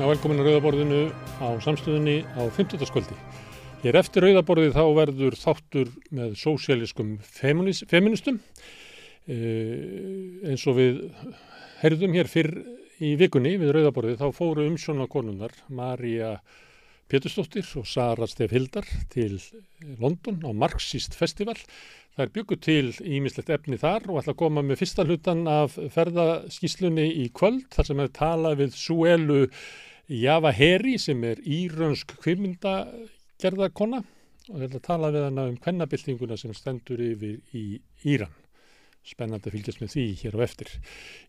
og velkomin að Rauðaborðinu á samstöðunni á 50. skvöldi. Hér eftir Rauðaborðið þá verður þáttur með sósialiskum feministum e, eins og við herðum hér fyrr í vikunni við Rauðaborðið þá fóru umsjóna konunnar Marja Pétursdóttir og Sara Stef Hildar til London á Marxist Festival Það er bygguð til ímislegt efni þar og ætla að koma með fyrsta hlutan af ferðaskíslunni í kvöld þar sem hefur talað við Suelu Java Heri sem er írönsk kvimmindagerðarkonna og hefur talað við hana um kvennabildinguna sem stendur yfir í Íran spennandi að fylgjast með því hér á eftir.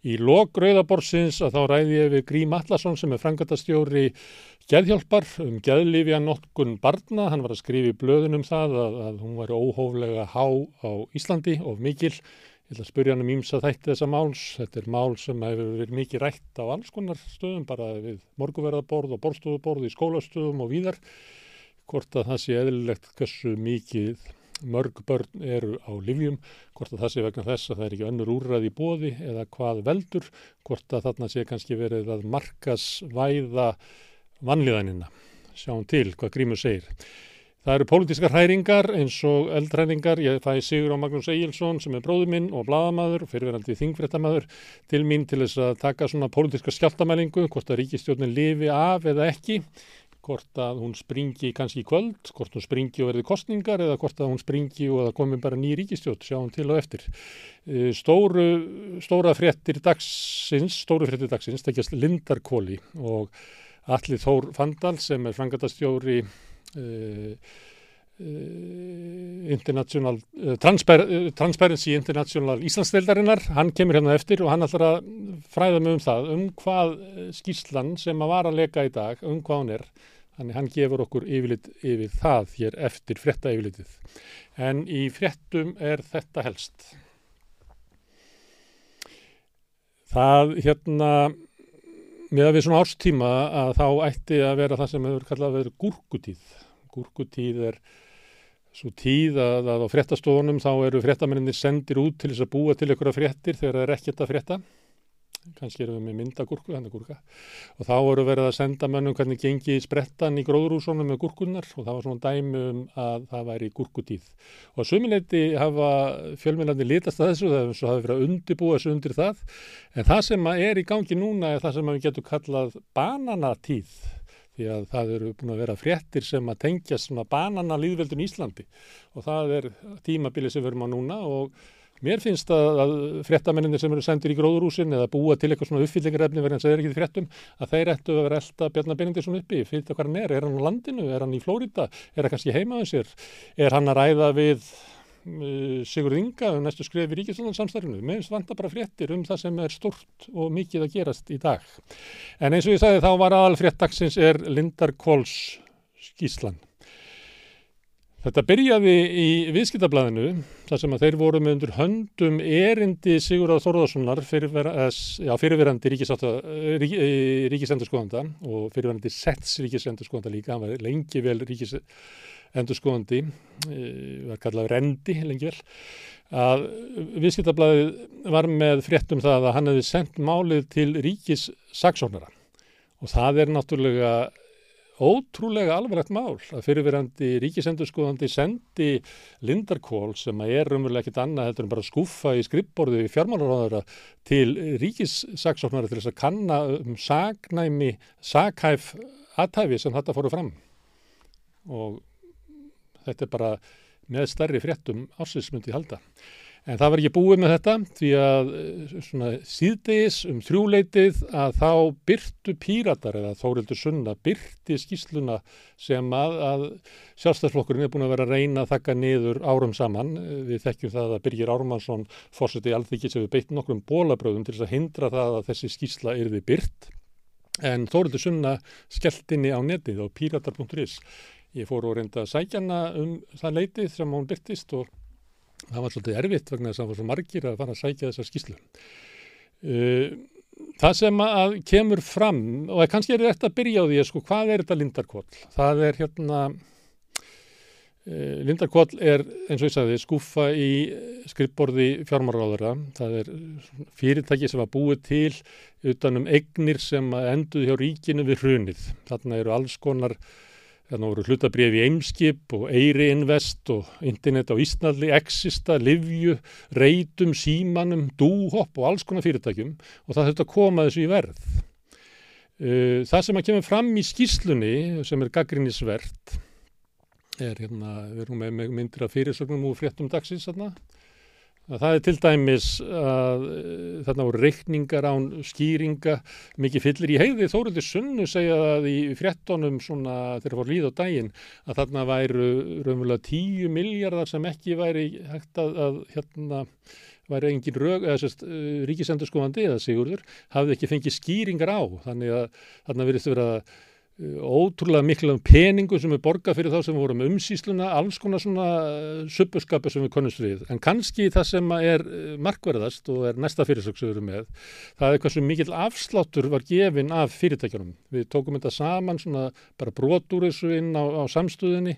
Í lok Rauðaborsins að þá ræði ég við Grím Allarsson sem er frangatastjóri geðhjálpar um geðlifja notkun barna. Hann var að skrifa í blöðun um það að, að hún var óhóflega há á Íslandi og mikil. Ég ætla að spurja hann um ímsa þætti þessa máls. Þetta er mál sem hefur verið mikið rætt á alls konar stöðum, bara við morguverðaborð og borstofuborð í skólastöðum og víðar. Hvort að það sé eðlilegt hversu mikið mörg börn eru á livjum, hvort að það sé vegna þess að það er ekki önnur úrræði í bóði eða hvað veldur, hvort að þarna sé kannski verið að markas væða vanliðanina. Sjáum til hvað Grímur segir. Það eru pólitískar hræringar eins og eldhræringar. Ég fæ Sigur á Magnús Egilson sem er bróður minn og bladamadur og fyrirverandi þingfréttamadur til mín til þess að taka svona pólitíska skjáltamælingu, hvort að ríkistjórnin lifi af eða ekki hvort að hún springi kannski í kvöld, hvort hún springi og verði kostningar eða hvort að hún springi og það komi bara ný ríkistjótt, sjáum til og eftir. E, stóru, stóra fréttir dagsins, stóru fréttir dagsins, tekjast Lindarkóli og Alli Þór Fandal sem er frangatastjóri International, Transpar, Transparency International Íslandsdeildarinnar, hann kemur hérna eftir og hann ætlar að fræða mig um það, um hvað skýslan sem að var að leka í dag, um hvað hún er Þannig hann gefur okkur yfirlit yfir það hér eftir frétta yfirlitið. En í fréttum er þetta helst. Það hérna, með að við svona árstíma að þá ætti að vera það sem hefur kallað að vera gúrkutíð. Gúrkutíð er svo tíð að, að á fréttastofunum þá eru fréttamenninni sendir út til þess að búa til að fréttir þegar það er ekkert að frétta kannski erum við með myndagúrku, þannig gúrka og þá voru verið að senda mönnum hvernig gengi sprettan í gróðrúsunum með gúrkunar og það var svona dæmi um að það væri gúrkutíð. Og sumileiti hafa fjölmennandi litast að þessu, það hefur verið að undibúa þessu undir það. En það sem er í gangi núna er það sem við getum kallað bananatíð. Því að það eru búin að vera fréttir sem að tengjast svona banana líðveldun Íslandi. Og það er tímabilið sem við erum á núna og Mér finnst að, að fréttamenninir sem eru sendir í gróðurúsin eða búa til eitthvað svona uppfyllingarefni verðan sem er ekki fréttum að þeir ættu að vera elda Bjarnar Benindísson uppi, fyrir það hvað hann er, er hann á landinu, er hann í Flórida, er hann kannski heimaðið sér, er hann að ræða við uh, Sigur Inga um næstu skrifi ríkislandarsamstarfinu, mér finnst vanta bara fréttir um það sem er stort og mikið að gerast í dag. En eins og ég sagði þá var aðal fréttaksins er Lindar Kóls skíslan. Þetta byrjaði í viðskiptablaðinu þar sem að þeir voru með undir höndum erindi Sigurðar Þorðarssonar fyrirverandi ríkisendurskóðanda og fyrirverandi sets ríkisendurskóðanda líka, hann var lengi vel ríkisendurskóðandi, var kallað rendi lengi vel, að viðskiptablaði var með fréttum það að hann hefði sendt málið til ríkissaksónara og það er náttúrulega ótrúlega alvarlegt mál að fyrirverandi ríkisendurskóðandi sendi Lindarkól sem er umverulega ekkit annað heldur en bara skuffa í skrippborðu í fjármálaráðara til ríkissaksóknara til þess að kanna um sagnæmi, saghæf aðtæfi sem þetta fóru fram og þetta er bara með stærri fréttum ásinsmyndi halda. En það var ekki búið með þetta því að eh, svona, síðdeis um þrjúleitið að þá byrtu píratar eða Þórildur Sunna byrti skýsluna sem að, að sjálfstæðsflokkurinn er búin að vera að reyna að þakka niður árum saman. Við þekkjum það að Birgir Ármannsson fórseti alþykis hefur beitt nokkrum bólabröðum til að hindra það að þessi skýsla yrði byrt. En Þórildur Sunna skellt inni á netið á píratar.is. Ég fór og reynda að sækja hana um það leitið sem hún byrtist og það var svolítið erfitt vegna þess að það var svo margir að fara að sækja þessar skýslu. Uh, það sem að kemur fram, og kannski er þetta að byrja á því, sko, hvað er þetta lindarkvall? Það er hérna, Lindarkvall er eins og ég sagði skuffa í skrippborði fjármáráðara. Það er fyrirtæki sem var búið til utanum egnir sem enduð hjá ríkinu við hrunið. Þarna eru alls konar Þannig voru hlutabrið í Eimskip og Eiri Invest og Internet á Ísnalli, Exista, Livju, Reitum, Símanum, Dúhopp og alls konar fyrirtækjum og það þurft að koma þessu í verð. Uh, það sem að kemur fram í skýslunni sem er gaggrinnisvert er hérna, við erum með myndir af fyrirsögnum úr fréttum dagsins þarna Það er til dæmis að eh, þarna voru reikningar án skýringa mikið fyllir í heiði Þórildur Sunnu segja það í frettonum svona þegar fór líð á daginn að þarna væru raunverulega tíu miljardar sem ekki væri hægt að, að hérna væri engin rög, eða sérst eh, ríkisendurskóðandi eða sigurður hafði ekki fengið skýringar á. Þannig að þarna verist að vera ótrúlega miklu peningu sem er borgað fyrir þá sem voru með umsýsluna, alls konar svona eh, suppuskapur sem við konumst við. En kannski það sem er eh, markverðast og er næsta fyrirsöksuður með, það er hversu mikil afsláttur var gefin af fyrirtækjunum. Við tókum þetta saman svona bara brotur þessu inn á, á samstöðinni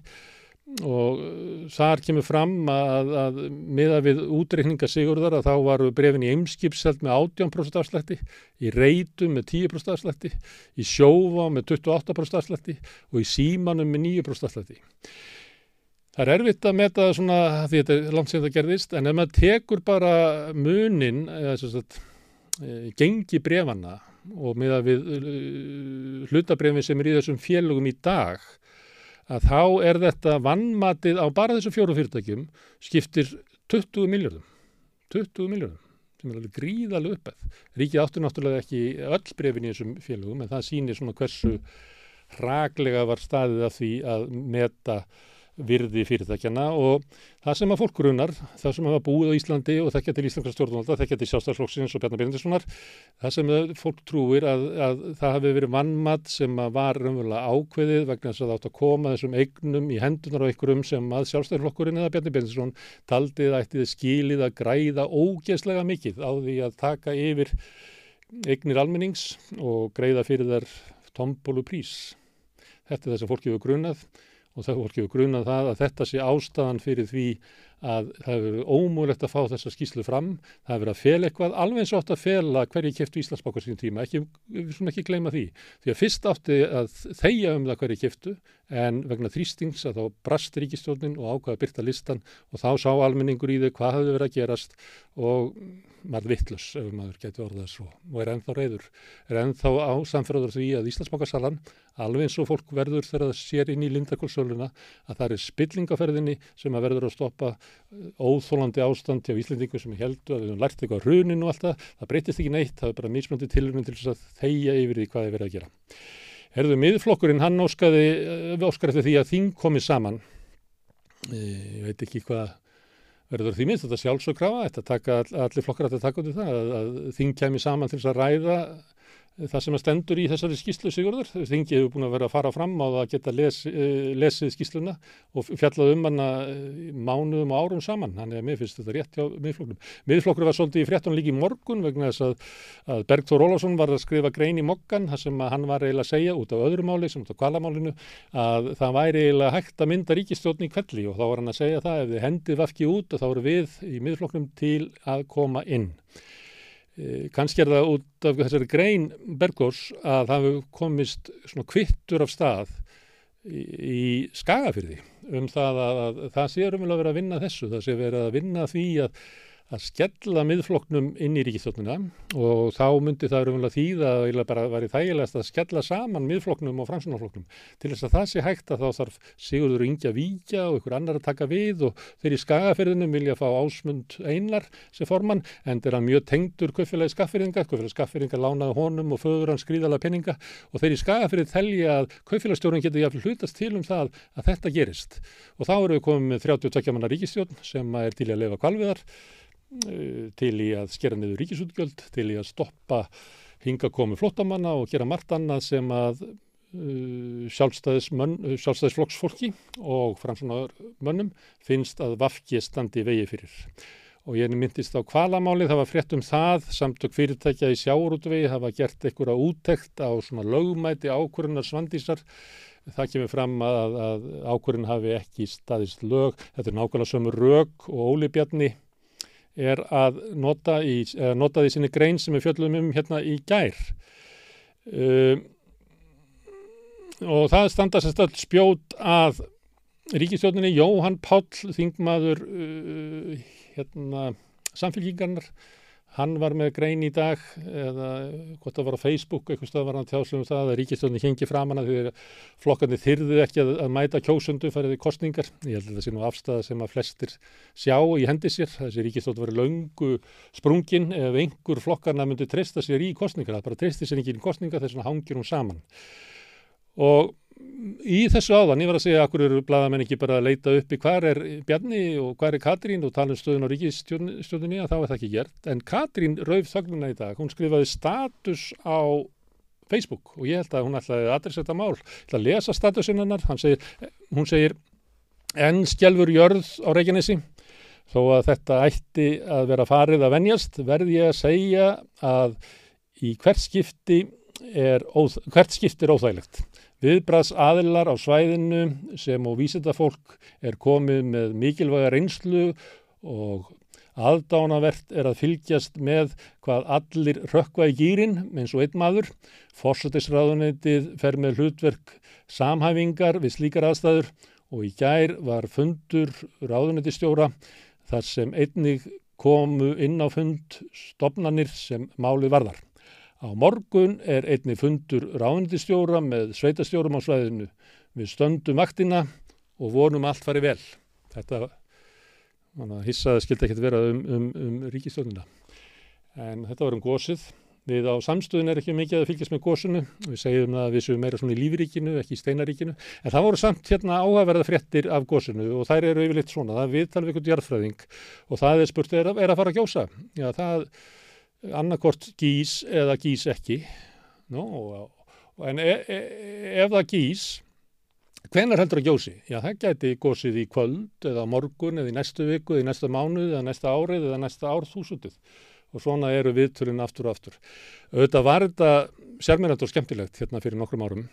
og uh, þar kemur fram að, að miða við útreikninga sigurðar að þá varu brefin í Eimskipselt með 18% afslætti, í Reitu með 10% afslætti, í Sjófa með 28% afslætti og í Símanum með 9% afslætti. Það er erfitt að meta svona því þetta er langt sem það gerðist en ef maður tekur bara munin að e, gengi brefana og miða við e, hlutabrefin sem er í þessum félögum í dag að þá er þetta vannmatið á bara þessu fjóru fyrirtækjum skiptir 20 miljardum 20 miljardum sem er alveg gríðalega uppæð Ríkið áttur náttúrulega ekki öll brefin í þessum félögum en það sýnir svona hversu raglega var staðið af því að meta virði fyrirtækjana og það sem að fólk grunar, það sem hafa búið á Íslandi og þekkja til Íslandska stjórnvalda, þekkja til sjálfstæðsflokksins og Bjarnar Bjarnarssonar, það sem fólk trúir að, að það hafi verið vannmatt sem var raunverulega ákveðið vegna þess að það átt að koma þessum eignum í hendunar á einhverjum sem að sjálfstæðsflokkurinn eða Bjarnar Bjarnarsson taldið ættið skilið að græða ógeðslega mikið á því að taka yfir eignir almennings og greiða fyrir þær tombólu prís. Þetta er það sem fólk hefur grunað og það voru ekki grunað það að þetta sé ástæðan fyrir því að það hefur ómúlegt að fá þessa skýslu fram, það hefur að fel eitthvað alveg eins og átt að fela hverju kæftu Íslandsbákar sín tíma, ekki, við svona ekki gleyma því. Því að fyrst átti að þeia um það hverju kæftu en vegna þrýstings að þá brast ríkistjónin og ákvaða byrta listan og þá sá almenningur í þau hvað hafði verið að gerast. Og maður vittlus ef maður getur orðað svo og er ennþá reyður, er ennþá á samfélagur því að Íslandsbókarsalan alveg eins og fólk verður þegar það sér inn í lindakólsöluna að það er spillingaferðinni sem að verður að stoppa uh, óþólandi ástand hjá Íslendingu sem heldur að við höfum lært eitthvað hruninu og allt það, það breytist ekki neitt, það er bara mismöndi tilurinn til þess að þeia yfir því hvað er verið að gera. Herðu miðflokkurinn, hann óskaði, uh, óskaði eftir því að þing komið saman, ég veit ekki hvað verður því minnst þetta sjálfsögkrafa, þetta taka, allir flokkar að taka út í það, að, að þing kemi saman til þess að ræða það sem að stendur í þessari skýslu Sigurður. Þingið hefur búin að vera að fara fram á að geta les, eh, lesið skýsluna og fjallað um hana eh, mánuðum og árum saman. Þannig að mér finnst þetta rétt hjá miðflokkurum. Miðflokkur var svolítið í fréttunum líki í morgun vegna þess að, að Bergþór Ólásson var að skrifa grein í mokkan þar sem hann var eiginlega að segja út af öðru máli sem út af kvalamálinu að það væri eiginlega hægt að mynda ríkistjóðni í kvelli og þá var hann að segja það ef þið hendið vafki út og þá eru við í miðflokkurum til að koma inn. Eh, kannski er það út af þessari grein Bergós að það hefur komist svona kvittur af stað í skagafyrði um það að, að, að það sé umvel að vera að vinna þessu, það sé verið að vinna því að að skella miðfloknum inn í ríkistjónuna og þá myndi það að þýða að bara væri þægilegast að skella saman miðfloknum og framsunarfloknum til þess að það sé hægt að þá þarf Sigurður Ingi að víkja og ykkur annar að taka við og þeir í skagaferðinum vilja fá ásmund einar sem formann en þeir að mjög tengdur kaufélagi skaffyrðinga, kaufélagi skaffyrðinga lánaði honum og föður hann skrýðala peninga og þeir í skagaferðin telja að kaufélagstjórun getur jáfnvel hlutast til um það að þetta gerist. Og þá eru við komið með 32 manna ríkistjórn sem er til að lefa kvalviðar til í að skera niður ríkisútgjöld, til í að stoppa hingakomi flottamanna og gera margt annað sem að uh, sjálfstæðisflokksfólki og framsvonar mönnum finnst að vafki standi vegi fyrir. Og ég myndist á kvalamáli, það var frétt um það, samtök fyrirtækja í sjáurútvegi hafa gert einhverja úttekt á svona lögumæti ákvörunar svandísar það kemur fram að, að ákvörðin hafi ekki staðist lög, þetta er nákvæmlega sömu rög og Óli Bjarni er að nota, í, nota því sinni grein sem við fjöldum um hérna í gær. Um, og það standa sérst öll spjót að ríkistjóninni Jóhann Páll Þingmaður uh, hérna samfélkingarnar hann var með grein í dag eða hvort það var á Facebook eitthvað stað var hann tjáslum það að ríkistjóninni hengi fram hana því flokkandi þyrðu ekki að, að mæta kjósundu fariði kostningar ég held að það sé nú afstæða sem að flestir sjá í hendi sér. Þessi ríkistjónin var löngu sprungin. Ef einhver flokkarna myndi treysta sér í kostningar það bara treysti sér ekki í kostningar þess að hangir hún saman. Og í þessu áðan, ég var að segja að hverju eru bladamenn ekki bara að leita upp í hvað er Bjarni og hvað er Katrín og tala um stöðun á ríkistjórninni að þá er það ekki gert. En Katrín rauf þögnuna í dag hún skrifaði status á Facebook og ég held að hún ætlaði að adressa þetta mál, ætlaði að lesa statusinnar segir, hún segir enn skjálfur jörð á Reykjanesi. Þó að þetta ætti að vera farið að venjast verði ég að segja að í hvert skipti er, óþ, hvert skipti er óþægilegt Viðbraðs aðilar á svæðinu sem og vísendafólk er komið með mikilvæga reynslu og aðdánavert er að fylgjast með hvað allir rökkva í gýrin eins og einn maður. Forsættisráðunitið fer með hlutverk samhæfingar við slíkar aðstæður og í gær var fundur ráðunitistjóra þar sem einnig komu inn á fund stopnarnir sem máli varðar. Á morgun er einni fundur ráðundistjóra með sveitastjórum á svæðinu. Við stöndum vaktina og vonum allt farið vel. Þetta hissaði skildi ekkert vera um, um, um ríkistjónina. En þetta var um gósið. Við á samstöðun er ekki mikið að fylgjast með gósinu. Við segjum að við séum meira svona í lífiríkinu, ekki í steinaríkinu. En það voru samt hérna áhugaverða fréttir af gósinu og þær eru yfirleitt svona. Það er viðtal við eitthvað jarðfræðing og það er spurt er að, er að fara að gjósa. Já, það annarkort gís eða gís ekki no, en e e ef það gís hvenar heldur að gjósi? Já, það gæti gósið í kvöld eða morgun eða í næstu viku eða í næsta mánuð eða næsta árið eða næsta árþúsundið og svona eru viðturinn aftur og aftur. Auðvitað var þetta sérmyrjand og skemmtilegt hérna fyrir nokkrum árum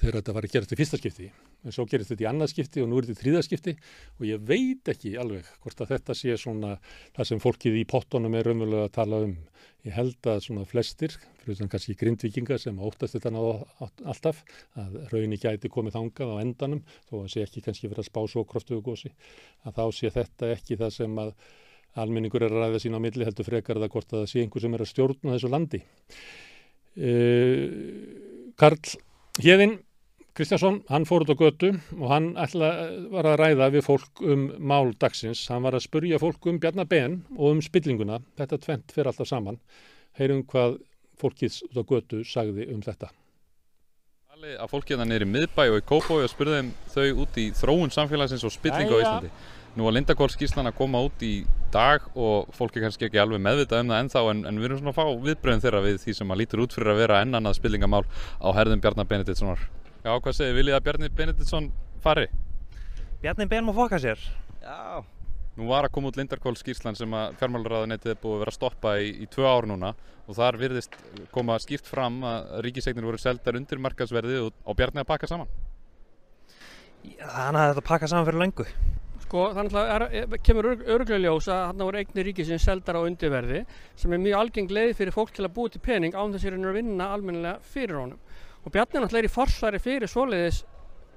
þegar þetta var að gerast í fyrsta skipti en svo gerist þetta í annað skipti og nú er þetta í þrýða skipti og ég veit ekki alveg hvort að þetta sé svona það sem fólkið í pottunum er raunverulega að tala um. Ég held að svona flestir, fyrir þannig kannski grindvikinga sem óttast þetta náða alltaf, að raunni gæti komið þangað á endanum þó að sé ekki kannski verið að spá svo kroftuðu gósi, að þá sé þetta ekki það sem að almenningur er að ræða sína á milli heldur frekar það hvort að það sé einhver sem er að stjórna þessu landi. Uh, Karl Hjeðin Kristjánsson, hann fór út á götu og hann ætla, var að ræða við fólk um mál dagsins. Hann var að spurja fólk um Bjarnabenn og um spillinguna. Þetta tvent fyrir alltaf saman. Heyrum hvað fólkið út á götu sagði um þetta. Að fólkið er í miðbæ og í kópói og spurðum þau út í þróun samfélagsins og spillingu á Íslandi. Nú var Lindakór skýrslan að koma út í dag og fólki kannski ekki alveg meðvitað um það ennþá en, en við erum svona að fá viðbröðum þeirra við því sem að lítur út fyrir að vera ennannað spillingamál á herðum Bjarnar Benediktssonar. Já, hvað segir, viljið að Bjarni Benediktsson fari? Bjarni Ben má foka sér. Já. Nú var að koma út Lindarkól skýrslan sem að fjármálaráðanettið er búið að vera að stoppa í, í tvö ár núna og þar virðist koma skýrt fram að ríkisegnir voru seldar undir markasverðið og, og Bjarni að pakka saman. Já, þannig að þetta pakka saman fyrir lengu. Sko þannig að það kemur öruglega ljós að hann voru eignir ríkisins seldar á undirverði sem er mjög algeng leið fyrir fólk til að búið til pening án þess að vinna almennilega fyrir honum og Bjarni er náttúrulega í forsvari fyrir svoleiðis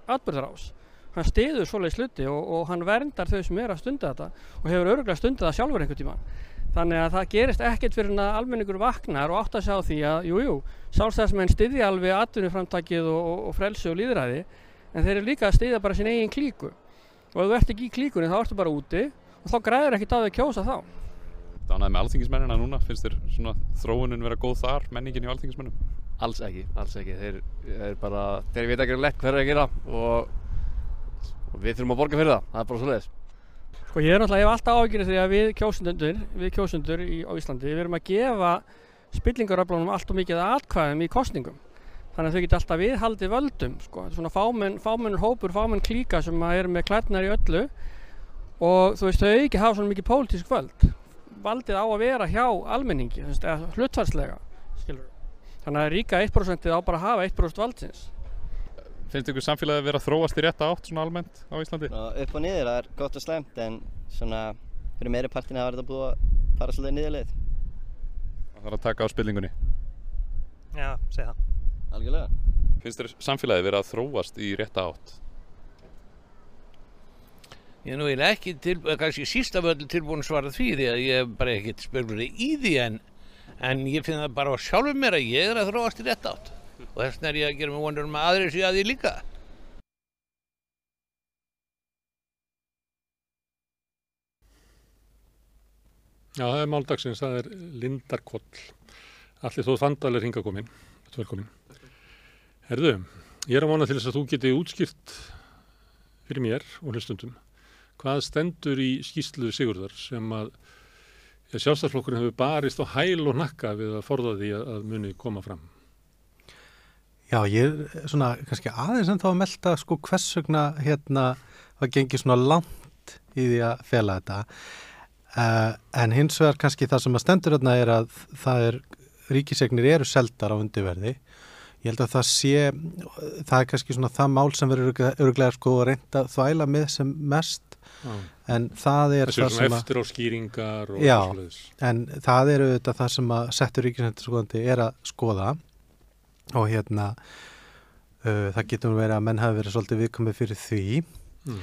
atbyrðarás hann stiður svoleiðis sluti og, og hann verndar þau sem er að stunda þetta og hefur öruglega stundið það sjálfur einhvern tíma þannig að það gerist ekkert fyrir að almenningur vaknar og átt að sjá því að jújú, sjálfstæðismenn stiði alveg atvinnuframtakið og, og, og frelsi og líðræði en þeir eru líka að stiðja bara sín eigin klíku. Og ef þú ert ekki í klíkunni þá ertu bara úti og þá græður ekkert að þau kjósa þá. Það ánæði með alþingismennina núna, finnst þér svona þróunin vera góð þar, menningin í alþingismennum? Alls ekki, alls ekki. Þeir, þeir bara, þeir veit ekki lett hverju að gera og, og við þurfum að borga fyrir það. Það er bara svo leiðis. Sko ég er náttúrulega, ég hef alltaf ágjörðið því að við kjósundur, við kjósundur í, á Íslandi, við verum að gefa spillingaröflunum allt og mikið aðkvæðum í kostningum. Þannig að þau geta alltaf viðhaldið völdum, sko. Er svona fámenn, fámennur hópur, fámenn klíka sem eru með klædnar í öllu og þú veist, þau ekki hafa svona mikið pólitísk völd. Valdið á að vera hjá almenningi, hlutfarslega, skilur. Þannig að ríka 1% á bara að hafa 1% valdsins. Finnst ykkur samfélagið að vera að þróast í rétta átt svona almennt á Íslandi? Ná, upp og niður, það er gott og slæmt en svona fyrir meiri partin hafa þetta búið að fara svolítið niðurleið. Það þarf að taka á spillingunni. Já, segi það. Algjörlega. Finnst þér samfélagið vera að þróast í rétta átt? Ég er nú eiginlega ekki til, kannski sísta völdu tilbúin að svara því því að ég er bara ekkert spilur í því en, en ég finn það bara á sjálfum mér að ég er að þróast í rétt átt og þess vegna er ég að gera mig vonur um að aðrir sé að því líka. Já, það er máldagsins, það er Lindarkoll. Allir þó þandal er hingakomin. Velkomin. Herðu, ég er að vona til þess að þú geti útskýrt fyrir mér og hlustundum hvað stendur í skýslu Sigurðar sem að ja, sjálfstæðsflokkurinn hefur barist á hæl og nakka við að forða því að, muni koma fram. Já, ég er svona kannski aðeins en þá að melda sko hvers vegna hérna það gengir svona langt í því að fela þetta uh, en hins vegar kannski það sem að stendur hérna er að það er ríkisegnir eru seldar á undirverði ég held að það sé það er kannski svona það mál sem verður öruglega sko reynda þvæla með sem mest. En það er Þessi það er sem að eftir á skýringar og Já. svoleiðis. en það eru þetta það sem að settur ríkisendurskoðandi er að skoða og hérna uh, það getur verið að menn hafi verið svolítið viðkomið fyrir því Mm.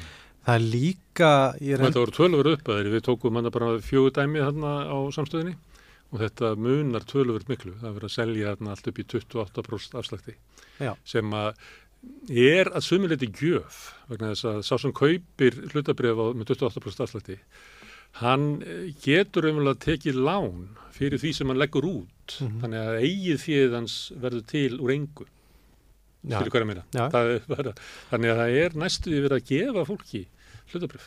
það er líka Og þetta voru tölur upp að þeirri, við tókum hann bara fjögur dæmi þarna á samstöðinni og þetta munar tölur miklu, það er verið að selja þarna allt upp í 28% afslætti Já. sem að er að sumuleiti gjöf vegna þess að sá sem kaupir hlutabrif með 28% afslætti hann eh, getur umvel að tekið lán fyrir því sem hann leggur út. Mhm. þannig að eigið fjöð hans verður til úr engu. Já. skilur hverja meina? Bara, þannig að það er næstu verið að gefa fólki hlutabrif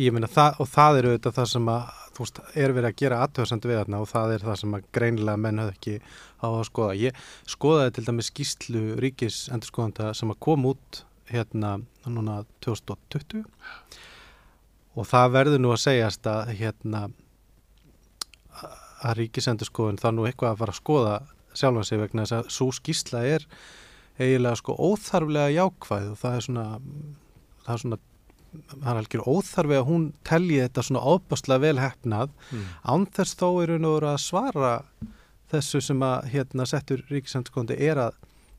ég meina það og það eru þetta það sem að þú veist, er verið að gera aðtöðsend við þarna og það er það sem að greinilega menn höfðu ekki á að skoða. Ég skoðaði til dæmis skýslu ríkis endurskoðanda sem að kom út hérna núna 2020 og það verður nú að segjast að hérna að ríkisendurskoðun það nú eitthvað að fara að skoða sjálfan sig vegna þess að svo skýsla er eiginlega sko óþarflega jákvæð og það er svona það er svona það er algjör óþarfi að hún telji þetta svona óbáslega vel hefnað Mm. án þess þó er hún að svara þessu sem að hérna settur ríkisendurskoðandi er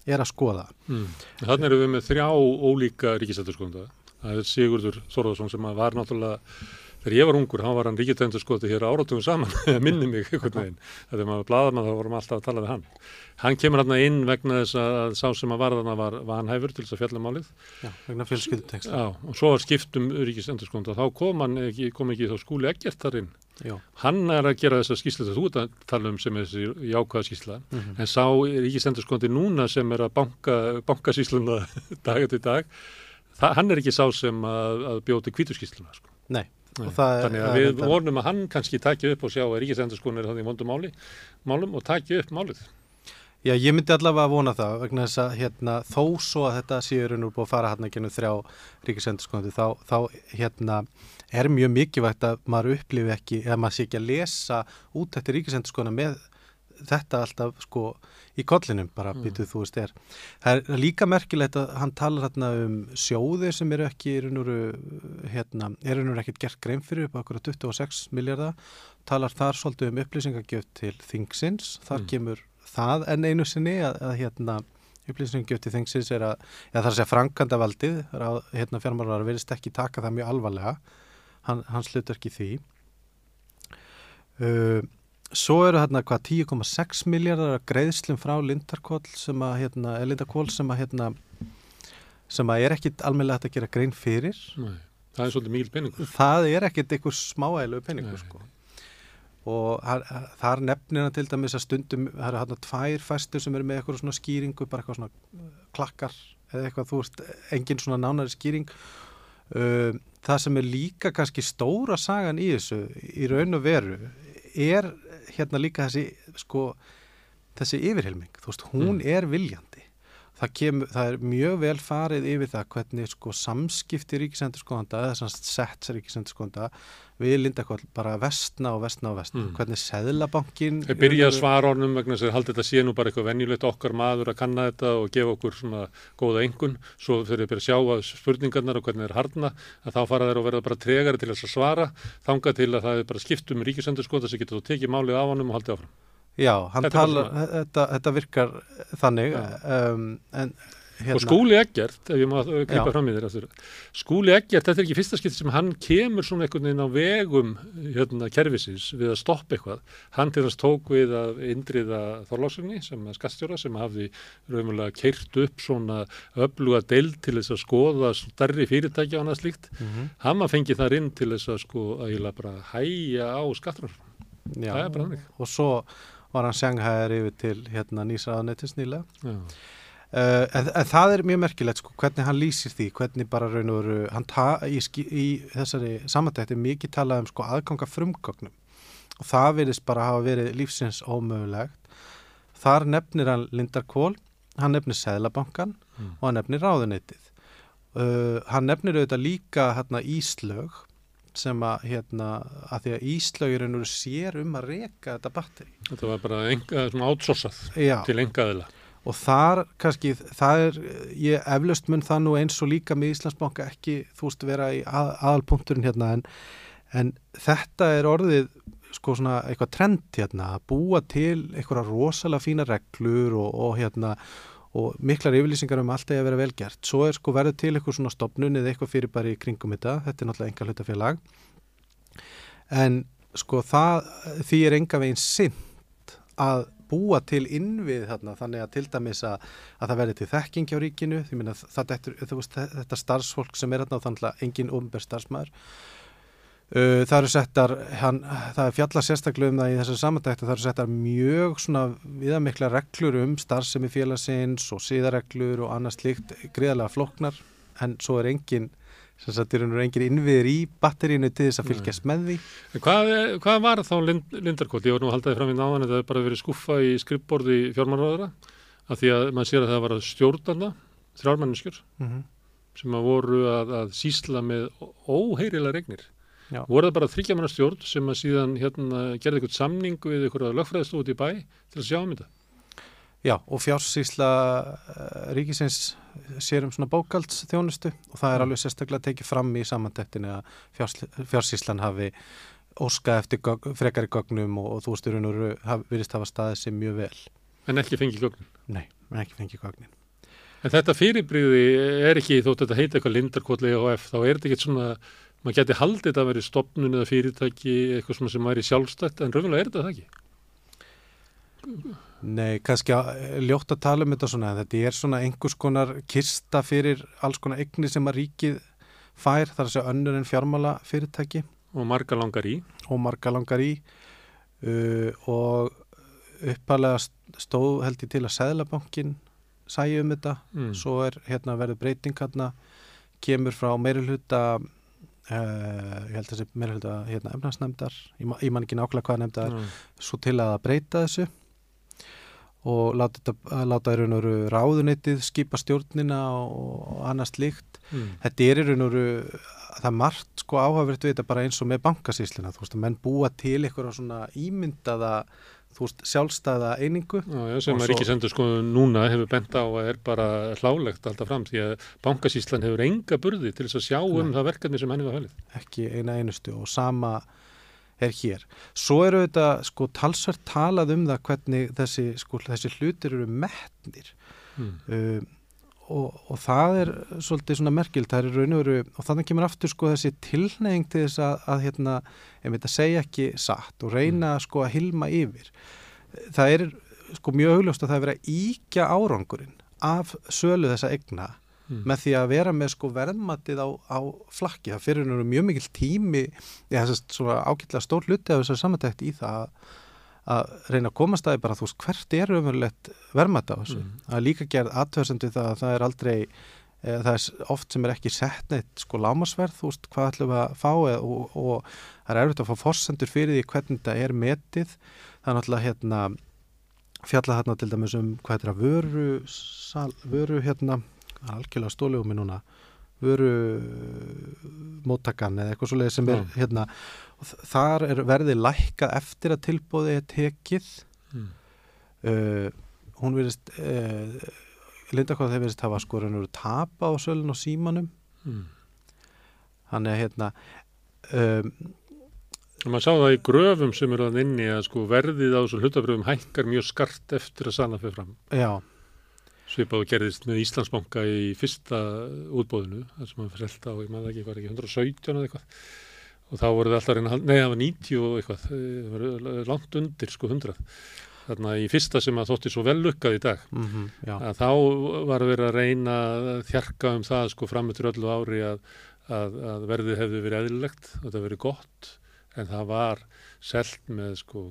er að skoða. Mm. Þannig erum við með þrjá ólíka ríkisendurskóðanda. Það er Sigurður Þorðarsson sem var náttúrulega, þegar ég var ungur, hann var hann ríkisendurskóðandi hér áratugum saman, minni mig einhvern veginn. Þegar maður blaðað maður þá vorum alltaf að tala við hann. Hann kemur hann inn vegna þess að sá sem að varðana var vanhæfur til þess að fjalla um málið. Já, vegna fjölskylduteksta. Já, og svo var skiptum ríkisendurskóðanda. Þá kom hann ekki, kom ekki þá skúli ekkert þar inn. Já. Hann er að gera þessa skýsla þetta þú ert að tala um sem er þessi jákvæða skýsla Mhm. en sá ríkisendurskóndi núna sem er að banka, banka það, hann er ekki sá sem að, að bjóti kvítuskýsluna sko. Nei, Þannig að við vonum að hann kannski taki upp og sjá að ríkisendurskóndi er þannig vondum máli, málum og taki upp málið. Já, ég myndi allavega að vona það vegna þess að hérna, þó svo að þetta raun og búið að fara hérna ekki þrjá ríkisendurskoðandi þá, þá hérna, er mjög mikilvægt að maður upplifi ekki, eða maður sé ekki að lesa út eftir ríkisendurskoðana með þetta alltaf sko í kollinum bara Mm. býtuð þú veist er. Það er líka merkilegt að hann talar hérna um sjóði sem eru ekki, er nú hérna, er nú ekkert gert grein fyrir upp á okkur 26 miljardar, talar þar svolítið um upplýsingagjöf til þingsins, þar Mm. kemur það enn einu sinni að, að hérna upplýsingagjöf til þingsins er að, það er að segja frankanda valdið, hérna fjármálar verðist ekki taka það mjög alvarlega, hann, hans hlutur ekki því. Uh, svo eru hérna hvað 10,6 miljardar greiðslum frá Lindarkól sem að hérna, Lindarkól sem að hérna sem að er ekkit almennilega hægt að gera grein fyrir Nei. það er svolítið mikil peningur það er ekkit einhver smáælu peningur Nei. sko og það er nefnina til dæmis að stundum það eru hérna tvær fæstur sem eru með eitthvað svona skýringu bara eitthvað svona uh, klakkar eða eitthvað þú veist, engin svona nánari skýring uh, það sem er líka kannski stóra sagan í þessu í raun og veru er hérna líka þessi sko þessi yfirhelming, þú veist, hún Mm. er viljandi það, kemur, það er mjög vel farið yfir það hvernig sko samskipti ríkisendurskóðanda eða svona sett ríkisendurskóðanda við Lindakoll bara vestna og vestna og vestna Mm. hvernig seðlabankin Þeir byrja að svara honum vegna þess að haldi þetta sé nú bara eitthvað venjulegt okkar maður að kanna þetta og gefa okkur svona góða engun svo þeir byrja að sjá að spurningarnar og hvernig þeir harna að þá fara þeir að verða bara tregari til þess að svara þanga til að það er bara skipt um ríkisendur sem getur þú tekið málið af honum og haldið áfram. Já, hann Þetta talar, þetta, þetta virkar þannig um, en hérna, Og Skúli Eggert, ef ég má gripa Já. fram í þér aftur, Skúli Eggert, þetta er ekki fyrsta skipti sem hann kemur svona einhvern veginn á vegum hérna, kerfisins við að stoppa eitthvað. Hann til þess tók við að indriða Þorláksinni sem er skattstjóra sem hafði raunverulega keirt upp svona öfluga deild til þess að skoða starri fyrirtæki og annað slíkt. Mhm. Hann var fengið þar inn til þess að sko að hæja á skattur. já, það er bara þannig. og svo var hann sjanghæðar yfir til hérna nýsraðanettins nýlega. Uh, en, en það er mjög merkilegt sko, hvernig hann lýsir því, hvernig bara raun og veru, hann ta, í, í þessari samantætti mikið talað um sko aðganga frumgögnum og það virðist bara hafa verið lífsins ómögulegt. Þar nefnir hann Lindar Kól, hann nefnir Seðlabankan Mm. og hann nefnir ráðunettið. Uh, hann nefnir auðvitað líka hérna Íslög sem að hérna, að því að er og veru sér um að reka þetta batteri. Þetta var bara enga, svona Já. til engaðila. og þar kannski, það er ég eflaust mun það nú eins og líka með Íslandsbanka ekki, þú veist, vera í að, aðalpunkturinn hérna en, en þetta er orðið sko svona eitthvað trend hérna að búa til eitthvað rosalega fína reglur og, og hérna og miklar yfirlýsingar um allt eða vera velgert svo er sko verið til eitthvað svona stopnun eða eitthvað fyrir bara í kringum þetta, þetta er náttúrulega enga hlutafélag en sko það því er enga veginn sint að búa til innvið þarna. Þannig að til dæmis að, að það verði til þekking hjá ríkinu. Því minna veist, þetta starfsfólk sem er þarna og þannig að engin ofnbær starfsmæður það eru settar hann, það er fjalla sérstaklega um það í þessari samandæktu það eru settar mjög svona viðamikla reglur um starfsemi félagsins og síðareglur og annars slíkt greiðlega flóknar en svo er engin sem sagt, er engin innviður í batterínu til þess að fylgjast með því En Hvað, hvað var þá Lind, Lindarkot? Ég var nú að halda því fram í náðan að það hefði bara verið skuffa í skrippborði fjármannráðara af því að mann sér að það var að stjórnarna þrjármanneskjur mm -hmm. sem að voru að, að sísla með óheirilega regnir. Já. Voru það bara þryggja manna stjórn sem að síðan hérna, gerði eitthvað samning við eitthvað lögfræðist út í bæ til að sjá um þetta. Já, og fjársýsla uh, ríkisins sér um svona bókaldsþjónustu og það er alveg sérstaklega tekið fram í samantæktinu að fjárs, fjársýslan hafi óskað eftir gögn, frekari gögnum og, og þú og haf, virðist hafa staðið sér mjög vel. En ekki fengið gögnin. Nei, en ekki fengið gögnin. En þetta fyrirbriði er ekki, þótt þetta heita eitthvað Lindarkot EHF, þá er þetta ekki svona, maður geti haldið þetta að vera stopnun eða fyrirtæki, eitthvað svona sem væri sjálfstætt, en raunverulega er þetta það ekki. Nei, kannski ljótt að tala um þetta svona, en þetta er svona einhvers konar kista fyrir alls konar eigni sem að ríkið fær, þar að segja önnur en fjármála fyrirtæki Og marga langar í. og marga langar í uh, og uppalega stóð held ég til að Sæðlabankin sæi um þetta, Mm. svo er hérna verður breyting hérna, kemur frá meiri hluta uh, ég held að þessi meiri hluta hérna, efnarsnæmdar, ég, ma- ég man ekki nákvæmlega hvað nefndar, Mm. svo til að breyta þessu og láta, að í raun og veru ráðuneytið skipa stjórnina og, annars líkt Mm. þetta er í raun og veru það er margt sko áhafverð við þetta bara eins og með bankasýslina, þú veist að menn búa til eitthvað svona ímyndaða þú veist sjálfstæða einingu Já, já, sem að svo- ríkisendur sko núna hefur bent á að er bara hlálegt alltaf fram því að bankasýslan hefur enga burði til þess að sjá um Nei. það verkefni sem henni var hælið. ekki eina einustu og sama er hér. Svo eru þetta sko talsvert talað um það hvernig þessi, sko, þessi hlutir eru metnir Mm. um, og, og það er svolítið svona merkild, það er raun og veru og þannig kemur aftur sko þessi tilneying til þess að, að hérna, einmitt að segja ekki satt og reyna sko að hilma yfir. Það er sko mjög augljóst að það er verið að íkja árangurinn af sölu þessa egna Mm. með því að vera með sko verðmatið á, á flakki. Það fyrir mjög mikil tími, eða þess að svona ágætlega stór hluti af þessar samantækt í það að, að reyna að komast að því bara þú veist hvert er umverulegt verðmat á þessu. Mm. Það er líka gerð aðtöðsendu það að það er aldrei e, það er oft sem er ekki sett neitt sko lámasverð, þú veist hvað ætlum við að fá eða, og, og það er erfitt að fá forsendur fyrir því hvernig þetta er metið. Það er náttúrulega hérna fjalla hérna til dæmis um hvað er það vöru, sal, vöru hérna, algjörlega stólið um núna vöru móttakan eða eitthvað svoleiði sem er Já. hérna þar er verðið lækkað eftir að tilbúðið er tekið Mm. uh, hún verðist uh, Linda hvað þeir verðist hafa sko raun og veru tapa á sölun og símanum Mm. hann er hérna um, maður sá það í gröfum sem eru að inni að sko verðið á þessu hlutabröfum hækkar mjög skart eftir að sala fyrir fram. já, Svipað og gerðist með Íslandsbanka í fyrsta útbóðinu, þar sem maður frelta á, ég maður ekki, var ekki 117 eða eitthvað. Og þá voru það alltaf að reyna, að nei það var 90 og eitthvað, það var langt undir sko 100. Þarna í fyrsta sem að þótti svo vel lukkað í dag. mm já, að þá var verið að reyna að þjarka um það sko fram eftir öllu ári að, að, að verðið hefði verið eðlilegt og þetta verið gott en það var selt með sko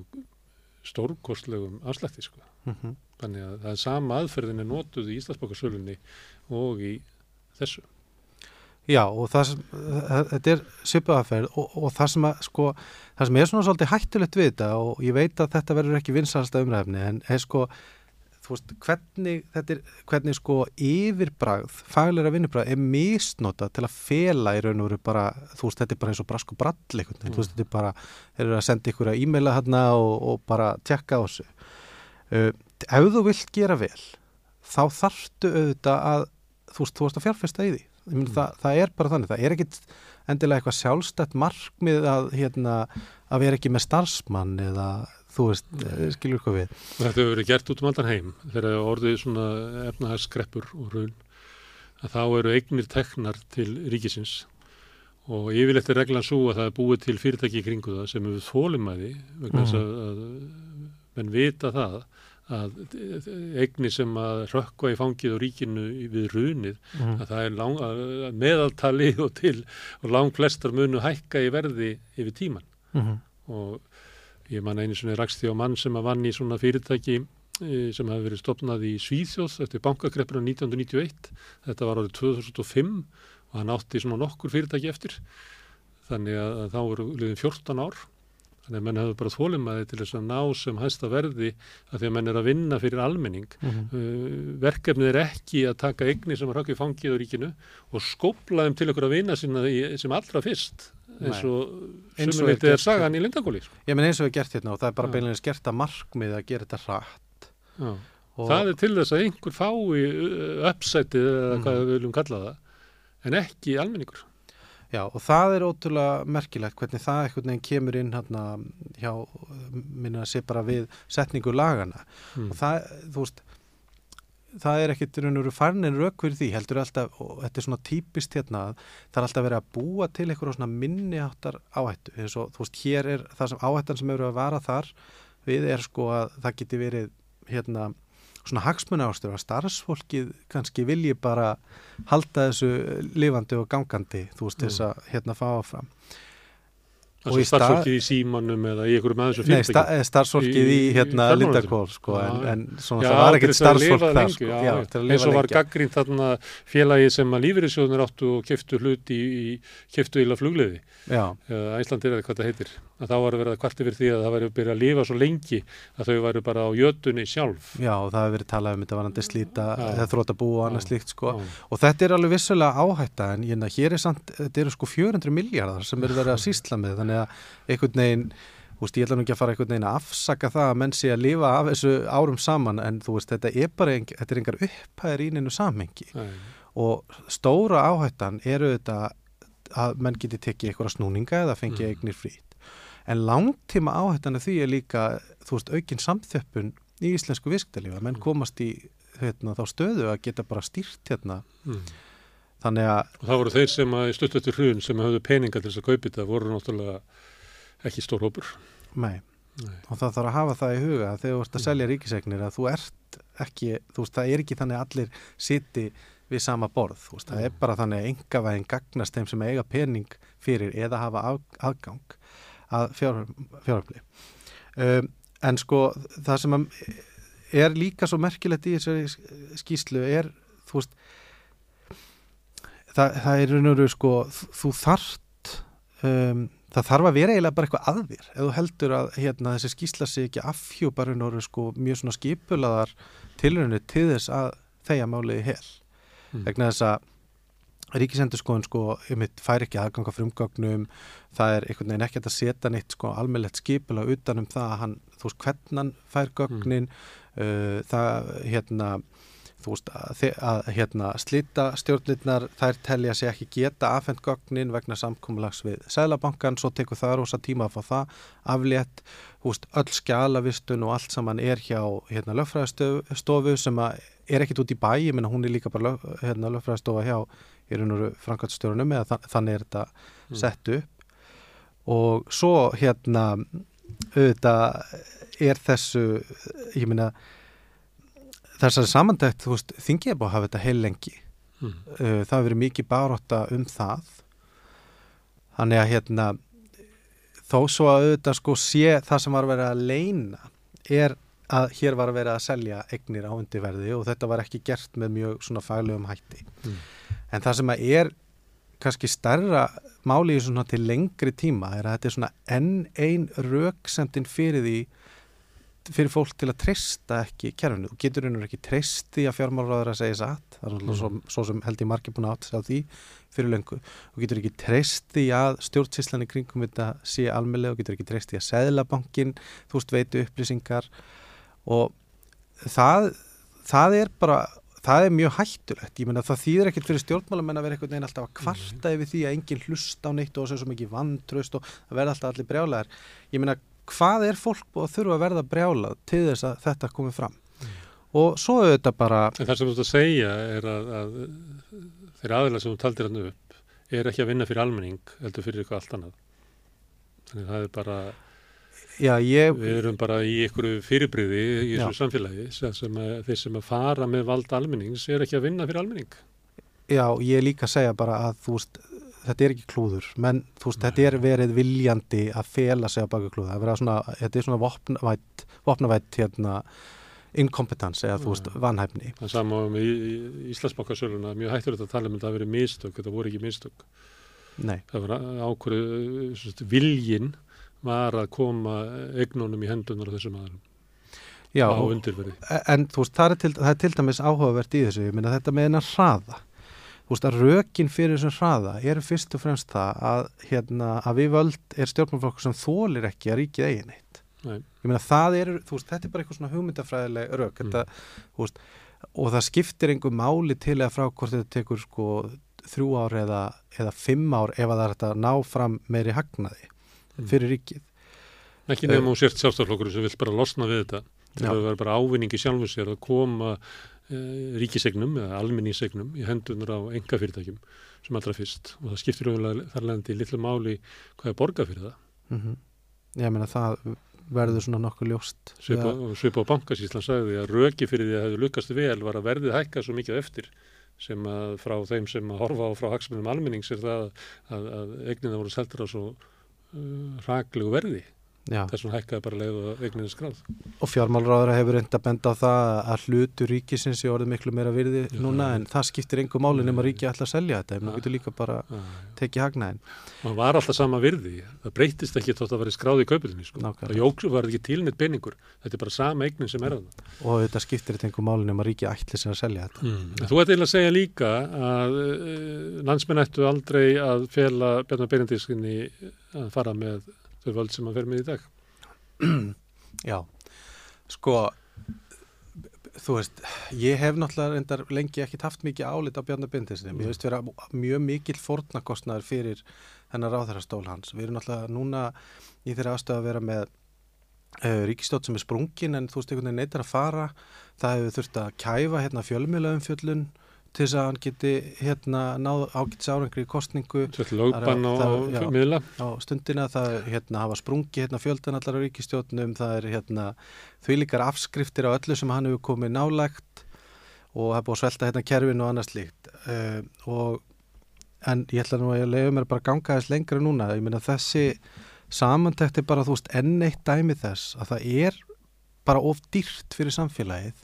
stórkostlegum afslætti sko. mm Þannig að það er sama aðferðin er notuð í Íslandsbókarsölunni og í þessu. Já og það sem þetta er svipaðaferð og, og það sem að sko, það sem er svona svolítið hættulegt við þetta og ég veit að þetta verður ekki vinsalasta umræfni en er sko þú veist, hvernig, þetta er, hvernig sko yfirbragð, fagleira vinnubragð er misnota til að fela í raun og veru bara, þú veist, þetta er bara eins og brask og brall einhvern veginn, þú veist, þetta er bara þeir eru að senda ykkur að e-maila hérna og, og bara tjekka á þessu. Uh, ef þú vilt gera vel þá þarftu auðvitað að þú veist, þú veist að fjárfesta í því Myndi, það, það er bara þannig, það er ekkit endilega eitthvað sjálfstætt markmið að, hérna, að vera ekki með starfsmann eða þú veist, eh, skilur hvað við? Þetta hefur verið gert út um allan heim þegar orðið svona efnahagskreppur og raun að þá eru eignir teknar til ríkisins. Og yfirleitt er reglan svo að það er búið til fyrirtæki í kringu það sem hefur þólumæði vegna þess að, að menn vita það að eignir sem að rökkva í fangið og ríkinu við runið mm. að það er lang, að meðaltali og til og lang flestar munu hækka í verði yfir tíman Mm og ég man einu svona rakst því á mann sem að vann í svona fyrirtæki eh, sem hafi verið stopnað í Svíþjóð eftir bankakreppuna 1991 þetta var árið 2005 og hann átti svona nokkur fyrirtæki eftir. Þannig að, að þá voru liðin 14 ár þannig að menn hefur bara þólimaði til þess að ná sem hæsta verði að því að menn er að vinna fyrir almenning -hmm. uh, verkefnið er ekki að taka eignir sem í fangið á ríkinu og skópla þeim til okkur að vinna sinna í, sem allra fyrst eins og sem og er er gert. saggan í Lindakóli sko. Ég menn eins og við gert hérna og það er bara Já. beinlega gert að markmið að gera þetta Já. og það er til þess að einhver fái uppsætið eða Mhm. hvað við viljum kalla það en ekki almenningur Já, og það er ótrúlega merkilegt hvernig það einhvern veginn kemur inn hérna hjá, minna að sé bara við setningu lagana mm. og það, þú veist það er ekkit raun og veru farnir rauk fyrir því heldur alltaf, og þetta er svona típist hérna, að það er alltaf verið að búa til eitthvað svona minni áttar áhættu eins og þú veist, hér er það sem áhættan sem eru að vara þar við er sko að það geti verið hérna svona hagsmuna ástur að starfsfólkið kannski vilji bara halda þessu lifandi og gangandi þú veist, Mm. þess að hérna fá áfram. Það stað- starfsfólkið í símanum eða í og Nei, sta, fyrirtæki eh, starfsfólkið í, Í- hérna. Lindakól sko, en, en svona Já, það var ekkert starfsfólk þar lengi, sko, já, eins og var gaggrínt þarna félagi sem að lífyrirsjóðunir áttu og keftu hlut í, í keftu íla eða Æslandir eða hvað það heitir að þá var að vera kvart yfir því að það væri að byrja að lifa svo lengi að þau væri bara á jötunni sjálf já, það hefur verið talað um þetta varandi slíta, Já. eða þróta bú og annað slíkt sko, Já. og þetta er alveg vissulega áhætta en hérna, hér er samt, þetta eru sko 400 miljardar sem eru verið að sísla með þannig að einhvern veginn, þú veist, ég ætla nú ekki að fara einhvern veginn að afsaka það að menn sé að lifa af þessu árum saman en þú veist, þetta er bara, ein, þetta er engar upphæðir í neinu samhengi og stóra áhættan eru þetta að menn geti tekið einhverja snúninga eða fengið Mm. eignir frýtt en langtíma áhættan af því er líka þú veist, aukin samþjöppun í íslensku visktælífa, menn Mm. komast í hérna, þá stöðu að geta bara stýrt hérna, Mm. þannig að og það voru þeir sem að stutt eftir hrun sem höfðu peninga til þess að kaupa þetta voru náttúrulega ekki stór hópur Nei. Nei. og það þarf að hafa það í huga að þegar þú ert að Mm. selja ríkisegnir að þú ert ekki, þú veist, það er ekki þannig að allir siti við sama borð þú veist, það Mm. er bara þannig að engavæðin gagnast þeim sem eiga pening fyrir eða hafa af, aðgang að fjárhafli um, en sko það sem er líka svo merkilegt í þessari skýslu er, þú veist það, það er raun og veru sko, þú þart um, það þarf að vera eiginlega bara eitthvað að þér. Ef þú heldur að hérna, þessi skýsla sig ekki afhjúparinn og sko, mjög svona skipulaðar tilrunni til þess að þeia máliði hel. Mm. vegna þess að ríkisendurskoðun sko, fær ekki aðganga frumgagnum það er einhvern veginn ekki að setja neitt sko, almennlegt skipula utan um það að hann, þú veist, hvernig hann fær gögnin. Uh, það, hérna þú veist, að, að hérna, slita stjórnirnar, þær telja sig ekki geta afhend gögnin vegna samkomulags við Sælabankan, svo tekur það rosa tíma að fá það aflétt. Þú veist, öll skjalavistun og allt saman er hjá hérna, lögfræðastofu sem að er ekkit út í bæ, ég menna hún er líka bara lög, hérna, lögfræðastofa hjá í raun og veru framkvæmstjórunum eða þa þannig er þetta sett upp. Og svo hérna auðvitað er þessu ég meina þessari samandækt, þú veist, þingið er búið að hafa þetta heil lengi. Mm. uh, það hefur verið mikið barótta um það. Þannig að hérna þó svo að auðvitað sko sé það sem var að vera að leina er að hér var að vera að selja eignir á undirverði og þetta var ekki gert með mjög svona faglegum hætti. Mm. En það sem að er kannski stærra máli í svona til lengri tíma er að þetta er svona enn ein röksendin fyrir því fyrir fólk til að treysta ekki kerfinu. Þú getur einhverjum ekki treyst því að fjármálraður að segja satt. Það er mm. svo, svo sem held ég margir búin að átt sig á því fyrir löngu. Þú getur ekki treyst því að stjórnsíslan í kringum þetta sé almennlega og getur ekki treyst því að seðlabankin, þú veist, veitu upplýsingar og það, það er bara það er mjög hættulegt, ég meina það þýðir ekkert fyrir stjórnmálamenn að vera einhvern veginn alltaf að kvarta yfir því að enginn hlusta á neitt og þessu mikið vantraust og það verða alltaf allir brjálæðar ég meina hvað er fólk að þurfa að verða brjálað til þess að þetta komi fram? Og svo auðvitað bara En það sem þú ert að segja er að, að þeirra aðeins sem þú taldir hann upp er ekki að vinna fyrir almenning heldur fyrir eitthvað allt annað. Þannig já, ég, við erum bara í einhverju fyrirbriði í þessu samfélagi sem sem að, þeir sem að fara með vald almennings er ekki að vinna fyrir almenning. já, ég er líka að segja bara að þú veist, þetta er ekki klúður menn veist, þetta er verið viljandi að fela sig á baka klúður, það er svona þetta er svona vopnavætt, vopnavætt hérna, inkompetens eða veist, vanhæfni. Það sama með í- í- Íslandsbankasöluna, mjög hættur þetta að tala um að það hafi verið mistök, þetta voru ekki mistök. Nei, Það var ákvörðu, viljin var að koma eignunum í hendunar á þessum aðrum já, á undirverði. en þú veist, það er til, það er til dæmis áhugavert í þessu, ég meina þetta með hennar hraða þú veist að rökin fyrir þessum hraða eru fyrst og fremst það að, hérna, að við völd er stjórnmálflokkur sem þólir ekki að ríkið eigin eitt Nei. ég meina það er, þú veist, þetta er bara eitthvað svona hugmyndafræðileg rök þetta, þú veist, og það skiptir einhver máli til eða frá hvort þetta tekur sko þrjú ár eða, eða fimm ár ef að það er að ná fram meiri hagnaði Mm. Fyrir ríkið. Ekki nefnum hún sért sjálfstaflokkur sem vil bara losna við þetta. Það verður bara ávinningi sjálfum sér að koma e, ríkisegnum eða almenningsegnum í hendunar á enga fyrirtækjum sem allra fyrst. Og það skiptir auðvitað þar leðandi litlu máli hvað er borga fyrir það. mm ég meina það verður svona nokkuð ljóst. Svipa, á bankasíslan sagði að röki fyrir því að hefur lukast vel var að verðið hækka svo mikið á eftir sem að frá þeim sem að horfa á frá hagsmunum almennings er það að, að eignina voru seldur á svo uh, raklegu verði. Já. Þess vegna hækkaði bara leið og eignina skráð. og fjármálráður hefur reynda að benda á það að hlutu ríkisins í orðið miklu meira virði Já, núna já. en það skiptir einhver máli nema ríki ætla að selja þetta en nú Já. getur líka bara Já, tekið hagnaðin hann var alltaf sama virði það breytist ekki þótt að vera skráð í kaupilinni sko. Það jóks var ekki tilnitt peningur þetta er bara sama eignin sem er það og þetta skiptir þetta einhver máli nema ríki sér að selja þetta mm. þú ert eiginlega að segja líka að að að þau völd sem hann fer með í dag? Já, sko þú veist, ég hef náttúrulega reyndar lengi ekkit haft mikið álit á Bjarnar Bindinsinni, mér veist vera mjög mikill fórnarkostnaður fyrir þennan ráðherrastól hans, við erum náttúrulega núna í þeirra aðstöðu að vera með uh, ríkistótt sem er sprungin en þú veist einhvern veginn neytar að fara. Það hefur þurft að kæfa hérna fjölmiðlaumfjöllun til þess að hann geti hérna náð ágætis árangri í kostningu lögbann á, á miðla. Á stundina það hérna, hafa sprungi hérna, fjöldan allar á ríkistjóðnum það er hérna, þvílíkar afskriftir á öllu sem hann hefur komið nálægt og er búið að svelta hérna kerfin og annars líkt uh, og en ég ætla nú að ég leiði mér bara að ganga þess lengra núna, ég meina þessi samantækt er bara þú veist enn eitt dæmi þess að það er bara of dýrt fyrir samfélagið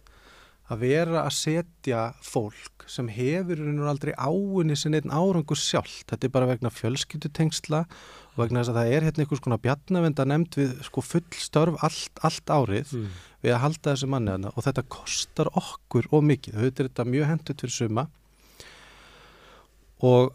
að vera að setja fólk sem hefur aldrei áinni sem einn árangur sjálf. Þetta er bara vegna fjölskyldutengsla og vegna þess að það er hérna einhvers konar bjarnavenda nefnd við sko full störf allt, allt árið Mm. við að halda þessi manni þarna og þetta kostar okkur og mikið. Þetta er þetta mjög hendut fyrir suma og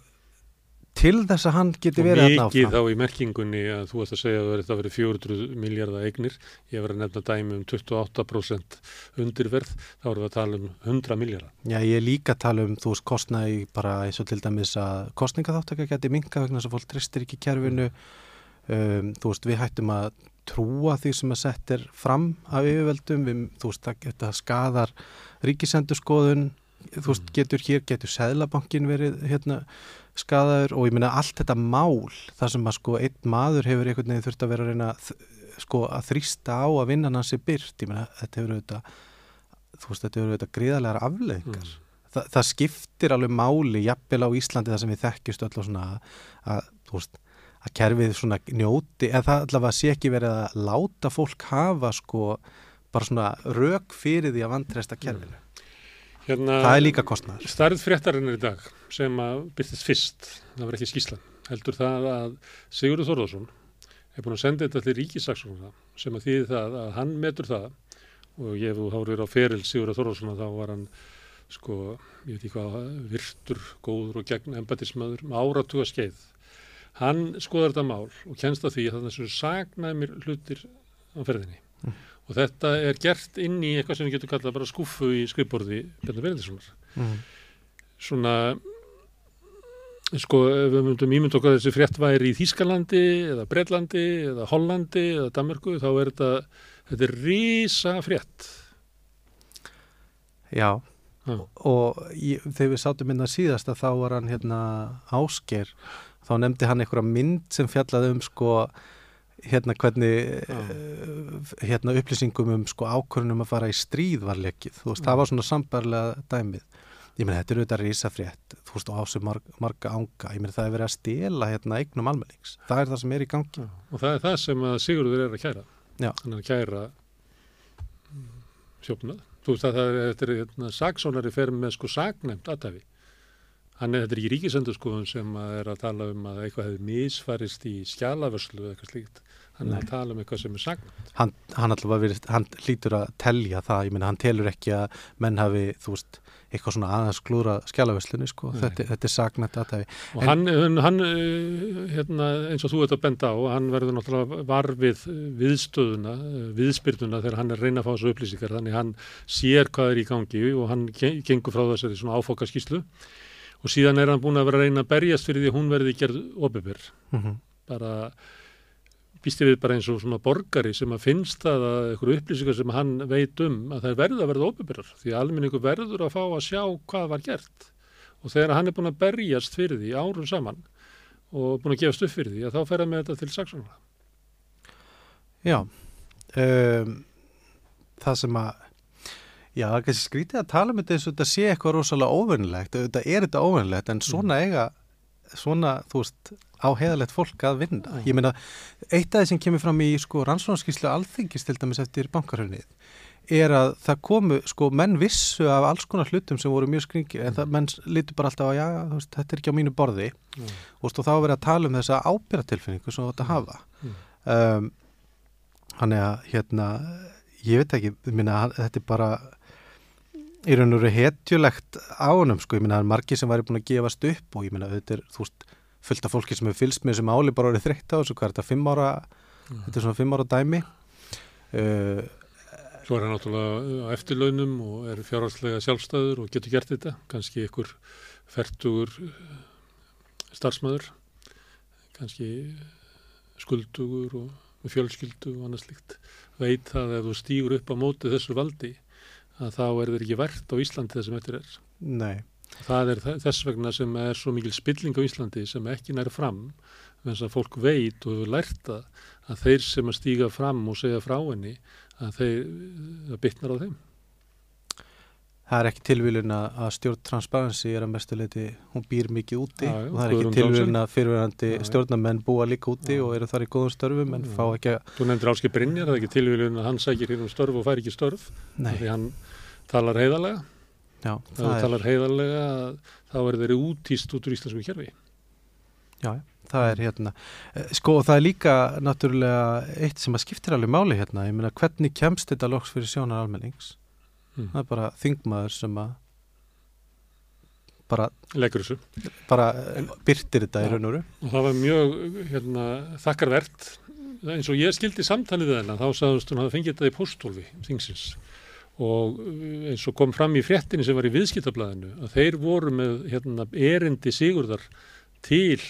til þess að hann geti verið þarna mikið áfram. þá í merkingunni að þú varst að segja að það verið- það verið 400 miljardar eignir. Ég var að nefna dæmi um 28% undirverð, þá erum við að tala um 100 miljardar. Já, ég er líka að tala um, þú veist, kostnaði bara eins og til dæmis að kostningaþáttaka geti minka vegna þess að fólk tristir ekki kerfinu. Um, þú veist, við hættum að trúa því sem að sett er fram af yfirveldum, við, þú veist, það skadar ríkisendurskoðun, þú veist, getur hér, getur seðlabankin verið hérna skadaður og ég meina allt þetta mál, þar sem að sko einn maður hefur einhvern veginn þurft að vera að reyna sko að þrýsta á að vinnan hans er byrt, ég meina þetta hefur auðvitað, þú veist, þetta hefur auðvitað gríðarlegar afleðingar. Þa, það skiptir alveg máli, jafnvel á Íslandi það sem við þekkjust öll og svona að, þú veist, að kerfið svona njóti, eða það allavega sé ekki verið að láta fólk hafa sko bara svona rök fyrir því að vantresta kerfinu. Hérna, Það er líka kostnaður. Starð fréttarinnar í dag sem að byrtist fyrst, það var ekki skýslan, heldur það að Sigurður Þórðarsson er búin að senda þetta til ríkisaksóknara sem að þýði það að hann metur það og ég hef þú hárið á feril Sigurður Þórðarsson þá var hann sko, ég veit ekki hvað, virtur, góður og gegn embatismöður með áratuga skeið. Hann skoðar þetta mál og kennst að því að það er svona sagnæmir hlutir á ferðinni. Og þetta er gert inn í eitthvað sem við getum kallað bara skúfu í skrifborði Bjarni Verðinssonar Mm. svona sko ef við myndum ímynd okkar þessi frétt væri í Þýskalandi eða Breitlandi eða Hollandi eða Danmarku þá er þetta þetta er rísa frétt Já, Já. og ég, þegar við sátum minna síðast að þá var hann hérna ásker, þá nefndi hann einhverja mynd sem fjallaði um sko hérna hvernig uh, hérna upplýsingum um sko ákvörnum að fara í stríð var lekkið, þú veist, það var svona sambarlega dæmið. Ég meina, þetta er auðvitað rísafrétt, þú veist, og á sig marg, marga ánga. Ég meina, það er verið að stela hérna eignum almennings. Það er það sem er í gangi. og það er það sem að Sigurður er að kæra Já. hann er að kæra mm, sjófnað þú veist að það er, þetta er hérna, saksónari fer með sko sagnæmt aðtæfi hann er, þetta er ekki ríkisendurskóðun sem að er að tala um að eitthvað hefði misfarist í skjalavörslu eða eitthvað slíkt hann er að tala um eitthvað sem er sagnæmt Hann, hann verið, hann lítur að telja það, ég meina, hann telur ekki að menn hafi, veist, eitthvað svona aðeins glúra skjálaverslunni, sko. Þetta, þetta er sagnætt aðtæfi. Og En- hann, hann, eh, hérna, eins og þú ert að benda á, hann verður náttúrulega var við viðstöðuna, eh, viðspyrnuna þegar hann er að reyna að fá þessu upplýsingar, þannig hann sér hvað er í gangi og hann ge- gengur frá þessari svona áfokaskíslu og síðan er hann búin að vera að reyna að berjast fyrir því að hún verði gerð opibir. Mm Bara býsti við bara eins og svona borgari sem að finnst það að einhverju upplýsingar sem hann veit um að það verða að verða opibirar því að almenningu verður að fá að sjá hvað var gert. Og þegar hann er búin að berjast fyrir því árum saman og búin að gefast upp fyrir því að þá fer hann með þetta til saksóknara. Já, um, það sem að, já, það er kannski skrítið að tala um þetta eins og þetta sé eitthvað rosalega óvinnilegt, þetta er þetta óvinnilegt, en svona eiga, svona, þú veist, á heiðalegt fólk að vinna. Ég meina, eitt af því sem kemur fram í, sko, rannsóknarskíslu alþingis til dæmis eftir bankarhörnið, er að það komu, sko, menn vissu af alls konar hlutum sem voru mjög skringi, en það, menn lítur bara alltaf að, já, veist, þetta er ekki á mínu borði, Mm. og þá er verið að tala um þessa ábyrratilfinningu sem átt að hafa. Mm. Um, Þannig að hérna, ég veit ekki, minna, þetta er bara í raun og veru hetjulegt á honum, sko, ég minna, það er margir sem væri búin að gefast upp og ég minna, þetta er, þú veist, fullt af fólki sem hefur fylst með þessum áli bara orðið þreytt á þessu, hvað er þetta, fimm ára, þetta er svona fimm ára dæmi. Uh, Svo er hann náttúrulega á eftirlaunum og er fjárhalslega sjálfstæður og getur gert þetta, kannski ykkur fertugur starfsmæður, kannski skuldugur og fjölskyldu og annað slíkt. Veit það að ef þú stýgur upp á móti þessu valdi að þá er þeir ekki verðt á Íslandi þessum eftir er. nei, Það er þe- þess vegna sem er svo mikil spilling á Íslandi sem ekki nær fram þess að fólk veit og hefur lært að þeir sem að stíga fram og segja frá henni að þeir það bitnar á þeim. það er ekki tilvílun að stjórn Transparency er að mestuleiti, hún býr mikið úti Já, já, og það er ekki tilvílun að já. stjórnarmenn búa líka úti Já. og eru þar í góðum störfum en fá ekki að, Þú nefndir Áski Brynjar, það er ekki tilvílun að hann sækir hér um störf og fær ekki störf nei, því hann talar heiðarlega Já, það er, talar heiðarlega þá er þeirri útýst út úr íslensku kerfi já, það er hérna, eh, sko og það er líka náttúrulega eitt sem að skiptir alveg máli hérna, ég meina hvernig kemst þetta loks fyrir sjónar almennings? Mm. Það er bara þingmaður sem að bara, leggur þessu bara eh, byrtir þetta í Já. raun og og það var mjög hérna, þakkarvert eins og ég skildi samtalið hennar þá sagðust hún að það fengið þetta í póstólfi þingsins og eins og kom fram í fréttinni sem var í viðskiptablaðinu að þeir voru með hérna, erindi sigurðar til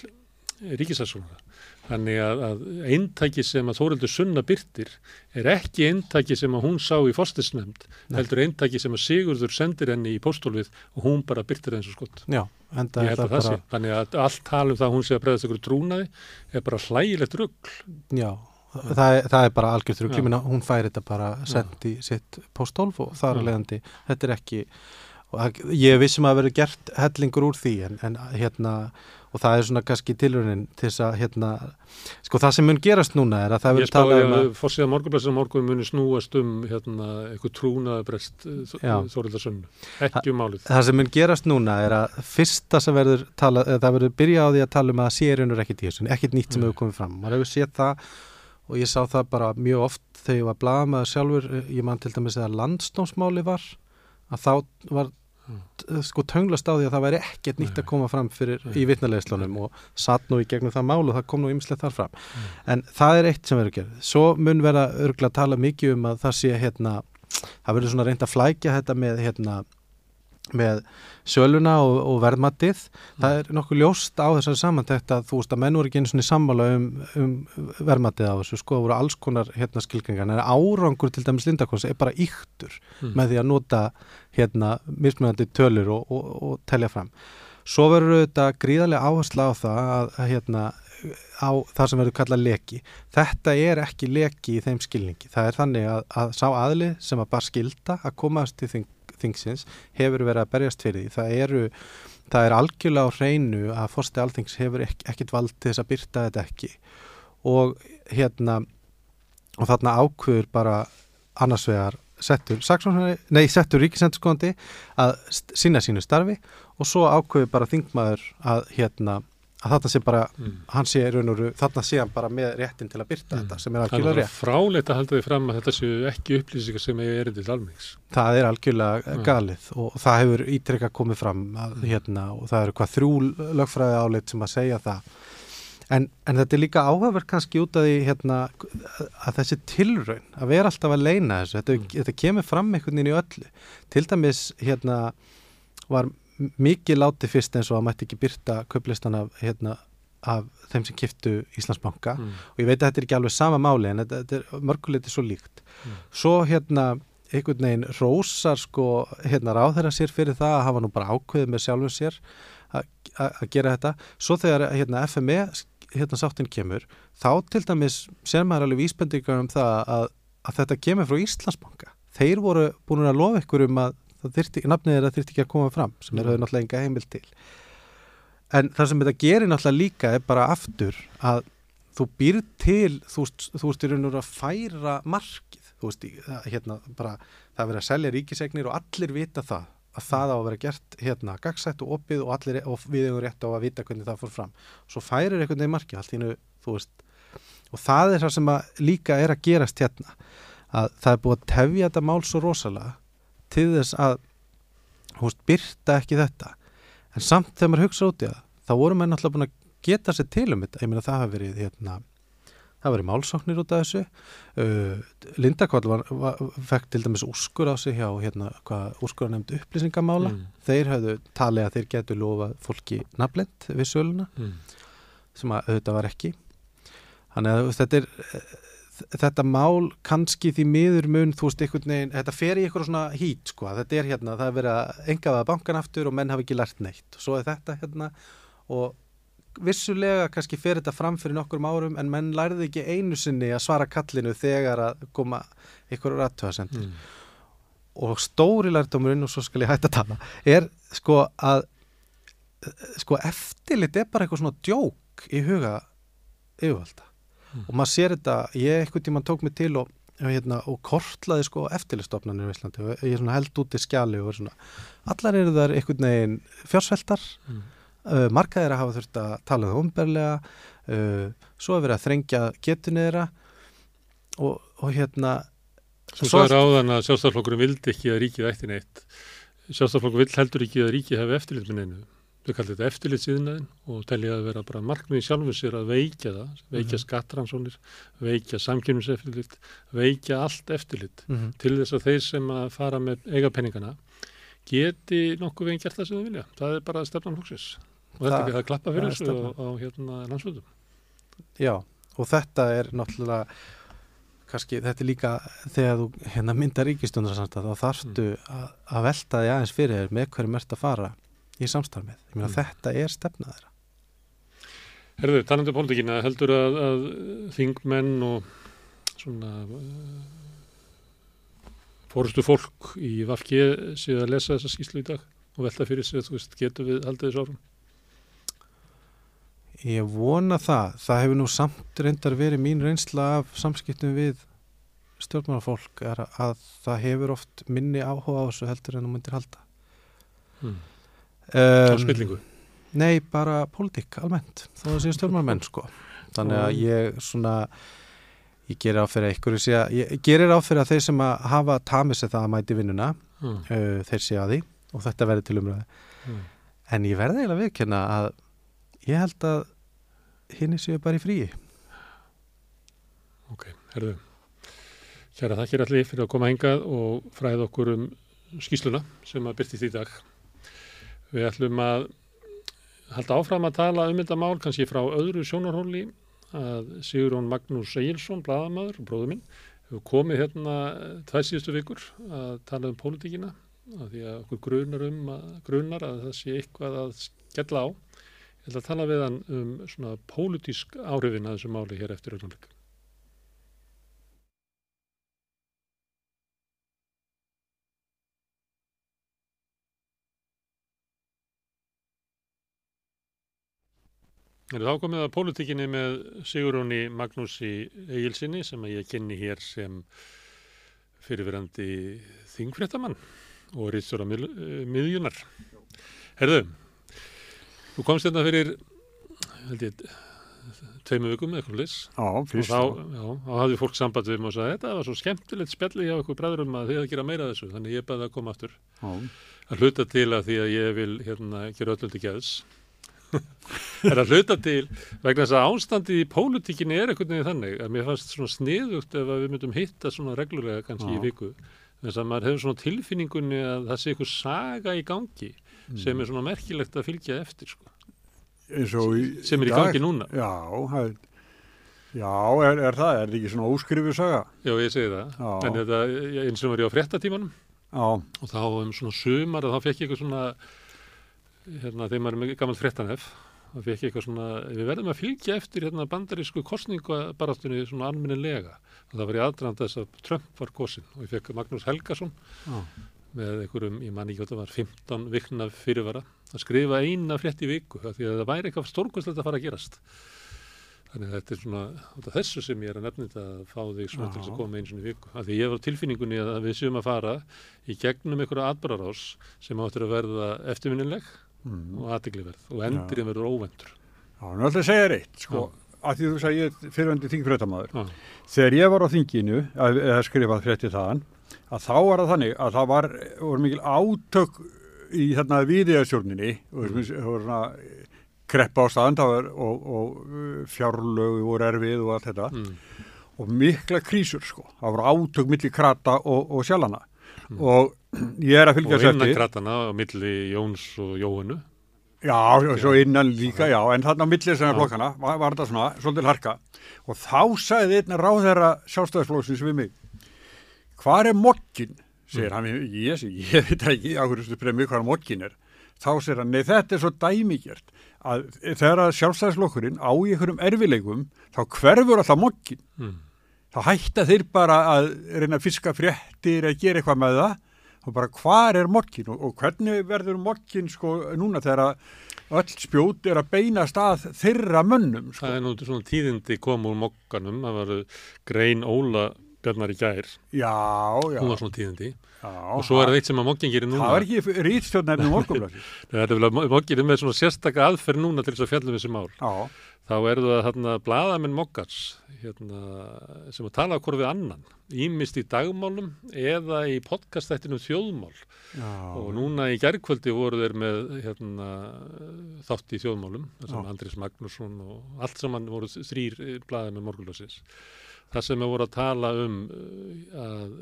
ríkisarsóna þannig að, að eintæki sem að Þóreldur Sunna byrtir er ekki eintæki sem að hún sá í fostisnefnd heldur eintæki sem að Sigurður sendir henni í póstólfið og hún bara byrtir eins og skott Já, en það Ég er það bara, Þannig að allt tal um það að hún sé að breyðast ykkur trúnaði er bara hlægilegt rugg. já, það er, það er bara algjörð Já. þrugl, ég meina hún fær þetta bara sendt í sitt postólf og þar að leiðandi, þetta er ekki og ég vissum að verið gert hellingur úr því en, en hérna og það er svona kannski tilraunin til þess að hérna, sko það sem mun gerast núna er að það verður talað um að fórsíða morgunblæsina morgun muni snúast um hérna, eitthvað trúnaðabrest Já. Þórildarsönnu. Ekki um málið. það sem mun gerast núna er að fyrsta sem verður talað, eða það verður byrja á því að tala um að sérunur ekkit í þessu, ekkit nýtt sem Nei. hefur komið fram, maður hefur séð það og ég sá það bara mjög oft þegar ég var blaðamaður sjálfur, ég man til dæmis að landsdómsmáli var að þá var t- sko tönglast á því að það væri ekkert nýtt að koma fram fyrir Nei. í vitnalegslunum og satt nú í gegnum það mál og það kom nú ymslega þar fram Mm. en það er eitt sem verður gerð svo mun vera örgulega að tala mikið um að það sé hérna, það verður svona reynd að flækja þetta með hérna með söluna og, og verðmatið. Það er nokkuð ljóst á þessari samantækt að þú veist að menn voru ekki einu svona sammála um, um verðmatið á þessu sko, það voru alls konar hérna skilgringar en árangur til dæmis lindakons er bara yktur Mm. með því að nota hérna mismunandi tölur og, og, og telja fram. Svo verður þetta gríðarlega áhersla á það að, að hérna á það sem verður kallað leki. Þetta er ekki leki í þeim skilningi. Það er þannig að, að sá aðli sem að bara skilda að komast til þing, þingsins hefur verið að berjast fyrir því. Það eru það er algjörlega á hreinu að fórsti alþings hefur ek, ekkit vald til þess að byrta þetta ekki. Og hérna og þarna ákveður bara annars vegar settur, nei, settur ríkisendurskóðandi að sinna sínu starfi og svo ákveður bara þingmaður að hérna að þarna sé bara, Mm. hann sé raun og veru, þarna sé hann bara með réttin til að byrta Mm. þetta sem er Það er algjörlega rétt. fráleitt að halda því fram að þetta séu ekki upplýsingar sem er erindi til almennings. Það er algjörlega Mm. galið og það hefur ítrekka komið fram að, hérna, og það eru hvað þrjú lögfræði áleitt sem að segja það. En, en þetta er líka áhafverð kannski út af því hérna, að þessi tilraun að vera alltaf að leina þessu, þetta, Mm. þetta kemur fram einhvern veginn í öllu. Til dæmis hérna, var mikið láti fyrst eins og að mætti ekki byrta köplistan af, hérna, af þeim sem kiftu Íslandsbanka Mm. og ég veit að þetta er ekki alveg sama máli en þetta, þetta er mörguleiti svo líkt Mm. svo hérna einhvern veginn rósar sko hérna ráðherra sér fyrir það að hafa nú bara ákveðið með sjálfum sér að- gera þetta svo þegar hérna FME hérna sáttin kemur þá til dæmis sér maður alveg vísbendingar um það að, að þetta kemur frá Íslandsbanka þeir voru búin að lofa ykkur um að það þyrfti, nafnið að þyrfti ekki að koma fram sem er Mm. mm. náttúrulega enga heimil til en það sem þetta gerir náttúrulega líka er bara aftur að þú býr til, þú veist, þú veist í raun og veru að færa markið, þú veist, hérna, bara, það er verið að selja ríkisegnir og allir vita það, að það á að vera gert hérna, gagsætt og opið og allir og við hefur rétt á að vita hvernig það fór fram svo færir einhvern veginn markið, allt einu þú veist, og það er það sem að líka er að gerast hérna að það er búið að tefja þetta mál svo rosalega til þess að veist, byrta ekki þetta. En samt þegar maður hugsa út í það þá voru maður náttúrulega búin að geta sér til um þetta. Ég meina það hafa verið hérna, það hafa verið málsóknir út af þessu. Uh, var, fekk til dæmis úrskur á sig hjá hérna, hvað úrskur að nefnd upplýsingamála. Mm. þeir hafðu talið að þeir getur lofað fólki nafnlend við söluna Mm. sem að auðvitað var ekki. Þannig að þetta er þetta mál kannski því miður mun þú veist einhvern veginn, þetta fer í eitthvað svona hít sko, þetta er hérna, það er verið að engaða bankan aftur og menn hafi ekki lært neitt. Svo er þetta hérna og vissulega kannski fer þetta fram fyrir nokkur árum en menn lærði ekki einu sinni að svara kallinu þegar að koma ykkur rættuðasendir Mm. og stóri lærdómurinn og svo skal ég hætta að tala er sko að sko eftirlit er bara eitthvað svona djók í huga yfirvalda Mm. og maður sér þetta, ég eitthvað tíma tók mig til og hérna, og kortlaði sko eftirlistofnanir í Íslandi og ég held út í skjali og er svona, allar eru þar einhvern veginn fjársveltar Mm. uh, markaðir að hafa þurft að tala um umberlega uh, svo er verið að þrengja getinu þeirra og, og hérna Svo Svo- sagði áðan að sjálfstæðarflokkurinn vildi ekki að ríkið ætti neitt. Sjálfstæðarflokkur vill heldur ekki að ríkið hafi eftirlit með neinu. Þau kallar þetta eftirlitsýðnaðin og telja að vera bara markmið sjálfur sér að veikja það, veikja Mhm. skattrannsónir, veikja samkynnseftirlit, veikja allt eftirlit mm til þess að þeir sem að fara með eiga penningana geti nokkuð veginn gert það sem þau vilja. Það er bara stefnan flokksins. Og þetta er ekki að klappa fyrir þessu á, á hérna landsvöldum. Já, og þetta er náttúrulega kannski, þetta er líka þegar þú hérna myndar ríkistjóndarsamstæð þá þarftu að, að velta því aðeins fyrir með hverju mert að fara í samstarf með. Ég meina Mm. þetta er stefnað þeirra. Herðu, talandi um pólitíkina, heldur að, að þingmenn og svona uh, fórustu fólk í Vafki séu að lesa þessa skýslu í dag og velta fyrir sig, þú veist, getur við haldið þessu árum? Ég vona það. Það hefur nú samt reyndar verið mín reynsla af samskiptum við stjórnmálafólk er að það hefur oft minni áhuga á þessu heldur en þú myndir halda. Hmm. Um, spillingu? Nei, bara pólitík almennt, þó það séu stjórnmálamenn sko. Þannig að ég svona ég gerir á fyrir að ykkur sé að ég gerir á fyrir að þeir sem að hafa tamið sér það að mæti vinnuna Hmm. uh, þeir sé að því og þetta verði til umræði Hmm. en ég verði eiginlega viðkynna að ég held að hinn séu bara í fríi Ok, herðu. Kæra þakkir allir fyrir að koma hingað og fræða okkur um skýsluna sem að byrtist í dag. Við ætlum að halda áfram að tala um þetta mál, kannski frá öðru sjónarhóli, að Sigurón Magnús Egilson, bladamaður og bróður minn, hefur komið hérna tvær síðustu vikur að tala um pólitíkina, af því að okkur grunar um að, grunar að það sé eitthvað að skella á. Ég ætla að tala við hann um svona pólitísk áhrifin að þessu máli hér eftir auðvitað. Þá komið að pólitíkinni með Siguróni Magnúsi Egilsinni sem ég kynni hér sem fyrirverandi þingfréttamann og rýtstóra miðjunar. Herðu, þú komst hérna fyrir, held ég, tveimu vikum eða eitthvað Já, og þá, já, þá hafði fólk samband við og sagði þetta var svo skemmtilegt spjalli hjá ykkur bræðurum að þið að gera meira þessu, þannig ég baði að koma aftur. Já, að hluta til að því að ég vil hérna gera öllum til er að hluta til vegna þess að ástandið í pólitíkinni er einhvern veginn þannig að mér fannst svona sniðugt ef við myndum hitta svona reglulega kannski í Já. viku þess að maður hefur svona tilfinningunni að það sé eitthvað saga í gangi sem er svona merkilegt að fylgja eftir sko. í sem er í dag. gangi núna Já, það er, já er, er það, er þetta ekki svona óskrifu saga? Já, ég segi það, Já. en þetta eins og var ég á fréttatímanum Já, og þá um svona sumar og þá fekk ég eitthvað svona hérna þegar maður er með gammalt fréttanef þá fekk eitthvað svona, við verðum að fylgja eftir hérna bandarísku kostningabaráttunni svona almennilega. Og það var í aðdrand þess að Trump var kosin og ég fekk Magnús Helgason Já. með einhverjum, ég man ekki hvað það var 15 vikna fyrirvara að skrifa eina frétt í viku því að það væri eitthvað stórkvæmslegt að fara að gerast. Þannig að þetta er svona út af þessu sem ég er að nefna þetta að fá þig svona til þess að koma einu sinni í viku. Af því ég var tilfinningunni að við séum að fara í gegnum einhverja atbyrgarás sem áttur að verða eftirminnileg mm. og aðteglisverð og endurinn verður óvendur já, nú ætla að segja reitt, sko, að því þú sagði ég er fyrirvændi þingfréttamaður. Já. Þegar ég var á þinginu, að, að skrifa frétti þaðan, að þá var það þannig að það var, mikil átök í þarna viðiðastjórninni og mm. kreppa á staðan var, og, og uh, fjárlögu voru erfið og allt þetta mm. og mikla krísur sko. Það voru átök milli krata og, og sjálfana og ég er að og fylgjast innan eftir. kratana á milli Jóns og Jóhannu Já, og svo innan líka, já, en þarna á milli sem er flokkana var, var þetta svona, svolítið harka. Og þá sagði einn ráðherra sjálfstæðisflóksins við mig hvað er mokkin? segir hann, ég, ég veit ekki á hverju spyrir mig hvað mokkin er. Þá segir hann, nei þetta er svo dæmigjert að þegar sjálfstæðisflokkurinn á í einhverjum erfileikum þá hverfur alltaf mokkin mm. þá hætta þeir bara að reyna að fiska fréttir að gera eitthvað með það og bara hvað er mokkin og, og hvernig verður mokkin sko núna þegar öll spjót er að beina stað þeirra mönnum sko. það er nú svona tíðindi kom úr mokkanum það var grein Óla Bjarnar í gær, Já, já. hún var svona tíðindi og svo er það eitt sem að Moggin gerir núna. Það var ekki er vel að Moggin er með svona sérstaka aðferð núna til þess að fjallum þessi mál. Já, þá eru það þarna bladamenn Moggars hérna, sem að tala okkur við annan. Ímist í dagmálum eða í podcastættinu þjóðmál. Já. og núna í gærkvöldi voru þeir með hérna, þátt í þjóðmálum sem. Andris Magnússon og allt saman voru þrýr bladamenn morgunlösins þar sem við voru að tala um uh, að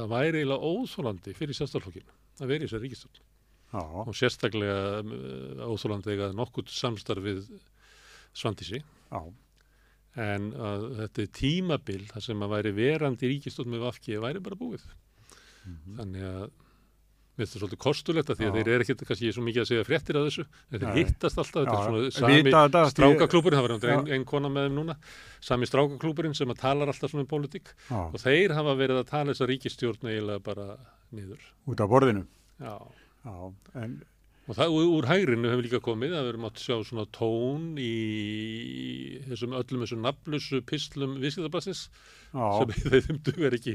það væri eiginlega óþólandi fyrir sjálfstaflokkin að vera í þessari ríkistjórn Já, og sérstaklega uh, óþólandi eiga nokkurt samstarf við Svandísi. Já, en að þetta tímabil þar sem að væri verandi ríkistjórn með vafki væri bara búið. Þannig að finnst það svolítið kostulegt að því að þeir eru ekkert kannski svo mikið að segja fréttir af þessu þeir Nei. hittast alltaf, þetta Já, er svona sami þetta að strákaklúburinn, það var Já. ein, ein kona með þeim núna sami strákaklúburinn sem að talar alltaf svona um pólitík já. og þeir hafa verið að tala þessa ríkistjórn eiginlega bara niður Út af borðinu. Já. Já, en Og það úr hægrinu hefur líka komið að við erum átt að sjá svona tón í þessum öllum þessum nafnlusu pislum viðskiptablassis já, sem þeim dugar ekki,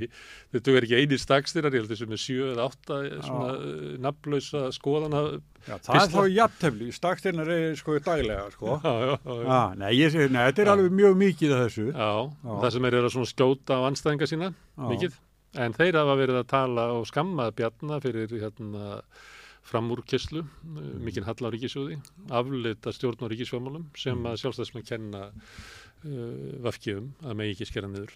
ekki eini stakstirar, ég held þessum með sjö eða átta svona uh, nafnlausa skoðana. já, það er þá jafntefli. Staksteinar er sko daglega, sko. Já, já. Já, nei, ég segi, nei, þetta er alveg mjög mikið af þessu. Já, það sem er að svona skjóta á anstæðinga sína, mikið. En þeir hafa verið að tala og skamma Bjarna fyrir hérna framúrkesslu, mm. mikinn hall á ríkisjóði, aflita stjórn á ríkisfjármálum sem að sjálfstæðismenn kenna uh, vafkjöfum að megi ekki skera niður.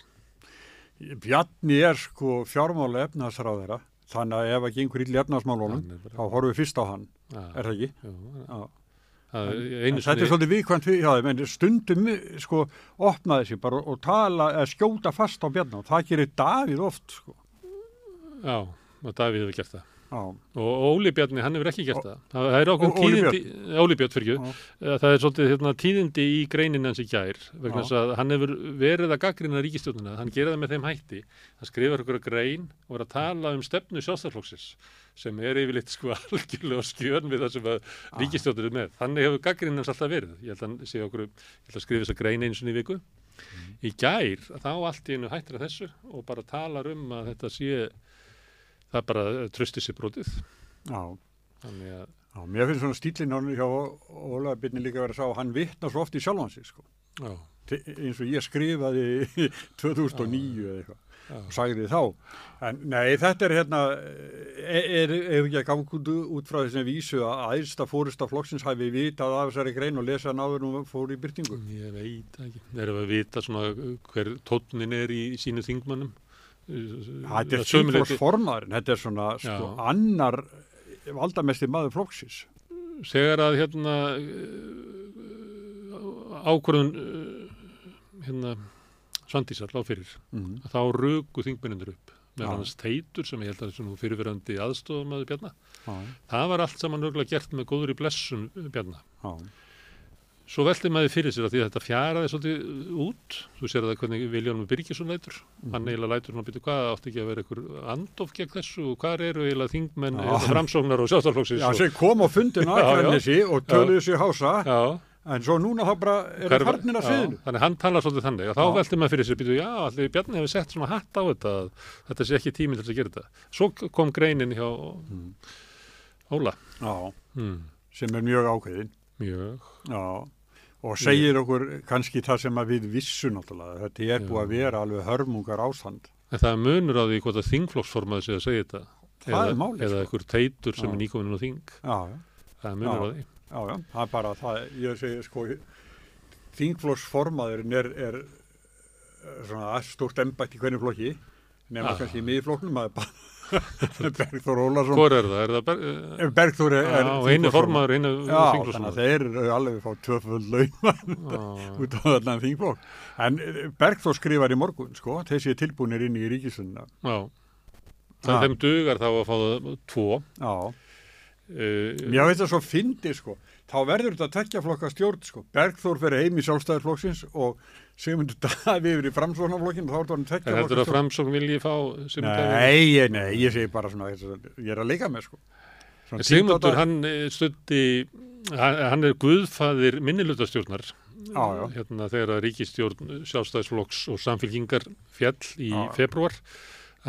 Bjarni er sko fjármála efnaðsráðara, þannig að ef ekki einhver illa efnaðsmálunum, þá horfum við fyrst á hann, Já, er það ekki? já, Já. það er En einu þetta er svolítið viðkvæmt við þeim, en stundum sko opnaði sér bara og tala, skjóta fast á Bjarni og það gerir Davíð oft, sko. Já, og Davíð hefur gert það. Og Óli Bjarni, hann hefur ekki gert það. Það er okkur tíðindi, Óli Björn fyrir Já. það er svolítið hérna, tíðindi í greinin hans í gær, vegna þess að hann hefur verið að gaggrina ríkistjónuna, hann gerir það með þeim hætti, hann skrifar okkur að grein og er að tala um stefnu sjálfstæðarflokksins sem er yfirleitt sko algjörlega á skjön við það sem að ríkistjónur er með. Þannig hefur gaggrin hans alltaf verið. Ég held að okkur, ég held að skrifa þess að grein einu sinni í viku. Í gær, þá allt í einu hættir að þessu og bara talar um að þetta sé, það bara trösti sér brotið. já. Þannig að, Já, mér finnst svona stílinn ánum hjá Óla Byrni líka verið að sá hann vittna svo oft í sjálfan sig, sko. eins og ég skrifaði 2009 eða eitthvað og sagði þá en nei þetta er hérna er, er, er ekki að ganga út, frá þessum vísu að æðsta fórista flokksins hafi vitað af þessari grein og lesa hann áður nú fór í byrtingu Ég veit ekki. Erum við að vita svona hver tónnin er í sínu þingmannum? Þetta er þingflokksformaðurinn þetta er svona sko, annar valdamesti maður flokksins Þegar að hérna ákvörðun hérna Svandísar lág fyrir, mm. þá rugu þingmennundur upp með Já. hans teitur sem ég held að þessu fyrirverandi aðstofamaður Bjarna. já, Það var allt saman örgulega gert með góður í blessun Bjarna. já, Svo velti maður fyrir sér að því að þetta fjaraði svolítið út, þú sér það hvernig Viljónum Birgisson lætur, hann eiginlega lætur hann að byrja hvað átti ekki að vera einhver andof gegn þessu og hvað eru eiginlega þingmenn hérna, framsóknar og sjálfstaflokksins já og- sem kom á fundin á Já, já. Akranesi og töluðu sér hása. Já, en svo núna þá bara eru Hver- farnir já, sviðinu. Þannig hann talar svolítið þannig. Og þá Já. velti maður fyrir sér býtu, já, allir Bjarni hefur sett svona hatt á þetta að þetta sé ekki tími til að gera þetta. Svo kom greinin hjá Mm. Óla. já, Mm, sem er mjög ákveðin. Mjög. Já, og segir okkur kannski það sem við vissu náttúrulega. Þetta er búið að vera alveg hörmungar ástand. En það munur á því hvort að þingflokksformaður sé að segja þetta. Það eða, er málið, Eða sko. einhver teitur sem Já. er nýkominn á þing. Já, já, Það munur á því. já, já, það er bara það, ég segi sko, þingflokksformaðurinn er, er svona stórt embætt í hvernig flokki, nema Já. kannski í miðflokknum, það er bara Bergþór Ólason. Hvor er það? Er það ber, uh, Eh, Bergþór er, er já, einu formaður, einu Já, þannig að þeir eru alveg fá tvöföld laun Já. út á allan þingflokk. En eh, Bergþór skrifar í morgun, sko, þessi er tilbúinir inn í ríkisundina. Já. Já. þeim dugar þá að fá það tvo. Já. Mér veist það svo fyndi sko, þá verður þetta tvekja flokka stjórn sko, Bergþór fyrir heim í sjálfstæðarflokksins og Sigmundur Daði yfir í framsvonarflokkin og þá er þetta tvekja En heldur flokka að framsókn vilji fá Sigmund Davíð? Nei, ég- nei, ég segi bara svona, ég er að leika með sko. Svona Sigmundur, hann eh, studdi, hann, hann er Já, já. hérna þegar að ríkistjórn sjálfstæðisflokks og samfélkingar fjall í Já. februar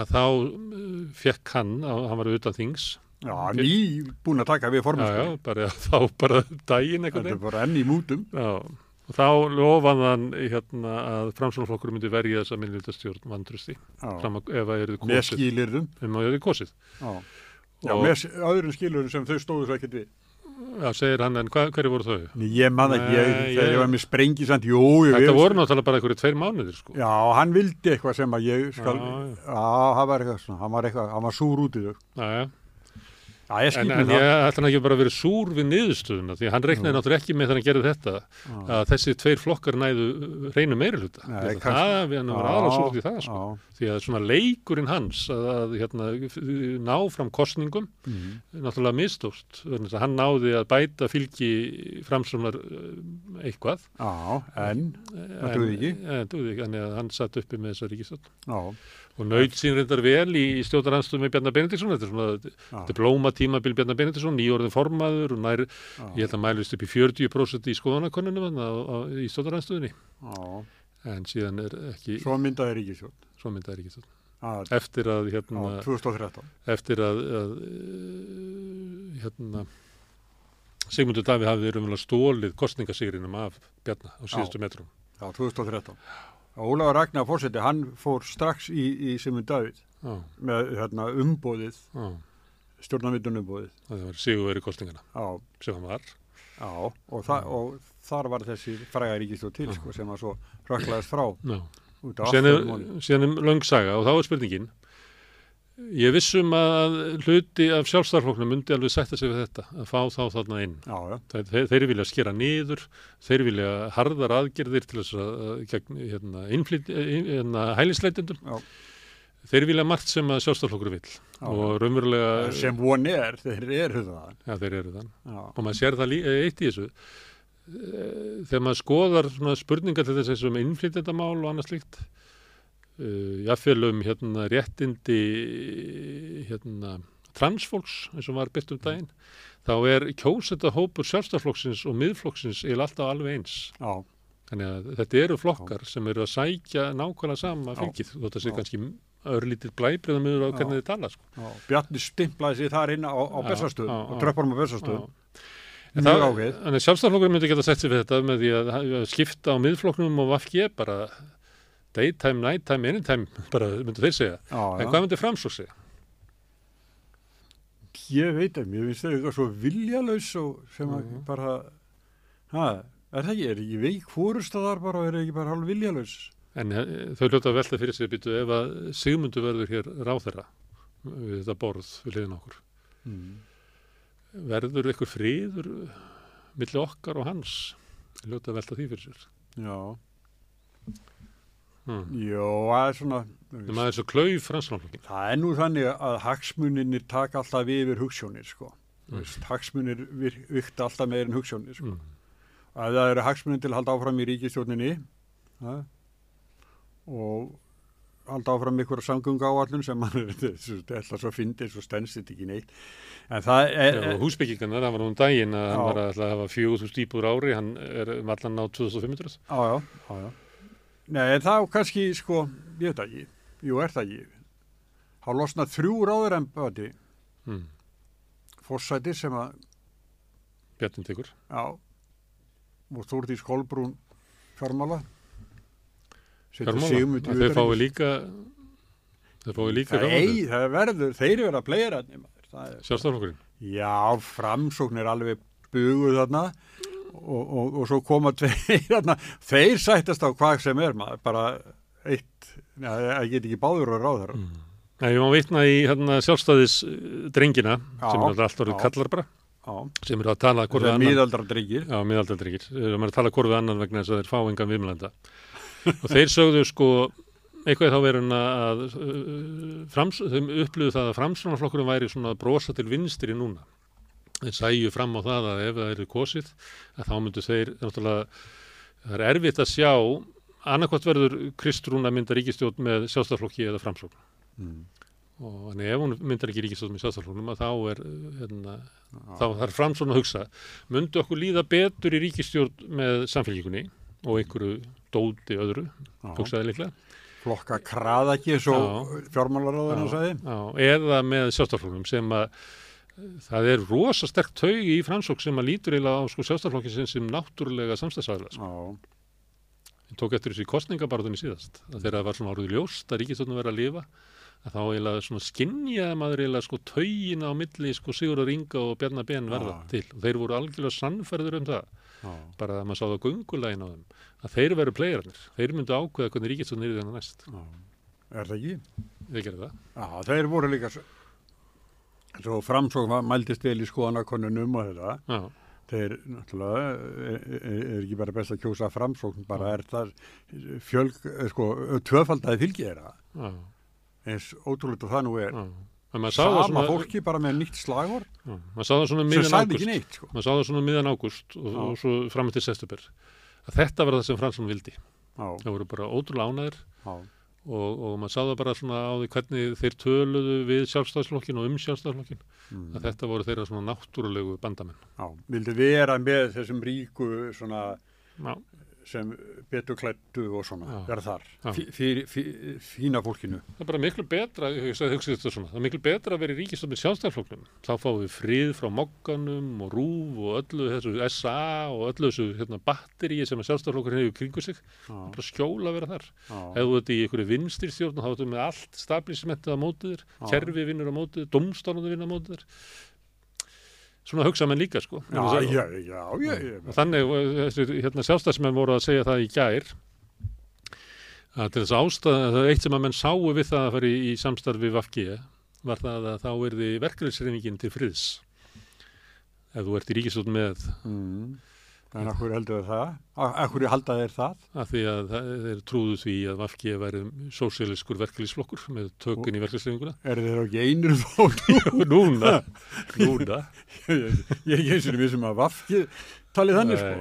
að þá uh, fekk hann, að hann var utan þings Já, ný búin að taka við já, forminsku. já, bara þá bara Þetta eitthvað er bara enn í mútum. Já, og þá lofaði hann hérna að framsvonarflokkur myndi verja þessa minnlutastjórn vandrusti að ef að eruð Með kosið skilirðum. um að eruð kosið Já. Já, Og- með öðrum skilirðum sem þau stóðu svo ekkert við. Já, segir hann, en hva, hverju voru þau? Nei, ég man ekki, ég, þegar ég- var með sprengi samt, jú, ég Þetta voru náttúrulega bara einhverju tveir mánuðir sko. Já, hann vildi eitthvað sem að ég skal, Já, já, já. það var eitthvað svona, hann var eitthvað, hann var súr út í þau. Já, já. Já, ég En, en ég ætla ekki bara að vera súr við niðurstöðuna því að hann reiknaði náttúrulega ekki með þegar hann gerði þetta að þessi tveir flokkar næðu reynu meiri hluta. Að það við hann var Já, aðra súr út í það sko. já. Því að svona leikurinn hans að, að hérna, ná fram kostningum Mhm. náttúrulega mistóst. Þannig að hann náði að bæta fylgi framsumnar eitthvað. Já, en, það duði ekki. En, þannig að hann satt uppi með þessa ríkistöld. Já, Og naut sín reyndar vel í stjórnaranstöðum með Bjarnar Benediktsson, þetta er svona Já. diplóma tímabil Bjarnar Benediktsson, nýjórðin formaður og nær, ég held að mælist upp í 40% í skoðanakonunum á- á- í stjórnaranstöðunni. já, En síðan er ekki, svo myndaði ríkisjón. svo myndaði ríkistöld. Já, Eftir að, hérna, 2013. eftir að, að eh, hérna, Sigmundur Davíð hafði raunverulega stólið kostningasigrinum af Bjarnar á síðustu metrum. Já, 2013. Ólafur Ragnar fórseti, hann fór strax í, í Simon David Já, með hérna, umbóðið, já, stjórnarvitun umbóðið. það var sigurveri kostningana Já, sem hann var. já, og, þa og þar var þessi fræga ríkistóð til, sko, sem að svo röklaðist frá Já. síðan er, er löng saga og þá er spurningin ég vissum að hluti af sjálfstæðarflokknum myndi alveg sætta sig við þetta að fá þá þarna inn. Já, já, þeir, þeir, vilja skera niður þeir vilja harðar aðgerðir til þess að að gegn hérna, innflyt, hérna, hælisleitendum. Já. þeir vilja margt sem að sjálfstæðarflokkur vill. Já. og raunverulega sem von er, þeir eru það. ja, þeir eru þann Já, og maður sér það lí, eitt í þessu. Eh, þegar maður skoðar spurningar til þess um innflytjandamál og annað slíkt uh, jáfnvel um hérna réttindi hérna transfólks eins og var byrt um daginn þá er kjósetta hópur sjálfstaflokksins og miðflokksins er alltaf alveg eins já, þannig að þetta eru flokkar sem eru að sækja nákvæmlega sama Já. fylgið þótt að sé Já. kannski örlítið blæbriðamöður á Já. hvernig þið tala sko. já. Bjarni stimplaði sér þar inn á, á Já, Bessastöðum já, og já. tröppunum á. Já. Ágæð. Þannig að sjálfstæðarflokkur myndi geta sett sér við þetta með því að, að skipta á miðflokknum og vafki bara daytime, nighttime, anytime bara myndi þeir segja. Já, En já. hvað myndi framsók segja? Ég veit að mér finnst þau eitthvað svo viljalaus og sem að Mhm. bara, ha, er það ekki, er ekki veik fórustadar bara og er ekki bara hálf viljalaus? En eh, þau hljóta að velta fyrir sig býtu ef að Sigmundur verður hér ráþeira við þetta borð við liðin okkur. Mm. Verður eitthvað friður milli okkar og hans? Hljóta að velta því fyrir sér. Já, Hmm. jó, það er svona, Það er svo klauf fransflokkin. það er nú þannig að hagsmuninir taka alltaf yfir hugsjónir, sko. Mm. Hagsmunir vikta alltaf meir en hugsjónir, sko. Mm. Ef það eru hagsmunir til að halda áfram í ríkistjórninni ja, og halda áfram ykkur samgöngu áallun sem mann er alltaf svo fyndið, svo þetta ekki neitt. En það er, Já, húsbyggingarnar, það var nú um daginn að hann Já. var að að hafa 4000 íbúður á ári, hann er um allan á 2500. Já, já, já, já. Nei, en þá kannski, sko, ég veit ekki, jú, er það ekki. Há losnað þrjú ráður embati, Mm. fórsæti sem að, Bjartin tekur. já, og Þórdís Kolbrún fjármála. Fjármála, að þeir fái utanríkis. líka, þeir fái líka Það, fjármála. ei, það verður, þeir eru verið að pleira þetta. Sjálfstaflokkurinn. Já, framsókn er alveg buguð þarna og, og, og svo koma tveir þeir sættast á hvað sem er maður, bara eitt, ég get ekki báður að ráða þeirra. Mm. Ég má vitna í hérna, sjálfstæðis drengina, Já, sem eru alltaf kallar bara, Já, sem eru að tala það er annan. miðaldra drengir. Já, miðaldaldrengir. Þeir eru að tala hvort við annan vegna þess að þeir fá engan viðmælenda. og þeir sögðu sko, eitthvað þá verið að uh, frams, þeim upplöðu það að framsvonarflokkurinn væri svona brosa til vinstri núna. Þeir sæju fram á það að ef það eru kosið, að þá myndu þeir, það er erfitt að sjá, annarkvæmt verður Kristrún að mynda ríkistjórn með sjálfstaflokki eða framsókn. Mm. Og þannig ef hún myndar ekki ríkistjórn með sjálfstaflokknum að þá er, hérna, þá þarf framsvon að hugsa, myndu okkur líða betur í ríkistjórn með samfélgjíkunni og einhverju dóti öðru, Já. hugsaði líklega. Flokka kraða ekki svo Já. fjármálaráðurinn Já, sagði. já, eða með sjálfstafloknum sem að það er rosa sterkt taug í framsók sem að lítur eiginlega á sko sjálfstaflokkin sem, sem náttúrulega samstæðsvæðla. Sko. Ég tók eftir þessu í kostningabarðunni síðast að þegar það var svona árið ljóst að ríkistöndum verið að lifa að þá eiginlega svona skinjaði maður eiginlega sko taugina á milli sko Sigurður Inga og Bjarnar Ben verða Já. til og þeir voru algjörlega sannferður um það já, bara að maður sá það gungulægin á þeim að þeir veru plegjarnir, þeir myndu ákveða hvernig ríkistöndum er þannig næst, já. Er það ekki? þeir gerðu það Já, þeir voru líka svo, framsókn mældist vel í skoðanakonunum og þetta. Já, Þeir, náttúrulega, er, er, ekki bara best að kjósa framsókn, bara er það fjölg, eh, sko, þeirra. já, Eins ótrúlega það nú er. já. Sama svona, fólki bara með nýtt já, það svona sem sagði ekki neitt, sko. maður sá það svona miðan ágúst og, Já. og svo fram til september. Að þetta var það sem Fransson vildi. Já, það voru bara ótrúlega ánæðir já, og, og maður sá það bara svona á því hvernig þeir töluðu við sjálfstæðslokkin og um sjálfstæðslokkin mm, að þetta voru þeirra svona náttúrulegu bandamenn já. Vildi vera með þessum ríku svona Já, sem betur klættu og svona, Já. vera þar. Fí- fyrir fí- fína fólkinu. það er bara miklu betra það er miklu betra að vera í ríkistöð með sjálfstæðsloknum, þá fáum við frið frá mokkanum og rúf og öllu þessu SA og öllu þessu hérna, batteríi sem að sjálfstæðslokkur hefur kringu sig, Já, bara skjóla að vera þar ef þú ert í einhverju vinstir stjórn þá ertu með allt stablismentið á mótið þér Já. kerfi vinnur á mótið þér, domstánandi vinnur á mótið þér svona hugsa menn líka sko já, já, já, já. og þannig og þessir hérna, sjálfstæðsmenn voru að segja það í gær að til þess ástæða það er eitt sem að menn sáu við það að fara í, í samstarfi VFG var það að þá er þið verkefnisreifingin til friðs ef þú ert í ríkistótt með Mm. En af hverju heldur það? Af af hverju halda þeir það? að því að það, þeir trúðu því að VFG væri sósialískur verkefnisflokkur með tökun í verkefnisreifinguna Er þeir ekki einur þó? núna, núna ég er ekki eins og við sem að vafki talið þannig sko.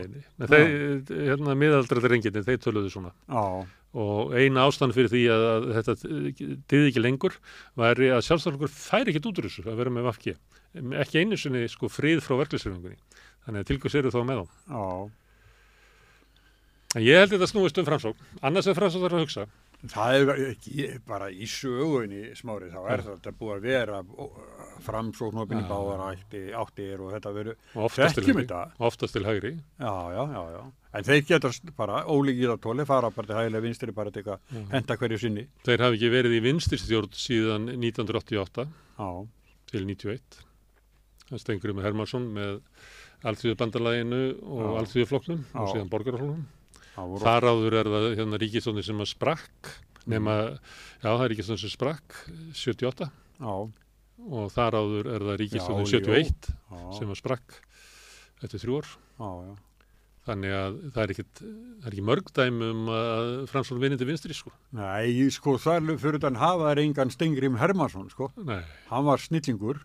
Nei, þeir, hérna miðaldrættir renginni, þeir töluðu svona Já, og eina ástand fyrir því að, að þetta dyði ekki lengur væri að sjálfstæðarflokkur færi ekki út úr þessu að vera með vafki ekki einu sinni sko frið frá verklisreifingunni þannig að tilgjörs eru þá með þá já. en ég held þetta snúist um framsókn annars er framsókn þarf að hugsa Það er ekki bara í sögunni smári þá er þetta búið að vera framsóknopinni Já. báðar átti, áttir og þetta veru og Þekkjum þetta. oftast til hægri Já, já, já, já. En þeir geta bara ólíkið á tóli, fara bara til hægilega vinstri bara til að Já. henda hverju sinni. þeir hafi ekki verið í vinstirstjórn síðan 1988 Já, til 91 það stengur með Hermansson með allþjóðu bandalaginu og flokknum og síðan voru Þar áður er það hérna ríkistóni sem að sprakk nema, já það er ríkistóni sem sprakk 78 Já, og þar áður er það ríkistóni Já, 71 já, sem að sprakk eftir þrjú já. þannig að það er ekkit það er ekki mörg dæmi um að framsvon vinindi vinstri sko. Nei, sko, þar fyrir þann hafa þær engan Stengrim Hermansson, sko. Nei. Hann var snillingur.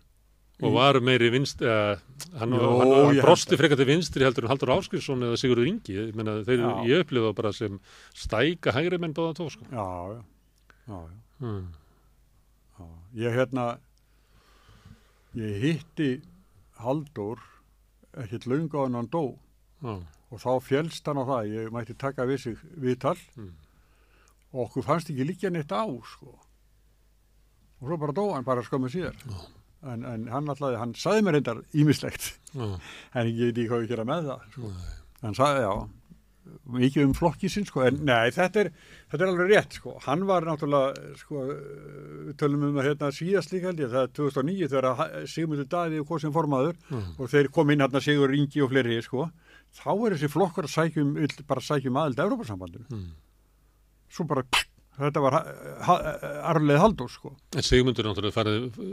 Og var meiri vinst uh, hann, Jó, hann, hann brosti frekar til vinstri heldur en Haldur Áskilsson eða Sigurður Ingi ég, meina, þeir, Já. ég upplifa bara sem stæka hægri menn báða tó sko. Já, já, já, já. hmm. já. Ég hérna, ég hitti Haldur ekkert löngu á hann hann dó já, og þá fjælst hann á það, ég mætti taka við sig viðtal Mm. og okkur fannst ekki líka neitt á, sko. Og svo bara dó hann bara skömmu síðar. En, en hann alltaf, hann saði mér reyndar ímislegt, en ég veit ekki hvað við gera með það, sko. Hann sagði, já, mikið um flokki sinn, sko, en nei, þetta er, þetta er alveg rétt, sko. Hann var náttúrulega, sko, við tölum um að hérna síðast líka held ég, það er 2009 þegar Sigmundur Daði og sem formaður Mm. og þeir kom inn hérna Sigur Ingi og fleiri, sko. Þá er þessi flokkur að sækjum, bara sækjum aðild Európa-sambandinu. Mm. Svo bara, þetta var ha- ha- arfleið haldur, sko. En Sigmundur náttúrulega farið uh,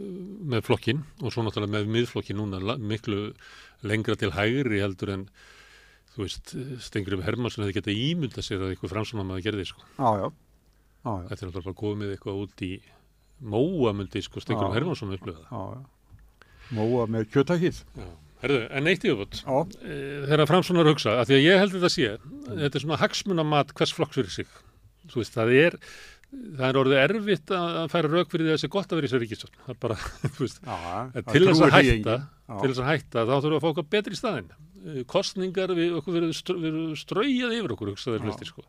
með flokkin og svo náttúrulega með miðflokkin núna miklu lengra til hægri heldur en þú veist, Stengurif Hermansson hefði getað ímynda sér að eitthvað framsónum að gerði sko. Já, já. Já, já. Þetta er náttúrulega komið eitthvað út í móa myndi sko Stengurif Já. Hermansson upplöða. Já, já. Móa með kjötakið. Herðu, en eitt. Já. Þegar framsónar hugsa, að því að ég held þetta sé, þetta er svona hagsmunamat hvers flokks fyrir sig. Þú veist, það er, það er orðið erfitt að færa rauk fyrir því að það sé gott að vera í þessu ríkistjórn. Það er bara, þú veist, það til þess að hætta, til þess að hætta, þá þurfum við að fá okkar betri í staðinn. Eh, Kostningar, við, okkur verður ströyjað yfir okkur, hugsaður flestir, sko.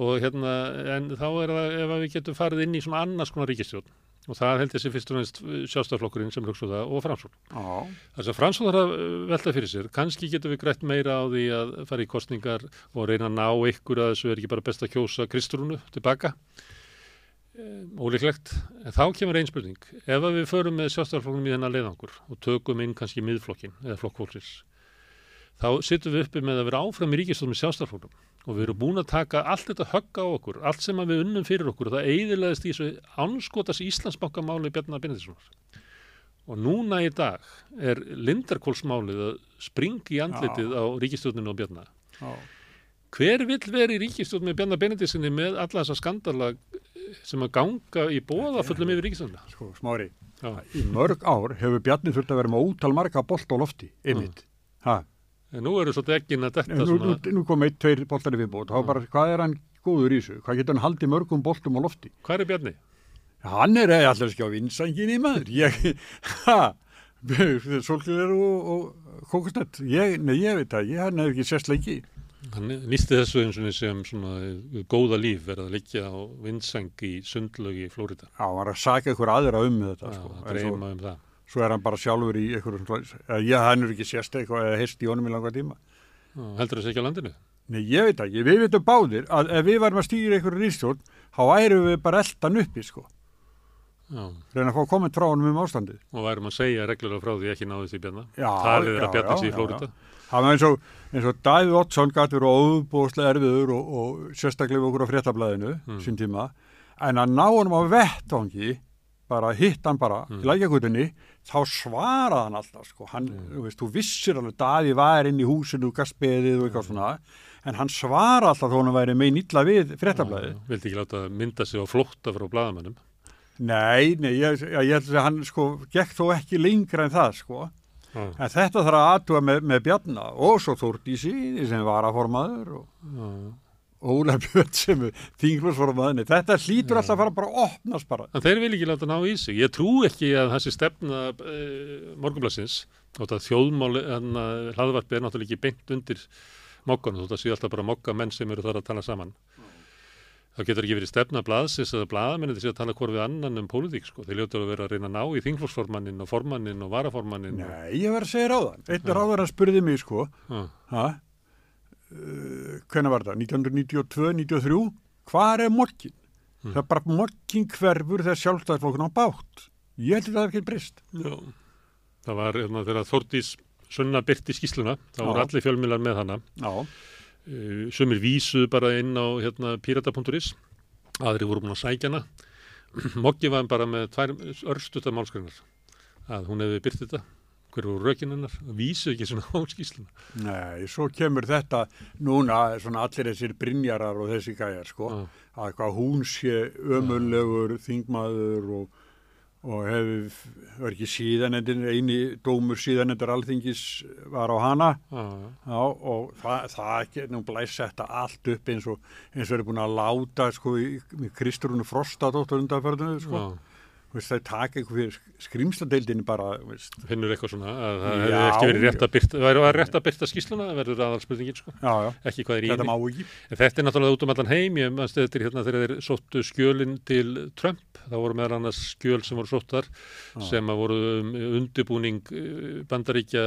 Og hérna, en þá er það ef við getum farið inn í svona annars konar ríkistjórn. Og það held ég sé fyrst og næst sjálfstæðarflokkurinn sem hugsa það og framsókn. Já, Þess að framsókn þarf að uh, velta fyrir sér. Kanski getum við grætt meira á því að fara í kostningar og reyna að ná ykkur að þessu er ekki bara best að kjósa Kristrúnu tilbaka. Um, ólíklegt. En þá kemur einn spurning. Ef við förum með sjálfstæðarflokknum í þennan leiðangur og tökum inn kannski miðflokkin eða flokkfólksins, þá sittum við uppi með að vera áfram í ríkistóð með sjálfstæðarflokknum og við erum búin að taka allt þetta högg á okkur, allt sem við unnum fyrir okkur og það eiðilegðist í þessu anskotas Íslandsbankamáli Bjarnar Benediktssonar. Og núna í dag er Lindarkólsmálið að springa í andlitið á ríkistjórninu og Bjarnar. Hver vill vera í ríkistjórn með Bjarnar Benediktsinni með alla þessa skandala sem að ganga í bóða fullum yfir ríkistjórnina? Sko, smári, Já. í mörg ár hefur Bjarni þurft að vera með ótal marga bolt á lofti, einmitt. Ha, En nú eru svolítið ekki að detta nú, nú, svona, nú kom eitt, tveir boltar í viðbót, þá bara, hvað er hann góður í þessu? Hvað getur hann haldið mörgum boltum á lofti? hvað er Bjarni? Hann er allir ekki á vinsangin í maður. Ég, ha, solglir og, og kókusnett. Ég, nei, ég veit það, ég hann hef ekki sérst lengi. Hann nýsti þessu eins og sem svona eh, góða líf verið að liggja á vindsang í sundlög í Flórida. Já, hann var að saka ykkur aðra um þetta, Já, sko. En svo, það. er hann bara sjálfur í einhverjum, eða ég, hann er ekki sérst eitthvað eða heist í honum í langa tíma. Heldur þessi ekki á landinu? Nei, ég veit ekki, við veitum báðir að ef við varum að stýra einhverju ríkstjórn, þá værum við bara eldan uppi, sko. Já, Reyna að fá komment frá honum um ástandið. og værum að segja reglulega frá því ekki náðu því Bjarnar. Já, Talið er að já, sé í já, Flórida. Það var eins og, og Davíð Oddsson gæti verið óbúðslega erfiður og, og sérstaklega okkur á fréttablaðinu Mm. sín tíma, en að ná honum á vettvangi, bara hitt hann bara Mm. í lækjakutinni, þá svaraði hann alltaf, sko, hann, þú veist, þú vissir alveg, Davíð var inn í húsinu, gastbeðið og Mm. eitthvað svona, en hann svaraði alltaf þó hann væri megin illa við fréttablaðið. Já, Vildi ekki láta mynda sig á flótta frá blaðamannum. Nei, nei, ég, ég, held að hann, sko, gekk þó ekki lengra en það, sko. Já, En þetta þarf að aðtúa með, með Bjarna og svo Þórdísi sem var að formaður og já, Óla Björn sem þinglusformaðinni. Þetta hlýtur alltaf að fara bara að opnast bara. En þeir vil ekki láta ná í sig. Ég trú ekki að þessi stefna e, morgunblassins, þótt að þjóðmáli, en að hlaðvarpi er náttúrulega ekki beint undir mokkanu, þótt að sé alltaf bara mokka menn sem eru þar að tala saman. Það getur ekki verið stefna blaðsins eða blaðamennin til að tala hvort við annan um pólitík, sko. Þeir ljótur að vera að reyna að ná í þingflóksformannin og formannin og varaformannin. Nei, ég var að segja ráðan. Einn ráður hann spurði mig, sko, Uh, hvenær var það? 1992, 93? Hvar er morgin? Mm. Það er bara morgin hverfur þegar sjálfstæðisflokkun á bátt. Ég held að það er ekki breyst. já. Það var hérna, þegar Þórdís Sunna byrti skýsluna, þá voru allir fjölmiðlar með hana. Uh, sumir vísuðu bara inn á hérna, pirata.is aðri voru búin að sækja hana Moggi var bara með tvær örstuta málskreinar að hún hefði byrt þetta hver voru rökin hennar, vísuðu ekki svona á skýsluna nei, svo kemur þetta núna, svona allir þessir brinjarar og þessi gæjar, sko. Já. að hvað hún sé ömullegur þingmaður og, og hefur, var ekki síðanendin, eini dómur síðanendur alþingis var á hana Já, Já, og það, það ekki, nú blæs þetta allt upp eins og eins og er búin að láta sko í, Kristrúnu Frostadóttur undanförðinu sko. Já, Veist, það taka eitthvað fyrir skrimsladeildinni bara, veist. finnur eitthvað svona að það Já, hefði ekki verið rétt já. að byrta væri að rétt að byrta skýsluna, það verður aðalspurningin sko. Já, já, ekki hvað er í. En þetta er náttúrulega út um allan heim, ég mannst þetta er hérna þegar þeir sóttu skjölin til Trump, þá voru meðal annars skjöl sem voru sóttar sem að voru um undibúning eh, bandaríkja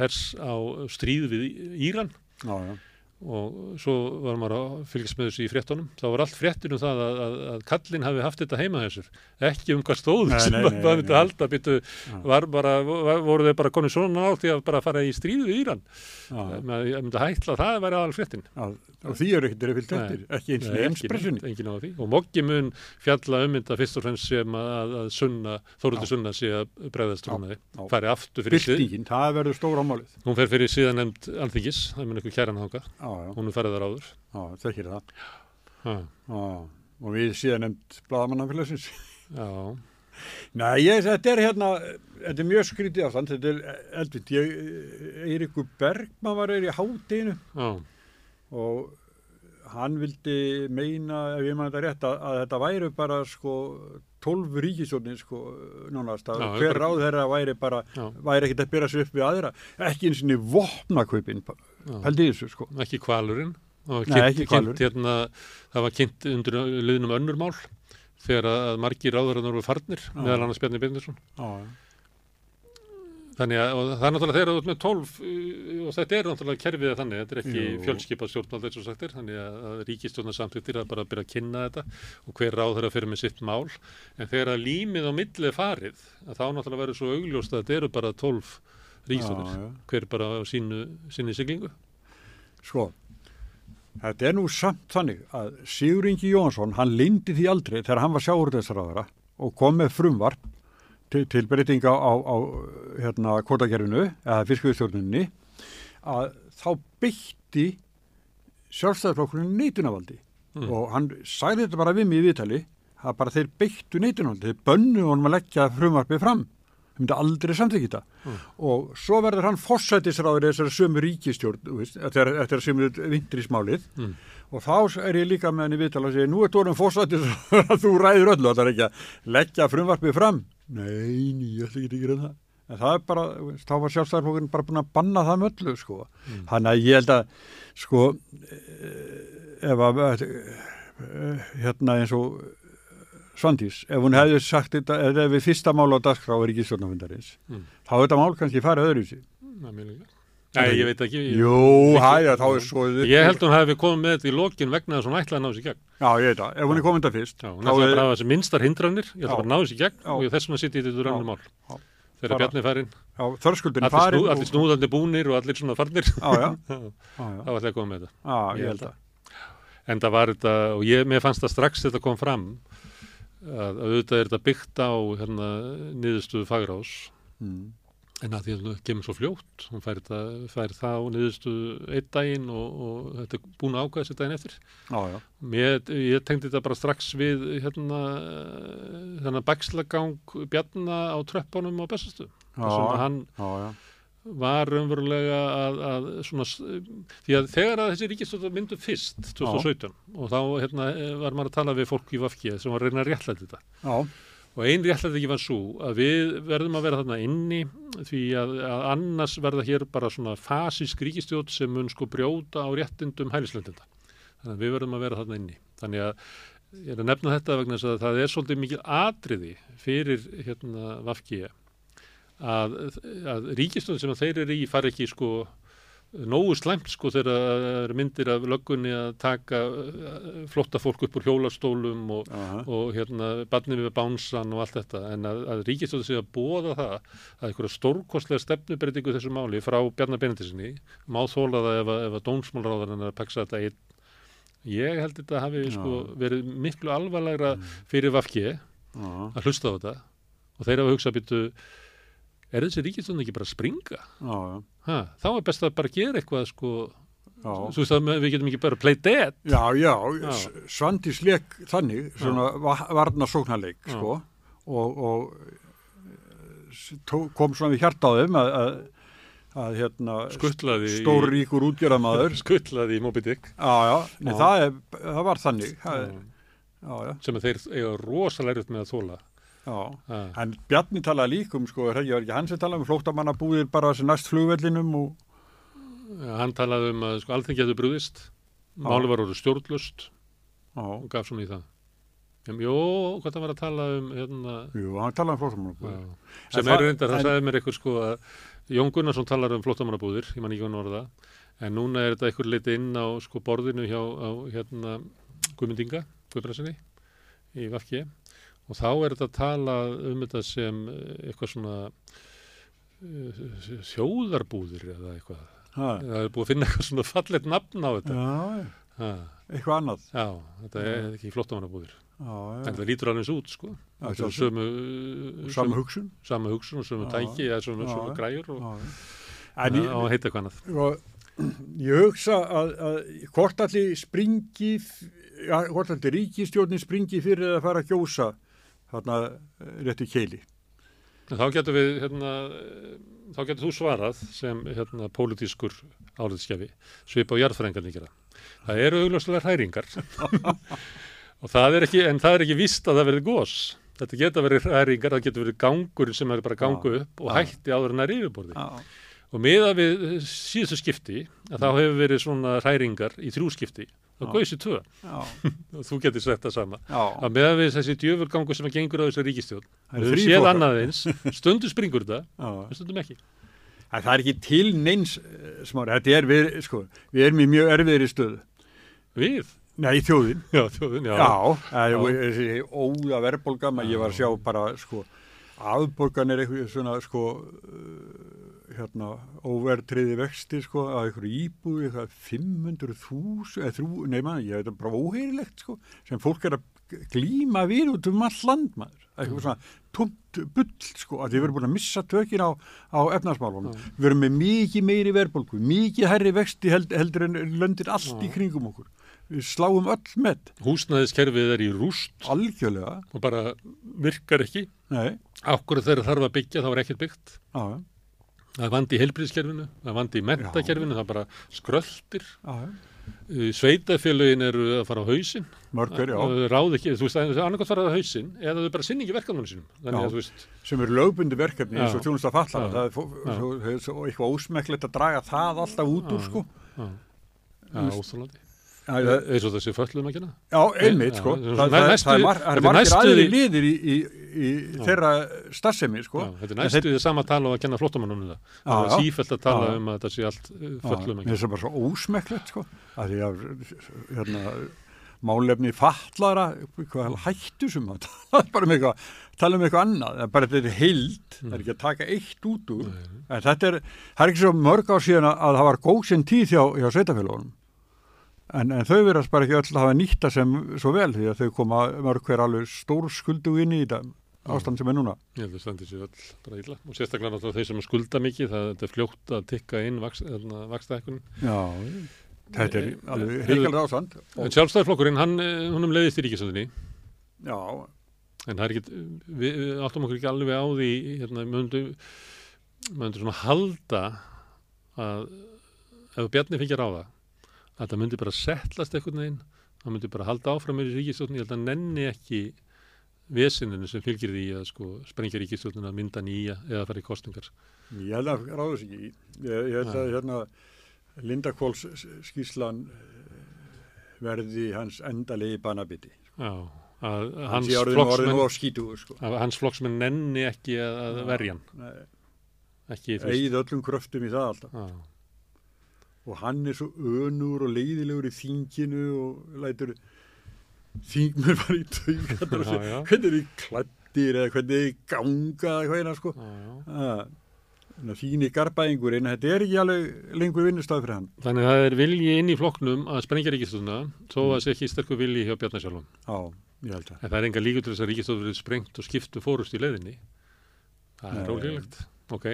hers á stríð við Íran Já, já. Og svo var maður að fylgjast með þessu í fréttunum. þá var allt fréttin um það að, að, að kallinn hafi haft þetta heima þessur, ekki um hvað stóð Nei, sem nei, nei, myndi nei. halda, byttu, var bara, var, voru þeir bara konið svona nátt í að bara fara í stríð við Íran. Það myndi hætla að það væri aðal fréttin. og því eru ekkert reyfilt Nei. eftir, ekki eins og einspressunni. Og Moggi mun fjalla um þetta fyrst og fremst sem að, að, sunna, Já. Sunna sé að bregðast trúnaði. já. Færi aftur fyrir síðan hún er farið þar áður. já, þekkir það. Já, og við síðan nefnd blaðamannafélagsins. já, Nei, ég, þetta er hérna, þetta er mjög skrítið ástand, þetta er eldvitt. Ég, Eiríkur Bergman var eir í hátinu og hann vildi meina, ef ég maður þetta rétt, að, að þetta væri bara sko 12 ríkistjórnir sko nánast að hver bara- ráð þeirra væri bara, Já. væri ekkert að byrja sig upp við aðra, ekki eins og niður vopnakaupin, held í þessu sko. ekki kvalurinn það var Nei, kynnt, hvalurinn. kynnt, hérna, það var kynnt undir liðnum önnur mál þegar að margir ráður voru farnir meðal annars Bjarni Bindarsson Já, þannig að það er náttúrulega þegar þú ert með 12 uh, og þetta er náttúrulega kerfið þannig þetta er ekki Jú. fjölskipað stjórnvald eins og sagt er þannig að, að ríkistjórnar samþyktir að bara byrja að kynna þetta og hver ráð þeirra fyrir með sitt mál en þegar að límið á milli er farið að þá náttúrulega verður svo augljóst að þetta eru bara 12 já. hver bara á sínu, sinni siglingu Sko, þetta er nú samt þannig að Sigur Ingi Jónsson, hann lindi því aldrei þegar hann var sjáurðesraðara og kom með frumvarp til, til breytinga á, á hérna, kvotagerfinu eða fiskviðstjórninni að þá beitti sjálfstæðarflokkurinn neytunavaldi Mm. og hann sagði þetta bara við mig í viðtali að bara þeir beittu neytunavaldi, þeir bönnu honum að leggja frumvarpið fram þeir myndi aldrei samþykja þetta Mm. og svo verður hann fórsætisráður þessari sömu ríkistjórn eftir, að sömu vindrismálið Mm. og þá er ég líka með henni viðtala að segja nú er tórum fórsætisráður að þú ræður öllu það er ekki að leggja frumvarpið fram nei, ný, ég ætla ekki að gera það en það er bara, þá var sjálfstæðarflokkurinn bara búin að banna það með öllu sko. Mm. þannig að ég held að sko eh, ef að eh, hérna eins og Svandís, ef hún hefði sagt þetta, eða ef við fyrsta mál á dagskrá er ekki stjórnafundarins, Mm. þá er þetta mál kannski farið öðru mjög líka. Nei, ég veit ekki. Ég, Jú, hæja, þá er svo... Ég held hún hafi komið með þetta í lokin vegna þess að hún ætlaði að ná þessi gegn. Já, ég veit það, ef hún er komin það fyrst. Já, hún ætlaði bara að hafa þessi minstar hindranir, ég ætla Já. bara að ná þessi gegn Já. og þess vegna sitt í þetta rannum mál. Já. Þegar Bjarni þörskuldin allir, snúðandi búnir og allir svona farnir. Þá ætlaði að koma með þetta. Já, Ég held það. En það var þetta, og ég, mér fannst það strax þetta kom fram, að, að auðvitað er þetta byggt á hérna, niðurstöðu fagrás, Mm. en að því að það kemur svo fljótt, hún fær, þetta, fær það á niðurstöðu einn daginn og, og þetta er búin að ákvæða sér daginn eftir. Já. Mér, ég tengdi þetta bara strax við hérna, þennan bakslagang Bjarna á tröppunum á bestastu. Að hann já. Var raunverulega að, að svona, því að þegar að þessi ríkistöld myndu fyrst 2017 og þá hérna, var maður að tala við fólk í Vafki sem var að reyna að réttlæta þetta. Já, og einn réttlæti var svo að við verðum að vera þarna inni því að, að annars verða hér bara svona fasísk ríkistjótt sem mun sko brjóta á réttindum hælislendinda þannig að við verðum að vera þarna inni. Þannig að ég er að nefna þetta vegna þess að það er svolítið mikið atriði fyrir hérna Vafki að, að ríkistjótt sem að þeir eru í fari ekki sko nógu slæmt sko þegar það eru myndir af löggunni að taka uh, flotta fólk upp úr hjólastólum og, og hérna barni við bánsan og allt þetta. En að, að ríkistöðu sé að bóða það að einhverja stórkostlega stefnubreitingu þessu máli frá Bjarnar Benediksinni má þóla það ef að, að dómsmálráðan er að peksa þetta einn. Ég held þetta hafi sko verið miklu alvarlegra fyrir Vafki að hlusta á þetta. Og þeir hafa hugsað býttu er þessi ríkistöðun ekki bara að springa? já, já. Ha, þá er best að bara gera eitthvað sko, veist að við getum ekki bara play dead. Já, já, Já. Svandís leik þannig, svona va- varna sóknarleik, sko, og, og s- tó- kom svona við hjarta á þeim að, að, að hérna, Skuttlaði í- stórríkur útgjöramaður, skuttlaði í Moby Dick. Já, já, það, er, það var þannig, það er, já, sem að þeir eiga rosalega erfitt með að þóla já. En Bjarni talaði líka um, sko, ekki var ekki hann sem talaði um flóttamannabúðir bara sem næst flugvellinum og, hann talaði um að sko, alþengi hefði brúðist máli var orðið stjórnlust já, og gaf svona í það. Jú, Jó, hvað það var að tala um hérna, jú, hann talaði um flóttamannabúðir. sem er reyndar, það en- sagði mér eitthvað sko að Jón Gunnarsson talar um flottamannabúðir, ég man ekki hvað orða. En núna er þetta eitthvað litið inn á sko borðinu hjá á, hérna, Guðmundinga, Guðbrænsinni í Vafki og þá er þetta að tala um þetta sem eh, eitthvað svona uh, þjóðarbúðir eða eitthvað. Ha, það er búið að finna eitthvað svona fallet nafn á þetta. Já, eitthvað annað. já, þetta er ekki flottamannabúðir Já, en já, það lítur alveg eins út sko. Já, þetta er sömu, uh, sama hugsun. sama hugsun og sömu Já, tæki eða sömu, já, sömu já. græjur og Já, já. en að heita eitthvað annað. Og, ég hugsa að, að hvort allir springi, hvort allir ríkistjórnin springi fyrir að fara að gjósa þarna eh, réttu keili. Þá getur við, hérna, eh, þá getur þú svarað sem hérna, pólitískur áliðskefi, svipa á jarðfræðingarnir gera. Það eru augljóslega hræringar og það er ekki, en það er ekki vist að það verði gós. Þetta geta verið hræringar, það getur verið gangur sem er bara að ganga upp og hætti áður en það er yfirborði. Já. Og miða við síðustu skipti, að þá hefur verið svona hræringar í þrjú skipti, þá gauðs í tvö. Og þú getur sett það sama. Já. Að meða við þessi djöfurgangu sem að gengur á þessu eru við höfum séð annað eins, stundu springur þetta, en stundum ekki. En það er ekki til neins eh, smári, þetta er við, sko, við erum í mjög erfiðri stöðu. Við? Nei, þjóðin. Já, þjóðin, já. Já, þessi óða verðbólga, maður ég var að sjá bara, sko, afborgan er eitthvað svona, sko, uh, hérna, óvertriði vexti, sko, að eitthvað íbúi, eitthvað 500.000, eða þrjú, nei maður, ég veit það bara óheirilegt, sko, sem fólk er að glíma við út um all land, maður. Eitthvað svona tómt bull, sko, að þið verðum búin að missa tökin á, á efnarsmálunum. Við verðum með mikið meiri verðbólgu, mikið herri vexti held, heldur en löndir allt í kringum okkur. Við sláum öll með. Húsnæðiskerfið er í rúst. Algjörlega. Og bara virkar ekki. Nei. Akkur þegar þarf að byggja þá er ekkert byggt. Já. Það er vandi í helbriðskerfinu, það vandi í mentakerfinu, það bara skröldir. Já. Sveitafélögin eru að fara á hausinn. Mörgur, já. Ráð ekki, þú veist, það er annarkot fara á hausinn eða þau bara sinni ekki verkefnum sínum. Þú veist. sem eru lögbundi verkefni eins og Já. þjónust að falla Já. það er, Já. það eitthvað ósmekklegt að draga það alltaf út úr Já. sko Já, Þú það- Eins og þessi föllum ekki hana. Já, einmitt sko, Já, það, það það, er það, það er, það er er margir aðri liðir í, í, í Já. þeirra starfsemi sko. Þetta er næstu því sama tala og að kenna flottamannum um það. Það er sífælt að tala um að þetta sé allt föllum ekki. það bara svo ósmekklegt sko að því að hérna, málefni fallara hættu sem að tala bara um eitthvað tala um eitthvað annað, það er bara þetta er heild það er ekki að taka eitt út úr en þetta er, það er ekki svo mörg á síðan að, að það var góðsinn tíð hjá, hjá sveitafélagunum en, en þau verðast bara ekki öll að hafa nýtta sem svo vel því að þau koma mörg hver alveg stór skuldu inn í þetta ástand sem er núna Ég held að standi sér öll bara illa og sérstaklega náttúrulega þeir sem skulda mikið það er fljótt að tikka inn vaksta ekkunum. Já, þetta er Eh, alveg hrikalega ástand En sjálfstæðarflokkurinn, hann, eh, honum leiðist í ríkisöndinni. Já. En það er ekki, við, áttum okkur ekki alveg á því, hérna, möndum, möndum svona halda að ef Bjarni fengið ráða, að það myndi bara settlast einhvern veginn, það myndi bara halda áfram með ríkisöndinni, ég held að nenni ekki vesininu sem fylgir því að sko sprengja ríkisöndinu að mynda nýja eða fara í kostingar. Ég held að ráðus ekki. Ég, ég held að hérna Lindakóls skýslan eh, verði hans endalegi banabiti. Já, að Hans flokksmenn, sko. að hans flokksmenn nenni ekki að, verja hann. Nei. Veist. Egið öllum kröftum í það alltaf. Já. Og hann er svo önur og leiðilegur í þinginu og lætur þingmenn bara í taugatar hvernig er þið klættir eða hvernig er þið ganga eða hvað eina sko. Ah, þín í garbaðingurinn, þetta er ekki alveg lengur vinnustaf fyrir hann. Þannig að það er vilji inn í flokknum að sprengja ríkistofna þó að það sé ekki sterkur vilji hjá Bjarnar sjálfum. Já, ég held að. En það er enga líkur til þess að ríkistofna verið sprengt og skiptu fórust í leiðinni. Það er ólíklegt. Ok.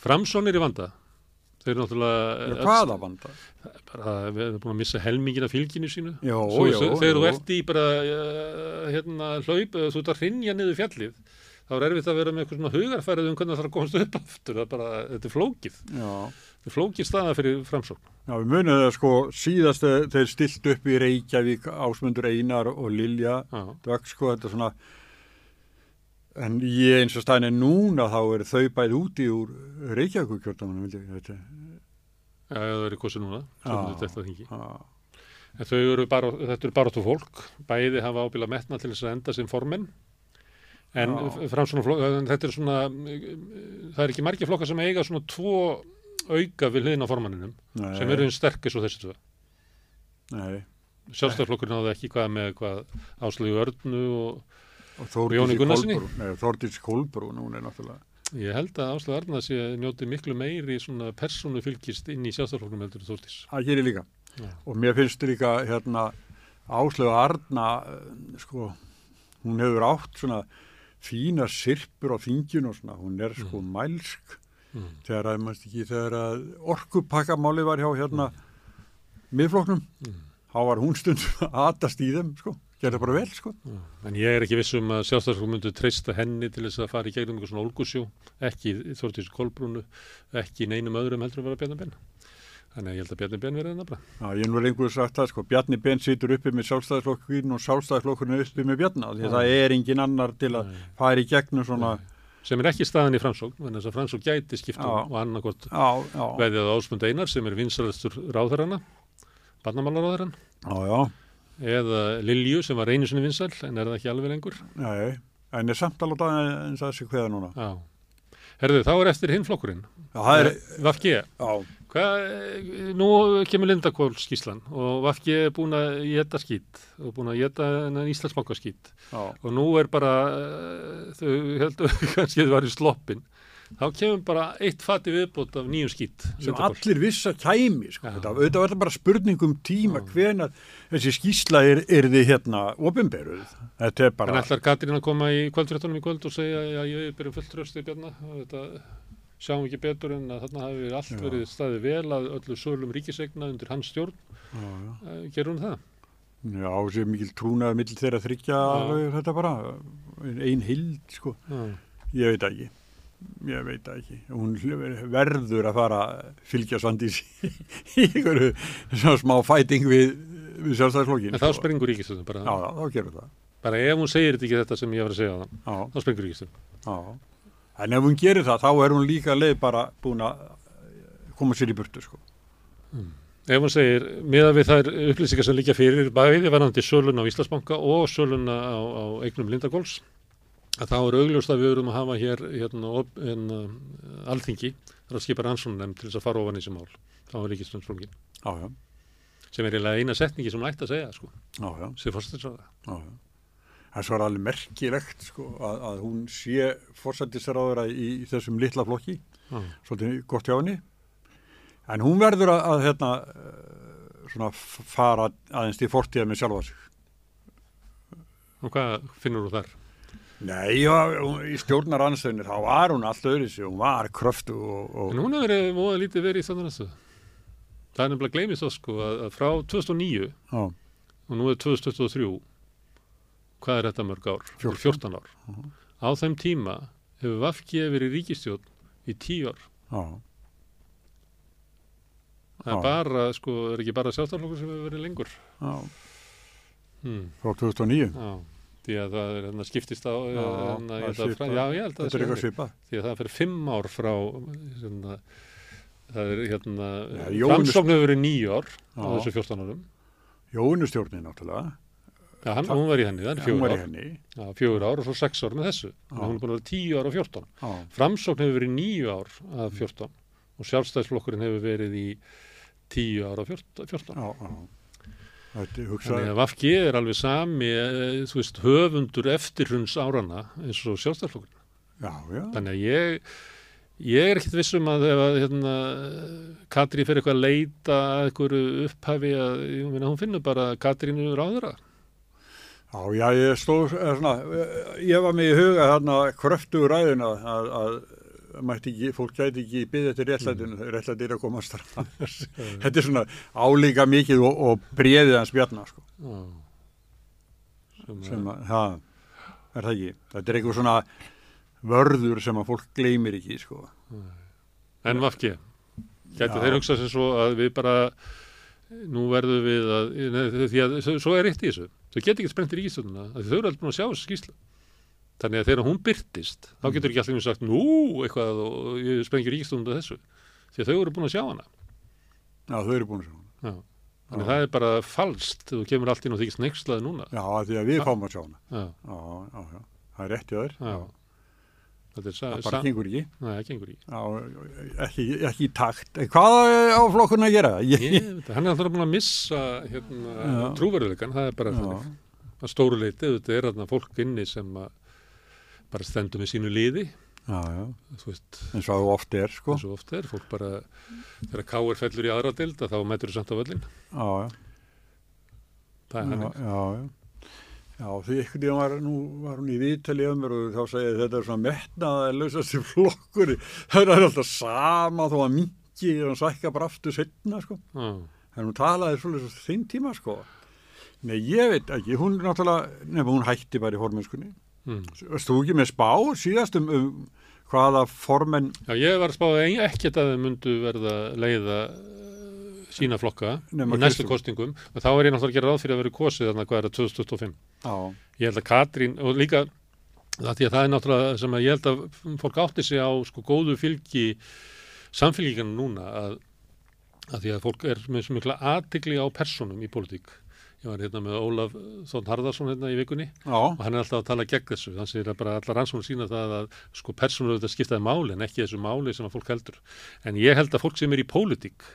Framsson er í vanda. Þau eru náttúrulega... Já, hvaða vanda? Bara, við erum búin að missa helmingin af fylginu sínu. Jó, Svo, jó, Þegar þú ert í bara uh, hérna, hlaup, þú ert að hrinja niður fjallið, þá er erfitt að vera með eitthvað svona hugarfærið um hvernig það þarf að komast upp aftur. Það er bara, þetta er flókið. Já. Þetta er flókið staða fyrir framsókn. Já, við munum það sko síðast þeir stilt upp í Reykjavík, Ásmundur Einar og Lilja Dögg sko, þetta er svona en ég eins og staðin er núna þá er þau bæði úti úr Reykjavík kjörtanum, vilja ég þetta Já, já, það eru kosi núna, Já, þetta þingi. En þau eru bara, þetta eru bara þú fólk, bæði hafa ábila metna til þess að enda sem formenn, en en þetta er svona, það er ekki margir flokkar sem eiga svona tvo auka við hliðin á formanninum, Nei. sem eru eins sterkis og þessi tvö. Nei. Sjálfstæðarflokkur náðu ekki hvað með hvað áslögu örnu og, og Jóni nei, Þórdís Kolbrún, hún er náttúrulega Ég held að Áslögu Arna sé njóti miklu meiri svona persónu fylgist inn í sjálfstæðarflokkunum heldur Þórdís. Það gerir líka. Já. Og mér finnst líka hérna Áslögu Arna eh, sko, hún hefur átt svona fína sirpur á þinginu og svona, hún er sko mælsk Mm. þegar að, mannst ekki, þegar að orkupakkamáli var hjá hérna miðfloknum, Mm. þá var hún stundum að atast í þeim, sko, gerði bara vel, sko. En ég er ekki viss um að sjálfstæðarflokkur myndu treysta henni til þess að fara í gegnum einhver svona ólgusjó, ekki Þórtís Kolbrúnu, ekki neinum öðrum heldur að vera björna benna. Þannig að ég held að Bjarni Ben verið nafna. Já, ég er nú lengur sagt það, sko, Bjarni Ben situr uppi með sjálfstæðisflokkurinn og sjálfstæðisflokkurinn er uppi með Bjarna, því það er engin annar til að Nei. fara í gegnum svona, Sem er ekki staðan í framsókn, að þess að framsókn gæti skiptum Já. og annarkort veðið á Ásmund Einar sem er vinsalastur ráðherrana, barnamálaráðherran, já, já, eða Lilju sem var einu sinni vinsal en er það ekki alveg lengur. já, en er samt alveg eins að þessi hveða núna. Já. Herðu, þá er eftir hinn flokkurinn. Já, það Vafki, já, hvað, eh, nú kemur Lindakól skíslan og Vafki er búin að geta skýt og búin að geta Íslandsbanka skýt og nú er bara, eh, þau heldur kannski þau var í sloppin, þá kemur bara eitt fati viðbót af nýjum skýt. sem allir viss að kæmi, sko, Já. þetta, þetta var bara spurning um tíma hvenar þessi skýsla er, er þið hérna opinberuð, þetta er En bara, ætlar Katrín að koma í kvöldfréttunum í kvöld og segja að ég byrjum fullt tröst í bjarna og þetta sjáum ekki betur en að þarna hafi allt Já. verið staðið vel að öllu sölum ríkisegna undir hans stjórn. já, já. Eh, Gerur hún það? Já, sem mikil trúnaði mill þeirra þryggja þetta bara, ein hild, sko. Já. Ég veit ekki. Ég veit það ekki. Hún verður að fara fylgja Svandís í svona smá fæting við, við sjálfstæðisflokkin. En þá springur ríkistöðum bara. Já, já, þá gerur það. Bara ef hún segir ekki þetta sem ég var að segja það, Já, þá springur ríkistöðum. já. En ef hún gerir það, þá er hún líka leið bara búin að koma sér í burtu, sko. Ef hún segir, miða við þær upplýsingar sem líka fyrir bæði varandi sölun á Íslandsbanka og söluna á, á eignum Lindagóls, að þá er augljóst að við erum að hafa hér hérna, op- hérna alþingi, þar að skipa rannsóknum til þess að fara ofan í þessi mál. Þá er. Já, já, Sem er eiginlega eina setningi sem hún ætti að segja, sko, já, já, sem já. Það er svo alveg merkilegt, sko, að, að hún sé fórsættisraðura í þessum litla flokki. Já. svolítið gott hjá henni en hún verður að, að hérna, eh, svona fara aðeins til fortíða með sjálfa sig Og hvað finnur þú þar? Nei, já, í stjórnar anstöðunir þá var hún allt öðru sig, hún var kröftu og, og En hún hefur verið móða lítið verið í þannig Það er nefnilega gleymist það sko að, að frá 2009 já, og nú er 2023 hvað er þetta mörg ár? Þetta er 14 ár. Á þeim tíma hefur Vafki verið ríkistjórn í 10 ár. já, Það er bara, sko, er ekki bara sjálfstæðarflokkur sem hefur verið lengur. já, Hmm. frá 2009 Já, því að það er hérna skiptist á, Já, það ég er held að, svipað. já, ég held að þetta er eitthvað svipað. Því að það fyrir fimm ár frá hérna, það er hérna framsókn hefur verið nýju ár á þessu 14 árum. Jónustjórnin náttúrulega. Já, hann, Það- hún var í henni, það er fjögur ár. fjögur ár og svo sex ár með þessu. Já. Hún er búin að vera tíu ár og 14 já, Framsókn hefur verið nýju ár að 14 og sjálfstæðsflokkurinn hefur verið í tíu ár og 14, Þannig að Vafki er alveg sami eh, þú veist, höfundur eftirhruns árana eins og sjálfstæðsflokkurinn já, já, Þannig að ég ég er ekkert viss um að ef að hérna, Katrín fyrir eitthvað að leita að einhverju upphafi að ég meina, hún finnur bara Katrínu ráðura Já, já, ég stóð, eða svona, eh, ég var með í huga þarna kröftu ræðina að, að ekki, fólk gæti ekki byggði eftir réttlætinu, mm. réttlætið er að koma strax. Þetta er svona álíka mikið og, og breiðið hans bjarnar, sko, Já. sem, sem að, það, er það ekki. Þetta er eitthvað svona vörður sem að fólk gleymir ekki, sko. En Vafki, gæti þeir hugsa sér svo að við bara nú verðum við að nei, því að svo- er eitt í þessu þau geta ekki sprent í ríkistönduna þau eru alltaf búin að sjá þessu skýslu þannig að þegar hún byrtist þá getur ekki allir sagt nú eitthvað og ég sprengi ríkistönduna þessu því að þau eru búin að sjá hana Já, þau eru búin að sjá. hana. Já. þannig að það er bara falskt þú kemur allt inn og þykist nexlaði núna Já, því að við fáum að sjá hana. já, Já, já, já. Það er rétt í þær. já. þetta er sa, Það bara gengur ekki. Nei, það gengur ekki Já, ekki, ekki takt. Hvað á flokkun að gera? Ég, Ég, veit það, hann er alltaf búin að missa hérna, Já. trúverðuleikan, það er bara Já. þannig að stóru leiti, þetta er þarna fólk inni sem að bara stendur með sínu liði já, já. veist, eins og það oft er sko eins og oft er fólk bara, þegar K.R. fellur í aðra dild að þá mætur þú samt á völlin já, já, það er hann já, já. já því ykkur tíðan var, nú var hún í viðtali um mér og þá segið þetta er svona metnaða lausast í flokkur það er alltaf sama þó að mingi og sækka bara aftur setna sko já, en hún talaði svolítið svo þinn tíma sko Nei, ég veit ekki, hún náttúrulega, nefnum hún hætti bara í formennskunni. Mm. Þú ekki með spá síðast um, um hvaða formenn, já, ég var að spáði ekkert að þau myndu verða leiða eh, sína flokka Nema í næstu Kristrún. kostingum og þá er ég náttúrulega að gera ráð fyrir að vera kosið þannig hvað er það 2025 Já, ég held að Katrín og líka það að er náttúrulega sem að ég held að fólk átti sig á sko góðu fylgi samfélgingana núna að, að því að fólk er með svo mikla aðtigli á personum í pólitík ég var hérna með Ólaf Þórn Harðarsson hérna í vikunni já, og hann er alltaf að tala gegn þessu. Þannig að bara allar rannsóknir sína það að sko persónulega þetta skiptaði máli en ekki þessu máli sem að fólk heldur. En ég held að fólk sem er í pólitík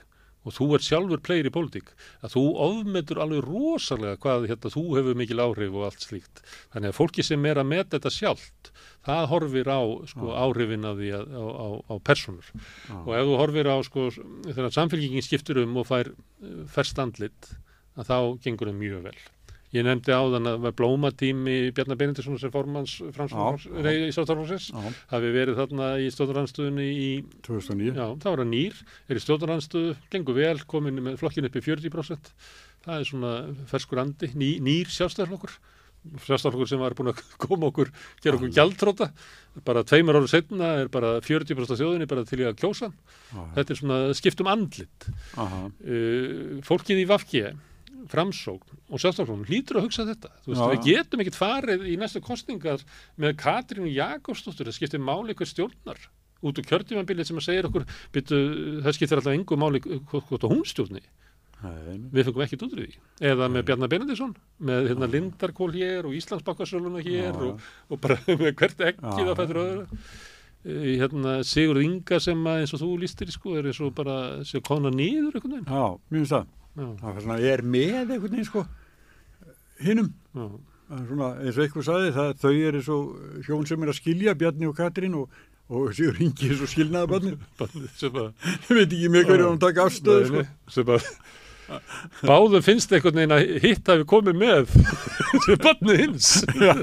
og þú ert sjálfur plegir í pólitík að þú ofmetur alveg rosalega hvað hérna, þú hefur mikil áhrif og allt slíkt. Þannig að fólki sem er að meta þetta sjálft það horfir á sko, áhrifin af því að, á, á, á personur og ef þú horfir á sko, þegar samfélkingin skiptur um og fær eh, ferst andlit að þá gengur það mjög vel. Ég nefndi á þann að það var blómatími Bjarnar Benediktsson sem formans Já. í Stjórnarflóðsins já, hafi verið þarna í stjórnarhansstuðunni í, 2009. já, það var að nýr, er í stjórnarhansstuðu, gengur vel, komin með flokkin upp í 40%, það er svona ferskur andi, ný, nýr sjálfstæðarflokkur, sjálfstæðarflokkur sem var búin að koma okkur, gera okkur gjaldtróta, bara tveimur ára setna er bara 40% af þjóðinni bara til í að kjósa, Já, þetta er svona skiptum andlit, aha, uh, fólkið í Vafki framsókn og sjálfstæðarflokkur hlýtur að hugsa þetta, þú veist, við getum ekkert farið í næstu kostningar með Katrínu Jakobsdóttur, það skiptir máli hver stjórnar út úr kjörtímanbilið sem að segja okkur, byrju, það skiptir alltaf engu máli hvort hún stjórni. Nei, við fengum ekkert út úr því. Eða með Bjarnar Benediktsson með hérna, Lindarkól hér og Íslandsbakkasöluna hér Já, og, og bara með hvert ekki það fættur öðru. Hérna, Sigur Inga sem að eins og þú lístir sko, er eins og bara séu kona einhvern veginn. Já, mér finnst það. er er með einhvern veginn, sko, hinnum. er eins og eitthvað sagði, það, þau eru svo hjón sem er að skilja, Bjarni og Katrín og, og Sigur Ingi er svo skilnaða barni. bara sem að Ég veit ekki með hverju hann taka afstöðu, sko. Sem að báðum finnst einhvern veginn að hitt hafi komið með sem barnið hins. Já,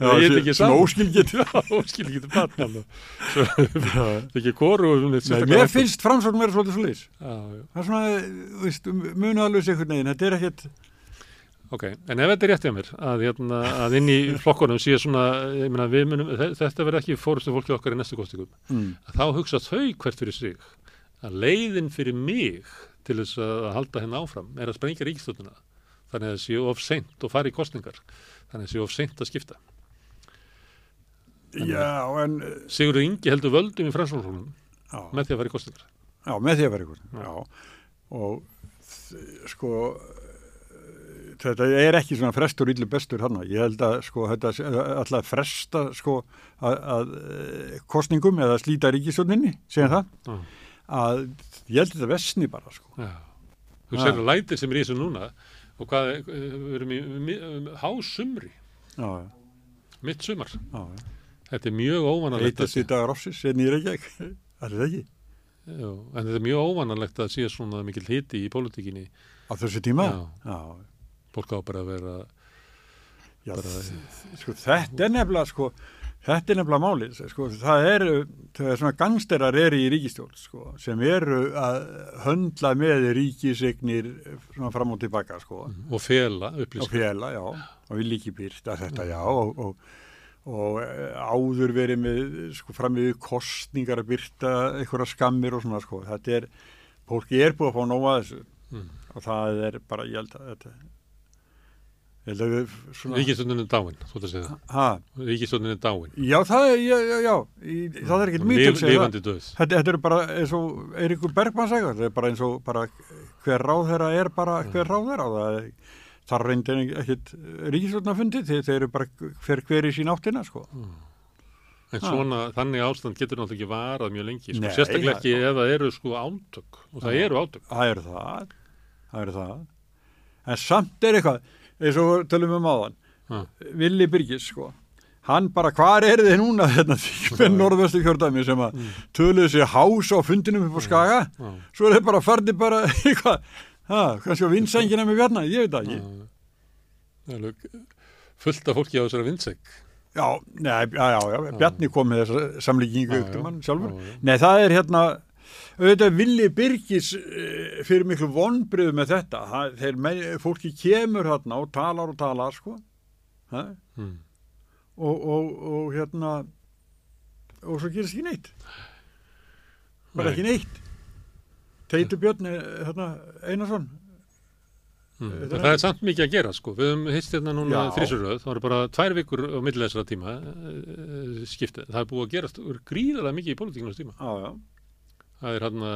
Það er ekki sem barn Það er ekki koru Nei, mér finnst framsókn vera svolítið svo leys. Já, já. Það er svona, þú veist, munu alveg sér einhvern veginn, þetta er ekkert, Ok, en ef þetta er rétt hjá mér að, hérna, að inn í flokkunum sé svona, ég meina, við munum, þe- þetta verður ekki fórustu fólki okkar í næstu kostingum, mm. að þá hugsa þau hvert fyrir sig, að leiðin fyrir mig til þess að halda henni áfram er að sprengja ríkistölduna, þannig að það sé of seint og fara í kostingar, þannig að það sé of seint að skipta. já, en, Sigurður Ingi heldur völdum í fransfólknum já. með því að fara í kostingar. Já, með því að vera ykkur. Já. Og sko, eh, þetta er ekki svona frestur yllu bestur hann. Ég held að sko, þetta að fresta sko að, að eh, kostningum eða slíta ríkistöndinni, segja það, Já. að ég held þetta vesni bara sko. Já. Þú Já. sér að lætir sem er í þessu núna og hvað, er- við erum í mi- hásumri, Já, já, mitt sumar. já. Þetta er mjög óvanalegt Eitast í dagar ásins, en ég er ekki er það ekki. Já, en þetta er mjög óvanalegt að sé svona mikil hiti í pólitíkinni. Á þessu tíma? Já. Já. Fólk á bara að vera, Já, Bara- þ- sko, þetta er nefnilega sko, þetta er nefnilega málið sko, það eru, það er svona gangsterar eru í ríkistjórn sko, sem eru að höndla með ríkisignir svona fram og tilbaka sko, og fela og upplýsk. fjela, já, og vil ekki byrta þetta, já, og, og, og eh, áður verið með sko fram við kostningar að byrta einhverja skammir og svona sko, þetta er, fólki er búið að fá nóga þessu. Mm. og það er bara, ég held að þetta, Ríkistjónin er dáin, þú ert að segja það. ha, Ríkistjónin er dáin. Já, það já, já, já, í, það er ekkert mítið að segja það. Þetta, þetta er bara eins og Eiríkur Bergmann segja, þetta er bara eins og bara hver ráðherra er bara hver ráðherra og það er, þar reyndi ekkert ríkisvöldna fundið, þeir, þeir eru bara hver, hver í sín áttina, sko. En Ha. svona, þannig ástand getur náttúrulega ekki varað mjög lengi. Sko. Nei, Sérstaklega það- ekki ef það eru sko átök. Og það eru átök. Það eru það, það eru það. En samt er eitthvað, eins og tölum um áðan, Ha. Vili Byrgis, sko, hann bara, hvar er þið núna þetta þingmenn norðvestu kjördæmi sem að töluðu sér hás á fundinum upp á skaga, Já. svo er þið bara farnir bara eitthvað, ha, kannski á vinsængina með bjarna, ég veit ekki. Það er alveg fullt af fólki á þessari vindsegg. Já, já, já, já, Bjarni kom með þessa samlíkingu Já, ykkur já, mann sjálfur. já, já. Nei, það er hérna, auðvitað Vili Byrgis eh, fyrir miklu vonbriðu með þetta. Það, þeir, menn, fólki kemur hérna og talar og talar, sko. Ha? Mm. Og, og, og hérna, og svo gerist ekki neitt. Bara Nei. ekki neitt. Teitur Björn eh, hérna, Einarsson Mm. Þetta er Það er samt mikið að gera sko. Við höfum hist hérna núna þrísuröð, það eru bara tvær vikur á milli þessara tíma skiptið. Það er búið að gerast gríðarlega mikið í pólitíkinu tíma. Já, já, Það er hérna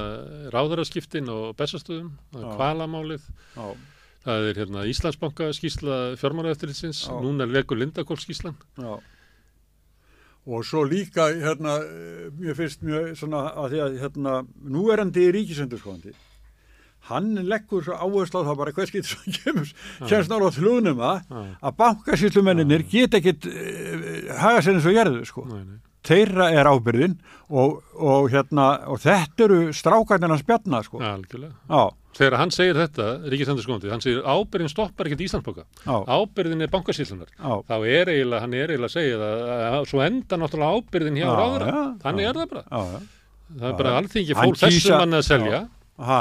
ráðaraskiptin og bestastöðum, það er kvalamálið, það er hérna Íslandsbanka skýsla fjármálaeftirlitsins, Já. núna er legur Lindakól skýslan. já. Og svo líka, hérna, eh, mér finnst mjög svona að því að, hérna, núverandi ríkisendurskóðandi, hann leggur svo áherslu á það bara hvers getur svo kemur, kemst nála á þlunum að, að bankasýslumenninir get ekkit uh, haga sér eins og gerðu, sko. Nei, nei. Þeirra er ábyrðin og, og, hérna, og þetta eru strákarnir að spjalla, sko. Algjörlega. Þegar hann segir þetta, ríkisendurskóðandi, hann segir ábyrðin stoppar ekkert Íslandsbanka, já, ábyrðin er bankasýslunar. já. Þá er eiginlega, hann er eiginlega að segja það, að, svo enda náttúrulega ábyrðin hjá Já, ráðara. já, Þannig já. er það bara. Já, já. Það er bara alþingi Hann fól þessum manni að selja. Já,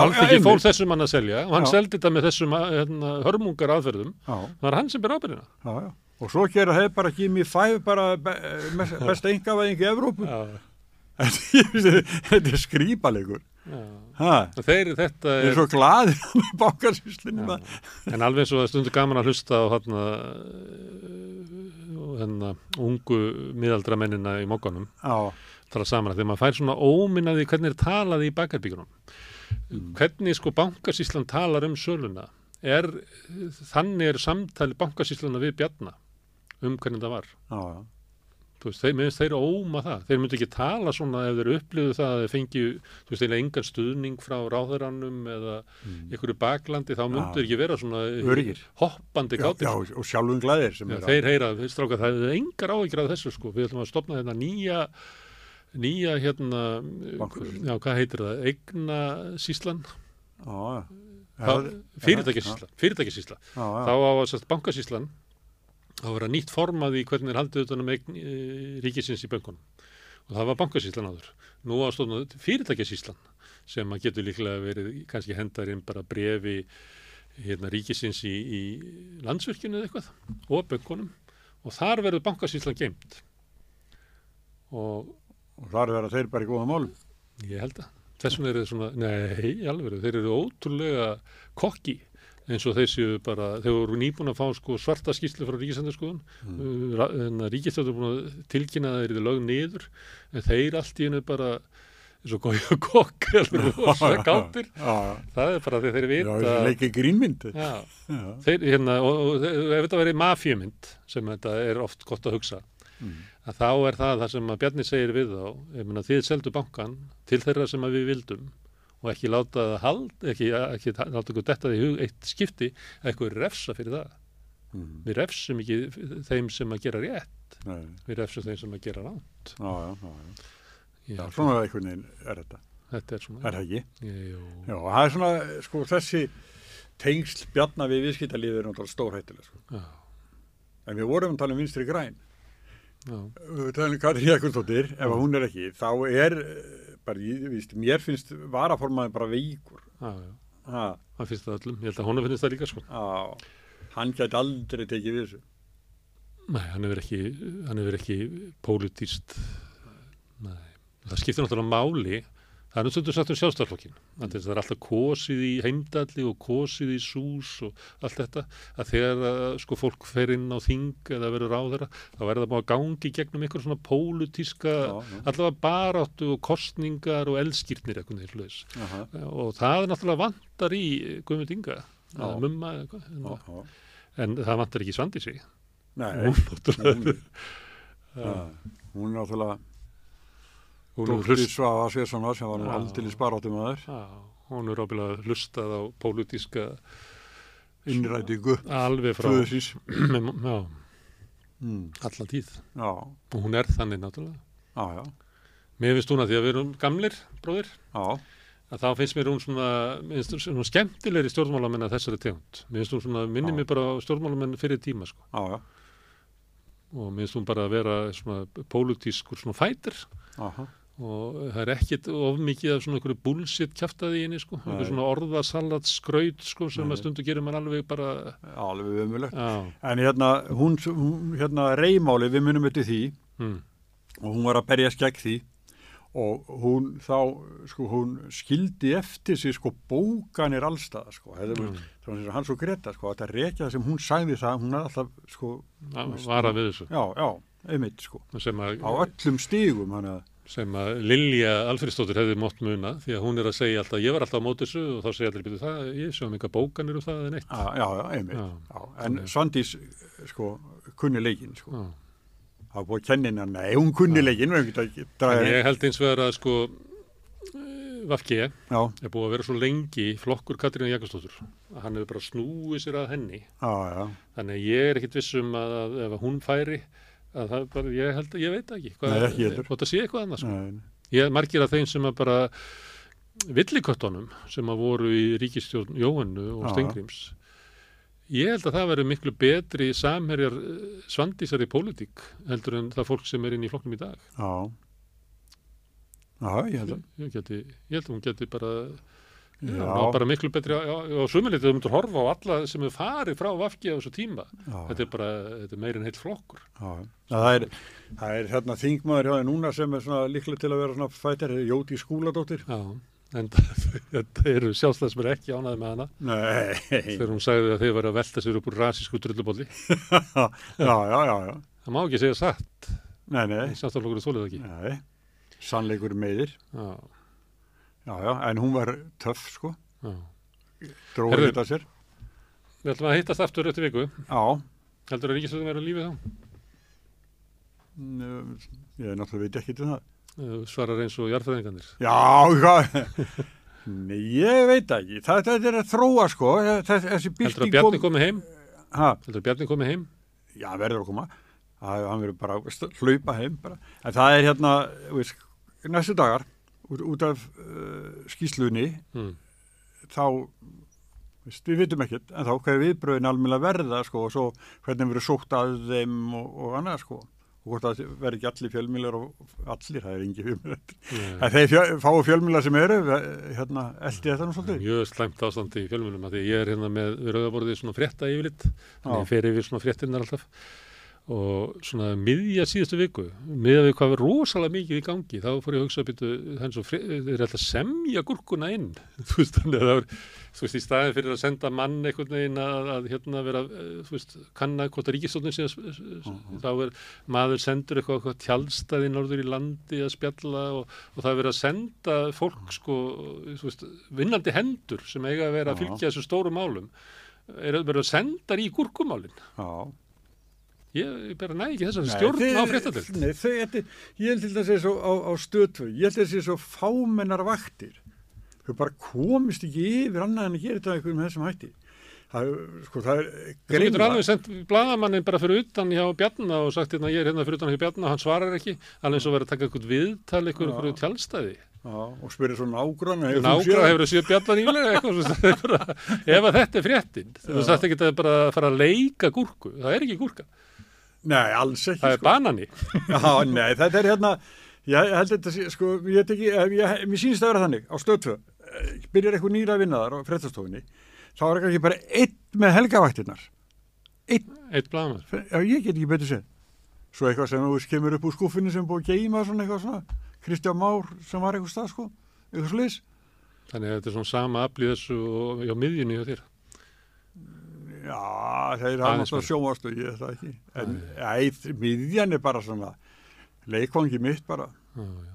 alþingi já, fól einmitt. þessum manni að selja og hann seldi þetta með þessum hérna, hörmungar aðferðum. já, Það er hann sem ber ábyrðina. já, já. Og svo gera þeir bara Gimme Five bara be, mes- besta engavæðing í Evrópu. Þetta er skrýpalegur. Þeir, þetta er, er svo glaðir bankasýslunum. Já. en alveg er stundu gaman að hlusta á hérna, hérna ungu miðaldra mennina í mokkanum Já, tala saman að þegar maður fær svona óminnaði hvernig er talað í bakarbyggjunum hvernig sko bankasýslan talar um söluna. Er, þannig er samtali bankasýslana við Bjarna um hvernig það var. Já, já. þú veist, þeir, mér finnst þeir óma það. Þeir myndu ekki tala svona ef þeir upplýðu það að þeir fengju, þú veist, þeir engan stuðning frá ráðherrannum eða einhverju baklandi, þá myndu Mm. Já. þeir ekki vera svona Öruggir. hoppandi Já, gátir. og sjálfum glæðir sem Já, er þeir heyra, stráka, það er engar áhyggjur af þessu sko, við ætlum að stopna þetta nýja nýja hérna já, hvað heitir það, eigna síslan Já, já. þá á að bankasíslan að vera nýtt formað í hvernig er haldið utan um eign e, ríkisins í bönkunum. Og það var bankasíslan áður. Nú á að stofna fyrirtækjasíslan sem að getur líklega verið kannski hendarinn bara brefi hérna, ríkisins í, í landsvirkjunu eða eitthvað og bönkunum. Og þar verður bankasíslan geimt og Og þar verða þeir bara í góða málum. Ég held að. Þess vegna eru svona, nei, alveg, þeir eru ótrúlega kokki eins og þeir séu bara, þeir voru nýbúin að fá sko svarta skýrslu frá ríkisendurskoðun, mm. en ríkisendurskoðun er búin að tilkynna að þeir eru lög niður, en þeir allt í hennu bara, eins og gója kokk, gátir, Já, já. það er bara því þeir vita. þessi leikir grínmynd. Hérna, og, og þeir- ef þetta verið mafíumynd, sem þetta er oft gott að hugsa, Mm. að þá er það það sem að Bjarni segir við þá, ég meina þið seldu bankan til þeirra sem að við vildum og ekki láta það hald, ekki, ekki láta ykkur detta því í hug eitt skipti að eitthvað refsa fyrir það. Mm. Við refsum ekki þeim sem að gera rétt, Nei, við refsum þeim sem að gera ránt. Já, já, já, já. Já, svona veginn er þetta. Þetta er svona. Er það ekki? Jú, Já, það er svona, sko, þessi tengsl bjarna við viðskiptalífið er náttúrulega stórhættilega, sko. já, En við vorum að tala um vinstri græn. já, Við talum um Katrín Jakobsdóttir, ef hún er ekki, þá er, bara, víst, mér finnst varaformaði bara veikur. Það finnst það öllum, ég held að honum finnst það líka sko. á, hann gæti aldrei tekið við þessu. Nei, hann hefur ekki, hann hefur ekki pólitíst, nei, það skiptir náttúrulega máli, það er nú stundur sagt um sjálfstaflokkin, það er alltaf kosið í heimdalli og kosið í sús og allt þetta, að þegar að, sko fólk fer inn á þing eða verður á þeirra, þá er það að gangi gegnum einhver svona já. allavega baráttu og kostningar og elskýrnir eitthvað neilflöðis. Aha, Og það er náttúrulega vantar í Guðmund Inga, mumma, eða eitthvað, já, en, það vantar ekki Svandísi. Nei, Hún náttúrulega, hún, ja, hún er náttúrulega hún hefur dóttir hlust, Svafa Svessonar sem var nú aldrei sparáttum að. Já, hún er ábyggilega hlustað á pólitíska Innrætingu, alveg frá föðusins. já, Mm, allan tíð. Já, og hún er þannig náttúrulega. Já, já, mér finnst hún að því að við erum gamlir bróðir já, að þá finnst mér hún svona, mér finnst hún skemmtilegri stjórnmálamenn að þessari tegund. Mér finnst hún svona, minni Já. mig bara stjórnmálamenn fyrir tíma sko. já, já, og mér finnst hún bara að vera svona pólitískur svona fætir aha, og það er ekkit of mikið af svona einhverju bullshit kjaftaði í henni sko, einhver svona orðasalat skraut sko sem Nei. að stundu gerir mann alveg bara alveg ömulegt. já, En hérna, hún, hérna reymáli, við munum eftir því mm, og hún var að berjast gegn því og hún þá, sko, hún skildi eftir sig, sko, bókanir allstaða, sko, hefði, mm. að hann svo greta, sko, þetta rekja sem hún sagði það, hún er alltaf, sko, vara við þessu. Já, já, einmitt, sko, sem að, á öllum stígum, hann að, sem að Lilja Alfriðsdóttir hefði mótt muna því að hún er að segja alltaf, ég var alltaf á mót þessu og þá segja allir byrju það, ég sé um eitthvað bókanir og það en eitt. Já, já, einmitt, já, já. en Svandís, sko, kunni leikin, sko. Það var búið að kenna hennar, nei, hún kunni leikin ég held eins vegar að sko Vafki er búið að vera svo lengi flokkur Katrín Jakobsdóttur að hann hefur bara snúið sér að henni. Já, þannig að ég er ekkit vissum að, að ef hún færi að það bara, ég held að ég veit ekki hvað, hvort það sé eitthvað annars sko. ég margir að þeim sem að bara villiköttunum sem að voru í ríkistjórn Jóhannu og Stengrims Ég held að það verður miklu betri samherjar eh, svandísar í pólitík heldur en það fólk sem er inn í flokknum í dag. Já, já ég held að. Ég, ég held að hún geti bara, já. Já, bara miklu betri og sumulit þú myndur horfa á alla sem er farið frá Vafki á þessu tíma. Já. Þetta er bara, þetta er meirinn heilt flokkur. Já, það er, það er hérna þingmaður hjá það núna sem er líklega til að vera svona fættir, Jóti Skúladóttir. Já en þetta eru sjálfstæðismur ekki ánaði með hana Nei. þegar hún sagði að þeir var að velta sér upp úr rasísku drullubólli já, já, já, já það má ekki segja satt nei, nei sjálfstæðisflokkur er þólið ekki nei, sannleikur meðir já. já, já, en hún var töff sko dróði þetta sér við ætlum að hittast aftur eftir viku já heldur að Ríkisvöldum er að lífi þá? ég náttúrulega veit ekki til það svarar eins og jarðfræðingarnir. Já, hvað? Nei, ég veit ekki. Þetta er að þróa sko. Þessi Heldur að Bjarni komi heim? Hæ? Heldur að Bjarni komi heim? Já, verður að koma. Það, hann verður bara að hlaupa heim. Bara. En það er hérna, veist, næstu dagar, út, út af uh, skýslunni, hmm. þá, veist, við vitum ekkert, en þá hvað er viðbröðin að verða sko og svo hvernig verður sótt að þeim og, og annað sko. Og hvort það verður ekki allir fjölmjölar og allir, það er engi fjölmjölar en þeir fjöl, fáu fjölmjölar sem eru hérna, eldi þetta nú svolítið. Mjög slæmt ástandi í fjölmjölum að því ég er hérna með rauðaborðið svona frétta yfirlitt þannig að ég fer yfir svona fréttinnar alltaf og svona miðja síðustu viku miðja við hvað var rosalega mikið í gangi þá fór ég að hugsa að byrja þeir eru alltaf semja gurkuna inn. Þú veist þannig að það var þú veist í staðin fyrir að senda mann einhvern veginn að, að hérna vera þú veist kanna hvort að ríkistóknir sé uh -huh. þá er maður sendur eitthvað, eitthvað tjálstaði norður í landi að spjalla og, og það er verið að senda fólk sko veist, vinnandi hendur sem eiga að vera að fylgja þessu stóru málum er verið að senda í gurkumálinn Já Ég bara næ ekki þess að stjórn á fréttatild. Nei, þau, ég held til þess að það sé svo á, á stöðtöð, ég held til þess að það sé svo fámennar vaktir. Þau bara komist ekki yfir annað en að gera þetta eitthvað með þessum hætti. Það, sko, það er greina. Þú getur alveg sendt bladamannin bara fyrir utan hjá Bjarnar og sagt hérna ég er hérna fyrir utan hjá Bjarnar og hann svarar ekki, alveg eins og verið að taka eitthvað viðtal eitthvað fyrir tjálstæði. Já, og spyrir svo nágrann Nágrann hefur það séð Bjarnar ílega ef að þetta er fréttin þú sagt ekki að bara fara að leika gúrku það er ekki gúrka Nei, alls ekki. Það er sko. banani. Já, nei, þetta er hérna, ég held þetta, sko, ég ég, mér sýnist að vera þannig, á stöðtöð, byrjar eitthvað nýra að vinna þar á frettastofinni, þá er ekki bara einn með helgavaktinnar. Einn. Einn blamar. Já, ég get ekki betur séð. Svo eitthvað sem þú kemur upp úr skuffinni sem búið að geima svona eitthvað svona, Kristján Már sem var eitthvað stað, sko, eitthvað sliðis. Þannig að þetta er svona sama aflið þessu og á miðjunni og þér. Já, þeir hafa náttúrulega sjómastu, ég veit það ekki. En æð, miðjan er bara svona leikvangi mitt bara. Já, já.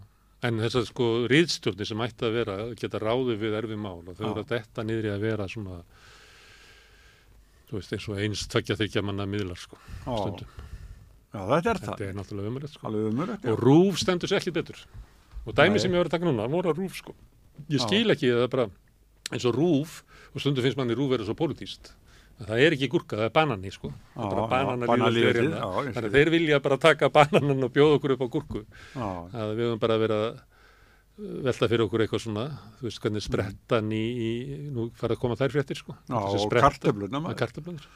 En þessar sko riðstjórni sem ætti að vera, geta ráði við erfi mál og þau eru að detta niður í að vera svona, þú veist, eins og eins tveggja þryggja manna miðlar sko, já. stundum. Já, þetta er það. Þetta er náttúrulega umrætt sko. Alveg umrætt, já. Og rúf stendur sér ekki betur. Og dæmi Nei. sem ég var að taka núna, voru að rúf sko. Ég skil ekki að það bara eins og rúf, og stundum finnst manni rúf verið svo pólitíst það er ekki gúrka, það er banani sko. Það er bara bananalífið þannig að þeir vilja bara taka bananan og bjóða okkur upp á gúrku. Að við höfum bara verið að velta fyrir okkur eitthvað svona þú veist hvernig sprettan í, í nú fara að koma þær fréttir sko. Já, og kartöflunar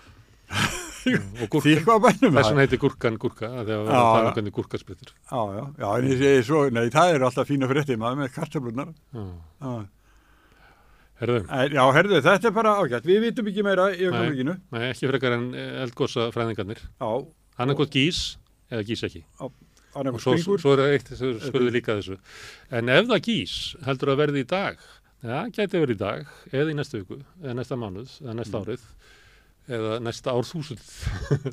og gúrkan þess vegna heitir gúrkan gúrka þegar við varum að tala um hvernig gúrka sprettir Já, já, já, en ég segi svo, nei það eru alltaf fína fréttir maður með kartöflunar Já Herðu. Já, herðu, þetta er bara ágætt. Við vitum ekki meira í ögnumvíkinu. Nei, ekki frekar en eldgósa fræðingarnir. Já. Annarkot gís. eða gís ekki. Hann er Og svo, springur. svo er eitt sem spurði líka þessu. En ef það gís, heldur það verði í dag? Já, gæti verið í dag, eða í næstu viku, eða næsta mánuð, eða næsta árið, eða næsta árþúsund.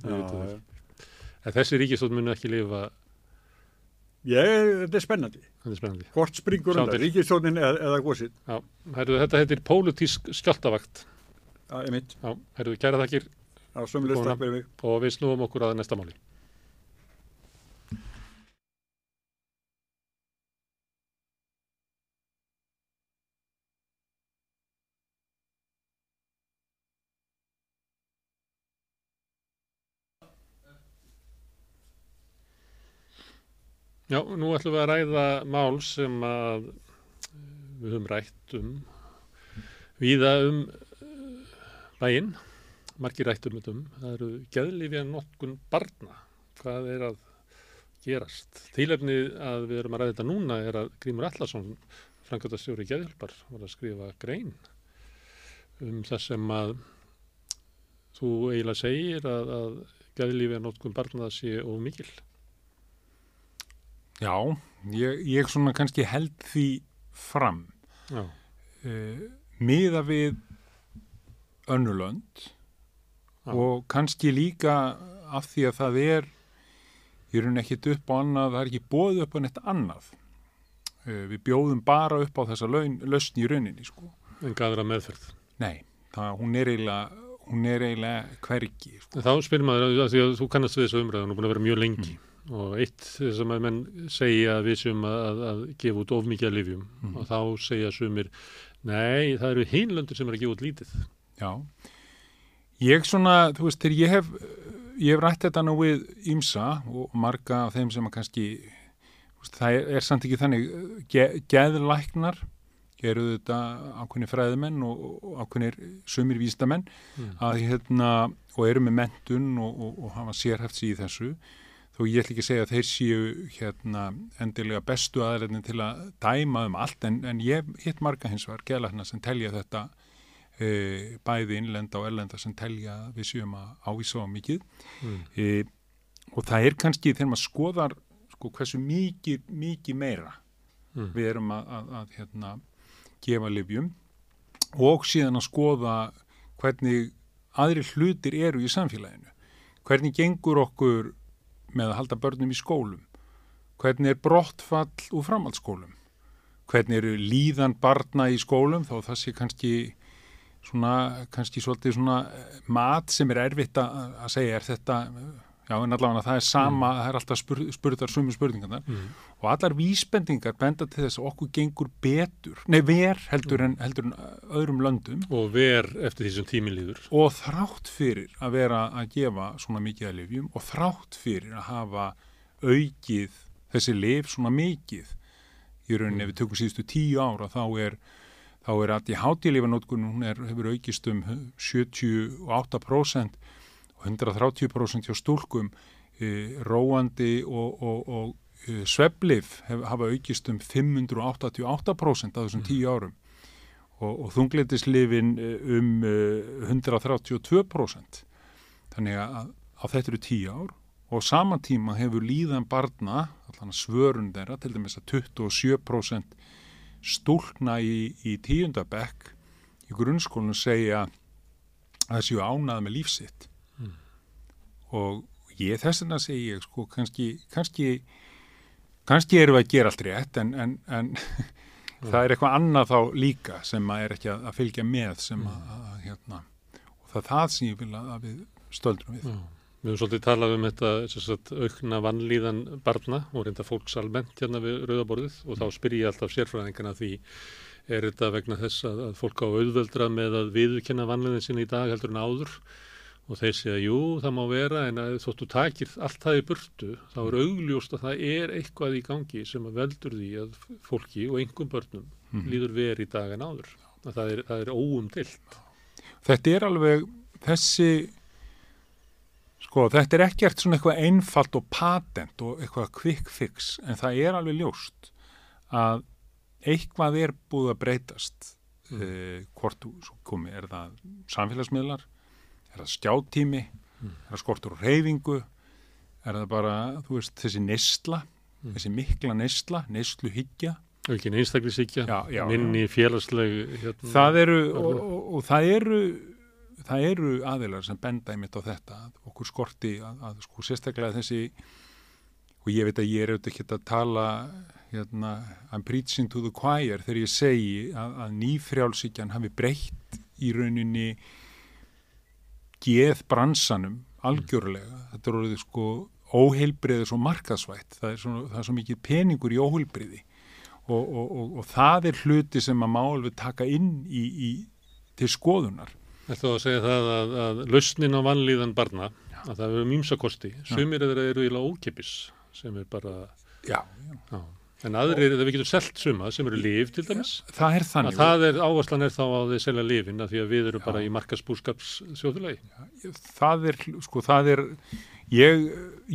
Já, já. En þessi ríkistótt muni ekki lifa, Ég, þetta er spennandi. þetta er spennandi. Hvort springur Sjáum undan, til. ríkistjónin eða, eða gósið. Já, herru, þetta heitir pólitísk skjáltavakt. Það er mitt. Já, herru, kæra þakkir Það er sömulegst takk fyrir mig. og við snúum okkur að næsta máli. Já, nú ætlum við að ræða mál sem að eh, við höfum rætt um víða um eh, bæinn, margir rætt um þetta um, það eru geðlifja notkun barna, hvað er að gerast. Tílefni að við erum að ræða þetta núna er að Grímur Allarsson, framkvæmtastjóri geðhjálpar, var að skrifa grein um það sem að þú eiginlega segir að, að geðlifja notkun barna sé of mikil. Já, ég, ég svona kannski held því fram uh, miða við önnulönd Já. og kannski líka af því að það er í rauninni ekkit upp á annað, það er ekki bóðið upp á neitt annað uh, við bjóðum bara upp á þessa lausn í rauninni sko. En gæðra meðferð. Nei, það, hún er eiginlega hún er eiginlega hvergi sko. Þá spyrir maður, að því að þú kannast við þessu umræðan og búin að vera mjög lengi og eitt sem að menn segja að við séum að, að, að gefa út of mikið að lifjum Mhm. og þá segja sumir, nei, það eru hinlöndur sem er að gefa út lítið. Já, ég svona, þú veist, þegar ég hef, ég hef rætt þetta nú við Ímsa og marga af þeim sem að kannski, veist, það er, er samt ekki þannig, ge, geðlæknar, eru þetta ákveðni fræðimenn og, og ákveðnir sumir vístamenn Mm. að hérna, og eru með mentun og, og, og hafa sérhæft í þessu, þó ég ætla ekki að segja að þeir séu hérna endilega bestu aðræðin til að dæma um allt, en, en ég hitt marga hins vegar geðlækna sem telja þetta e, bæði innlenda og erlenda sem telja við séum að ávísa á mikið Mm. e, og það er kannski þegar maður skoðar sko, hversu mikið, mikið meira Mm. við erum að, að, að hérna, gefa livjum og síðan að skoða hvernig aðri hlutir eru í samfélaginu hvernig gengur okkur með að halda börnum í skólum? Hvernig er brottfall úr framhaldsskólum? Hvernig eru líðan barna í skólum? Þá það sé kannski svona, kannski svolítið svona eh, mat sem er erfitt að segja er þetta, já en allavega það er sama, það er alltaf spur, spurðar sumi spurningarnar Mm. og allar vísbendingar benda til þess að okkur gengur betur, nei ver heldur en, heldur en öðrum löndum Og ver eftir því sem tíminn líður. og þrátt fyrir að vera að gefa svona mikið að lifjum og þrátt fyrir að hafa aukið þessi lif svona mikið í rauninni ef við tökum síðustu tíu ára þá er þá er að í hátíðlifanótkun hún er, hefur aukist um 78% og 130% hjá stúlkum e, róandi og, og, og e, sveflif hef, hafa aukist um 588% á þessum tíu árum og, og þunglindislifin um uh, 132%. Þannig að á þetta eru tíu ár og sama tíma hefur líðan barna, allan að svörun þeirra, til dæmis að 27% stúlkna í, í tíundabekk í grunnskólinu segja að það séu ánað með lífsitt. Mm. Og ég þess vegna segi ég, sko, kannski, kannski, kannski erum við að gera allt rétt en, en, en það er eitthvað annað þá líka sem að er ekki að, að fylgja með sem að, að hérna, og það er það sem ég vil að, að við stöldrum við. Já. Við höfum svolítið talað um þetta sagt, aukna vannlíðan barna og reynda fólks almennt hérna við rauðaborðið og þá spyr ég alltaf sérfræðingana því er þetta vegna þess að, að fólk á auðveldra með að viðurkenna vannlíðin sinni í dag heldur en áður og þeir segja, jú, það má vera en að þóttu takir allt það í burtu þá er augljóst að það er eitthvað í gangi sem að veldur því að fólki og einhverjum börnum Mhm. líður verið í dag en áður að það er, það er óumdilt Þetta er alveg þessi sko, þetta er ekkert svona eitthvað einfalt og patent og eitthvað quick fix en það er alveg ljóst að eitthvað er búið að breytast mm. eh, hvort þú komi, er það samfélagsmiðlar er það skjáttími Mm. er það skortur og reyfingu Er það bara, þú veist, þessi neysla, Mm. þessi mikla neysla, neyslu hyggja? Aukin einstaklisíkja, minni félagsleg hérna, Það eru, og, og, og það eru, það eru aðilar sem benda einmitt á þetta, okkur skorti að, að sko sérstaklega þessi, og ég veit að ég er auðvitað ekki að tala, hérna, I'm preaching to the choir þegar ég segi að, að nýfrjálsíkjan hafi breytt í rauninni geð bransanum algjörlega. Þetta er orðið sko óheilbriðið svo markasvætt. Það er svo, það er svo mikið peningur í óheilbriði og, og, og, og það er hluti sem að má alveg taka inn í, í, til skoðunar. Þetta að segja það að, að lausnin á vanlíðan barna, að það eru mýmsakosti. Sumir þeirra eru íla ókipis sem er bara... Já, já. En aðrir, þegar við getum selt suma sem eru líf til dæmis. Það er þannig. Að það er, áherslan er þá á því selja lífin að því að við eru bara í markasbúrskapssjóðulegi. Það er, sko, það er, ég,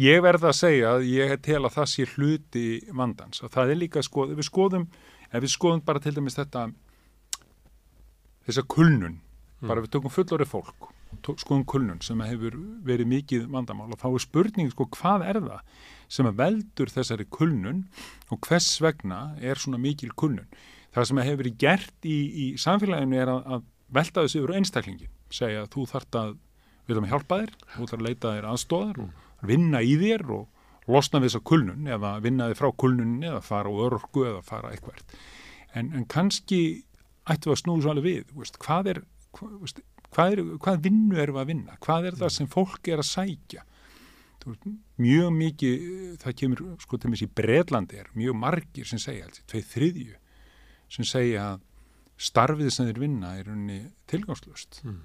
ég verða að segja að ég tel að það sé hluti vandans. Og það er líka, sko, ef við skoðum, ef við skoðum bara til dæmis þetta, þessa kulnun, Mm. bara við tökum fullori fólk, skoðum kulnun sem hefur verið mikið vandamál og þá er spurning, sko, hvað er það sem að veldur þessari kulnun og hvers vegna er svona mikil kulnun. Það sem hefur verið gert í, í samfélaginu er að, að velta þessu yfir einstaklingin, segja að þú þart að erum að hjálpa þér, þú þarf að leita þér aðstóðar og vinna í þér og losna við þessa kulnun eða vinna þér frá kulnun eða fara á örorku eða fara eitthvað. En, en kannski ættum við að snúða svo alveg við, veist, hvað er hvað, veist, hvað, er, hvað vinnu við að vinna? Hvað er það sem fólk er að sækja? Veist, mjög mikið, það kemur sko til mér í Breitlandi er mjög margir sem segja, tveið þriðju sem segja að starfið sem þeir vinna er unni tilgangslust Mm.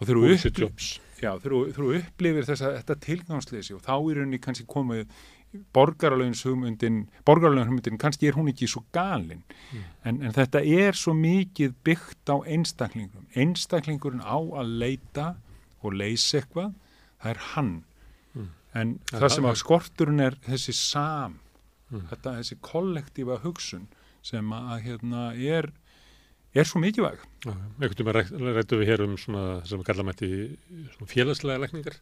og þeir eru Bullshit upplif, jobs. já, þeir eru- þeir eru upplifir þessa, þetta tilgangsleysi og þá er unni kannski komið borgaralögins hugmyndin, kannski er hún ekki svo galin en, en þetta er svo mikið byggt á einstaklingurum einstaklingurinn á að leita og leysa eitthvað, það er hann Mm. En það það sem að skorturinn er þessi sam Mm. þetta, þessi kollektífa hugsun sem að hérna er er svo mikilvæg. Ekkert um að rættu við hér um svona sem við kalla mætti félagslega lækningar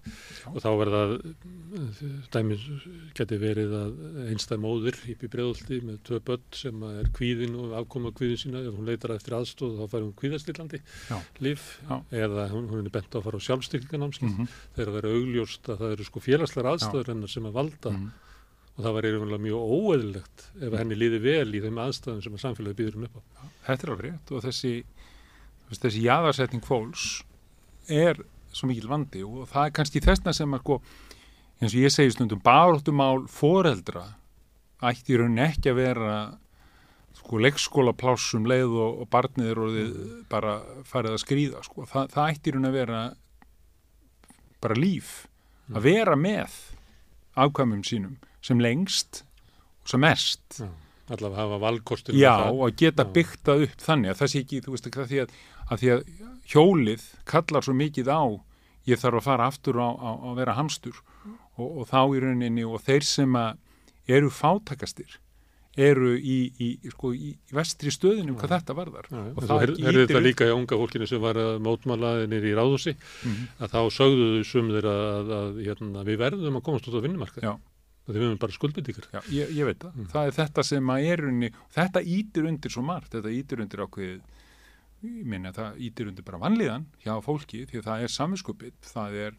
og þá verða dæmis geti verið að einstæð móður upp í bregðulti með tvö börn sem er kvíðin og afkoma kvíðin sína ef hún leitar eftir aðstóð þá fær hún kvíðastillandi líf eða hún, hún er bent á að fara á sjálfstyrkinganámskið Mhm. þegar það er augljóst að það eru sko félagslega aðstöður hennar sem að valda Mhm. Og það var eiginlega mjög óeðlilegt ef henni líði vel í þeim aðstæðum sem að samfélagi býður hún upp á. þetta er alveg rétt og þessi þessi jaðarsetning fólks er svo mikil vandi og það er kannski þessna sem að sko, eins og ég segi stundum baróttumál foreldra ætti í rauninni ekki að vera sko leikskóla plássum leið og, og barnið er orðið bara farið að skrýða sko. Þa, það ætti í rauninni að vera bara líf að vera með afkvæmum sínum sem lengst og sem mest Já. allavega hafa valkostur Já, það. og geta Já. byggt það upp þannig að það sé ekki, þú veist ekki, að því að, að því að hjólið kallar svo mikið á ég þarf að fara aftur á að vera hamstur og, og þá í rauninni og þeir sem að eru fátakastir eru í, í, sko, í vestri stöðinu hvað þetta varðar Já, og það það ýtir herði þetta líka í unga fólkinu sem var að mótmála nýri í ráðhúsi Mhm. að þá sögðu þau sumir þeirra að, að, hérna, við verðum að komast út á vinnumarkað Við höfum bara skuldbyttingar Já, ég, ég veit það. Mm. Það er þetta sem að er unni, þetta ítir undir svo margt, þetta ítir undir ákveðið, ég minna það ítir undir bara vanlíðan hjá fólki því að það er samvinskupið, það er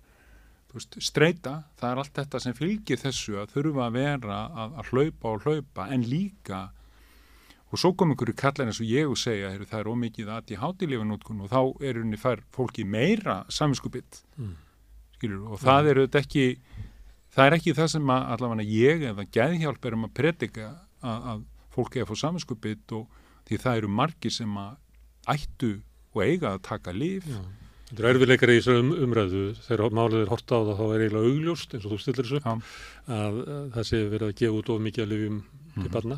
veist, streyta, það er allt þetta sem fylgir þessu að þurfa að vera að, að hlaupa og hlaupa en líka og svo kom einhverju kallar eins og ég og segja heru, það er ómikið að í hátilífanótkun og þá er unni fær fólki meira samvinskupið Mm. skilur, og það er auðvitað ekki það er ekki það sem að allavega ég eða gæðhjálp erum að predika að, að fólk er að fá saminskupið og því það eru margir sem að ættu og eiga að taka líf Já. Þetta er erfiðleikar í þessari um, umræðu þegar málið er hort á það þá er eiginlega augljóst eins og þú stillir þessu Já. að, að það sé verið að gefa út of mikið að lifjum til Mhm. barna.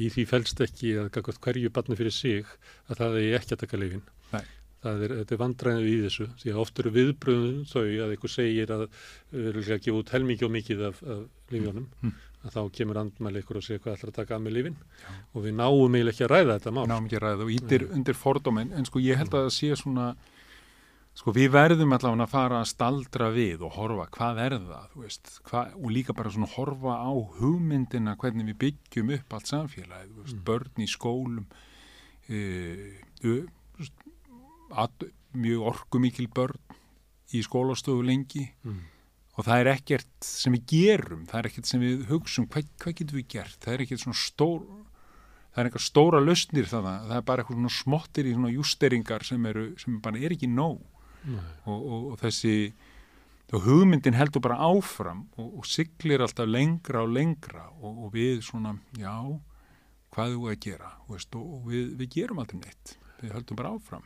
Í því fælst ekki að hverju barni fyrir sig að það er ekki að taka lifin. Nei. Það er, er vandræðinu í þessu því að oft eru viðbröðum þau að einhver segir að við erum ekki að gefa út helmikið og mikið af, af lifjónum Mm. að þá kemur andmæli ykkur og segir hvað ætlar að taka að með lifin og við náum eiginlega ekki að ræða þetta mál. náum ekki að ræða og ítir undir fordómin en sko ég held að það sé svona Sko við verðum allavega að fara að staldra við og horfa hvað er það, veist, hva, og líka bara svona horfa á hugmyndina hvernig við byggjum upp allt samfélagið, veist, börn í skólum, e, ö, at, mjög orkumikil börn í skólastofu lengi. Mm. og það er ekkert sem við gerum, það er ekkert sem við hugsum, hvað, hvað getum við gert, það er ekkert svona stór, það er eitthvað stóra lausnir þannig, það er bara eitthvað svona smottir í svona justeringar sem eru, sem bara er ekki nóg. Nei. og, og, og þessi og hugmyndin heldur bara áfram og, og siglir alltaf lengra og lengra. Og, og við svona, já hvað er þú að gera? Veist, og, og við, við gerum aldrei neitt. Við höldum bara áfram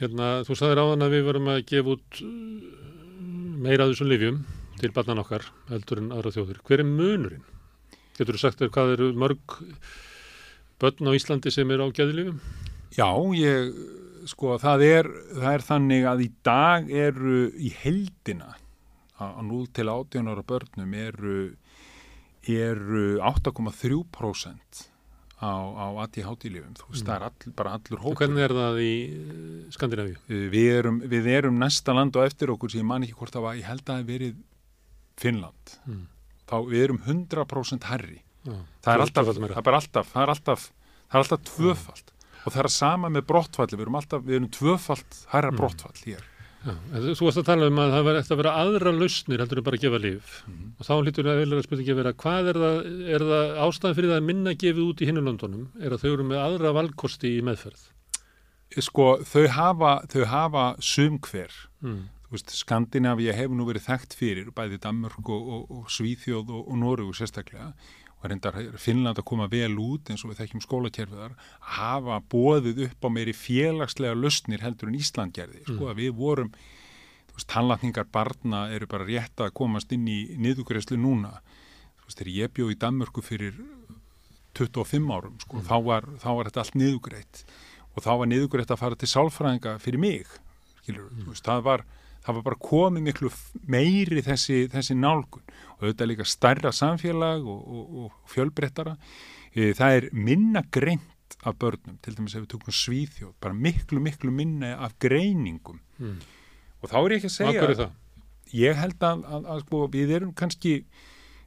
Hérna, þú sagðir áðan að við verum að gefa út uh, meira af þessum livjum til barnan okkar, heldur en aðra þjóður. Hver er munurinn? Getur þú sagt þér hvað eru mörg börn á Íslandi sem eru á geðlifjum? Já, ég, sko, það er, það er þannig að í dag eru í heldina á 0 til 18 ára börnum eru, eru 8,3% á, á ADHD-lifum. Þú veist, Mm. það er all, bara allur Og hópur. hvernig er það í uh, Skandinavíu? Við erum, við erum næsta land og eftir okkur sem ég man ekki hvort það var, ég held að það hef verið Finnland. Mm. Þá við erum 100% herri. Já, Það er alltaf, það er alltaf, það er alltaf, það er alltaf tvöfalt. Og það er sama með brottfalli, við erum alltaf, við erum tvöfalt herra Mm. brottfall hér. Já, þú varst að tala um að það eftir að vera aðra lausnir heldur en bara að gefa lif Mhm. og þá hlýtur að vilja spurningi að vera hvað er það, er það ástæðan fyrir það að minna gefið út í hinnulöndunum er að þau eru með aðra valkosti í meðferð Sko, þau hafa, þau hafa sum hver. mm. Þú veist, Skandinavíu hefur nú verið þekkt fyrir, bæði Danmörk og, og, og Svíþjóð og, og Norugu sérstaklega og reyndar Finnland að koma vel út eins og við þekkjum skólakerfiðar að hafa bóðið upp á meiri félagslega lausnir heldur en Ísland gerði. Sko Mm. að við vorum, þú veist, tannlatningar barna eru bara rétt að komast inn í niðugreislu núna. Þú veist, þegar ég bjóð í Danmörku fyrir 25 árum, sko, Mm. þá, var, þá var þetta allt niðugreitt og þá var niðugreitt að fara til sálfræðinga fyrir mig, skilur, Mm. þú veist, það var það var bara komið miklu meiri þessi, þessi nálgun. Og auðvitað líka stærra samfélag og, og, og fjölbrettara e, það er minna greint af börnum, til dæmis ef við tökum svíþjóð, bara miklu, miklu minna af greiningum. Mm. og þá er ég ekki að segja er það? ég held að, að, að sko, við erum kannski